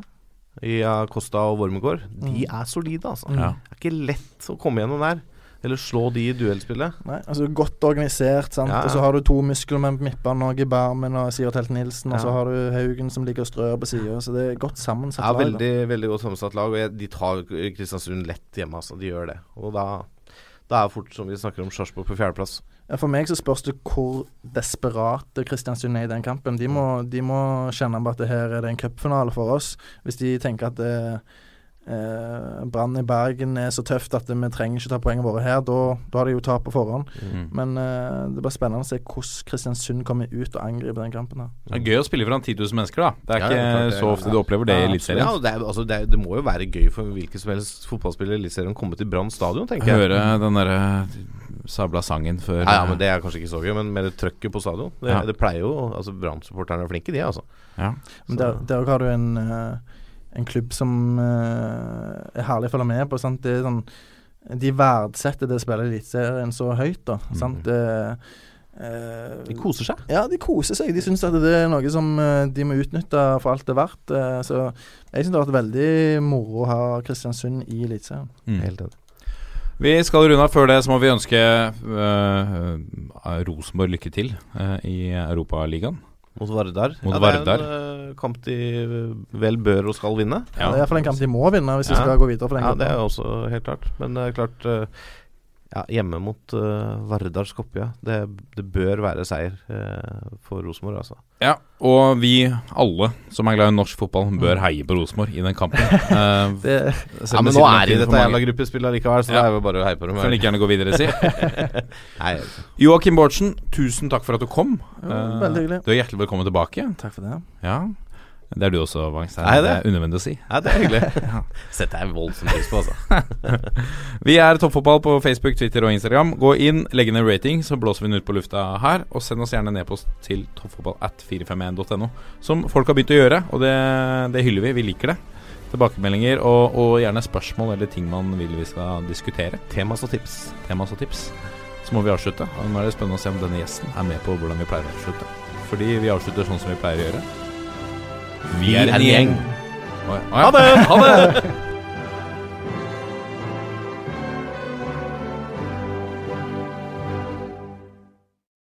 I Costa og Wormegård. De er solide, altså. Ja. Det er ikke lett å komme gjennom der. Eller slå de i duellspillet. Nei, altså Godt organisert, sant. Ja, ja. Og så har du to muskelmenn på midtbanen, og Barmen og Sivert Helt Nilsen. Og så har du Haugen som ligger og strør på sida. Så det er godt sammensatt Ja, lag. Ja, veldig, veldig godt sammensatt lag, og jeg, de tar Kristiansund lett hjemme, altså. De gjør det. Og da, da er det fort som vi snakker om Sarpsborg på fjerdeplass. Ja, For meg så spørs det hvor desperate Kristiansund er i den kampen. De må, de må kjenne på at det her er det en cupfinale for oss. Hvis de tenker at det eh, eh, Brann i Bergen er så tøft at vi trenger ikke ta poengene våre her, da, da har de jo tap på forhånd. Mm. Men eh, det blir spennende å se hvordan Kristiansund kommer ut og angriper den kampen. her. Det er gøy å spille foran 10 000 mennesker, da. Det er Ja, ikke ja, det. så ofte du opplever det i Ja, Eliteserien. Ja, det, er, altså, det, er, det må jo være gøy for hvilken som helst fotballspiller i Eliteserien å komme til Brann stadion, tenker jeg. Høre den derre sabla sangen før Ja, ja, men Det er kanskje ikke så gøy, men med det trøkket på stadion. Det, Ja. det pleier jo altså Brann-supporterne er flinke, de, altså. ja. Men der, der har du en, eh, en klubb som eh, er herlig å følge med på. Sant? Det er sånn, de verdsetter det å spille Eliteserien så høyt. da sant? Det, eh, De koser seg. Ja, de koser seg. De syns at det er noe som eh, de må utnytte for alt det er verdt. Eh, så jeg syns det har vært veldig moro å ha Kristiansund i Eliteserien. Mm. Helt enig. Vi skal runde av. Før det så må vi ønske uh, Rosenborg lykke til uh, i Europaligaen. Mot Vardar. Mot ja, Vardar. Det er en uh, kamp de vel bør og skal vinne. Det er iallfall en kamp de må vinne hvis de skal gå videre for den Ja, det er også helt klart. Men det er klart eh, ja, Hjemme mot uh, Vardar Skopje, det, det bør være seier uh, for Rosenborg, altså. Ja, og vi alle som er glad i norsk fotball, bør heie på Rosenborg i den kampen. Uh, Det, Ja, Men nå er de dette jævla gruppespillet likevel, så Ja. det er jo bare å heie på dem. Kan like gjerne gå videre, si. Joakim Bårdsen, tusen takk for at du kom. Jo, veldig hyggelig. Du er hjertelig velkommen tilbake. takk for det. Ja, det er du også, Vangs. Det Er jeg er unødvendig å si. ja, det er hyggelig. Setter jeg voldsomt pris på, altså. Vi er Toppfotball på Facebook, Twitter og Instagram. Gå inn, legg ned rating, så blåser vi den ut på lufta her. Og send oss gjerne en e-post til toppfotball at 451.no, som folk har begynt å gjøre, og det, det hyller vi. Vi liker det. Tilbakemeldinger og, og gjerne spørsmål eller ting man vil vi skal diskutere. Temas og tips. Temas og tips. Så må vi avslutte. Og nå er det spennende å se om denne gjesten er med på hvordan vi pleier å avslutte. Fordi vi avslutter sånn som vi pleier å gjøre. Vi er en gjeng. Ha det! Ha det!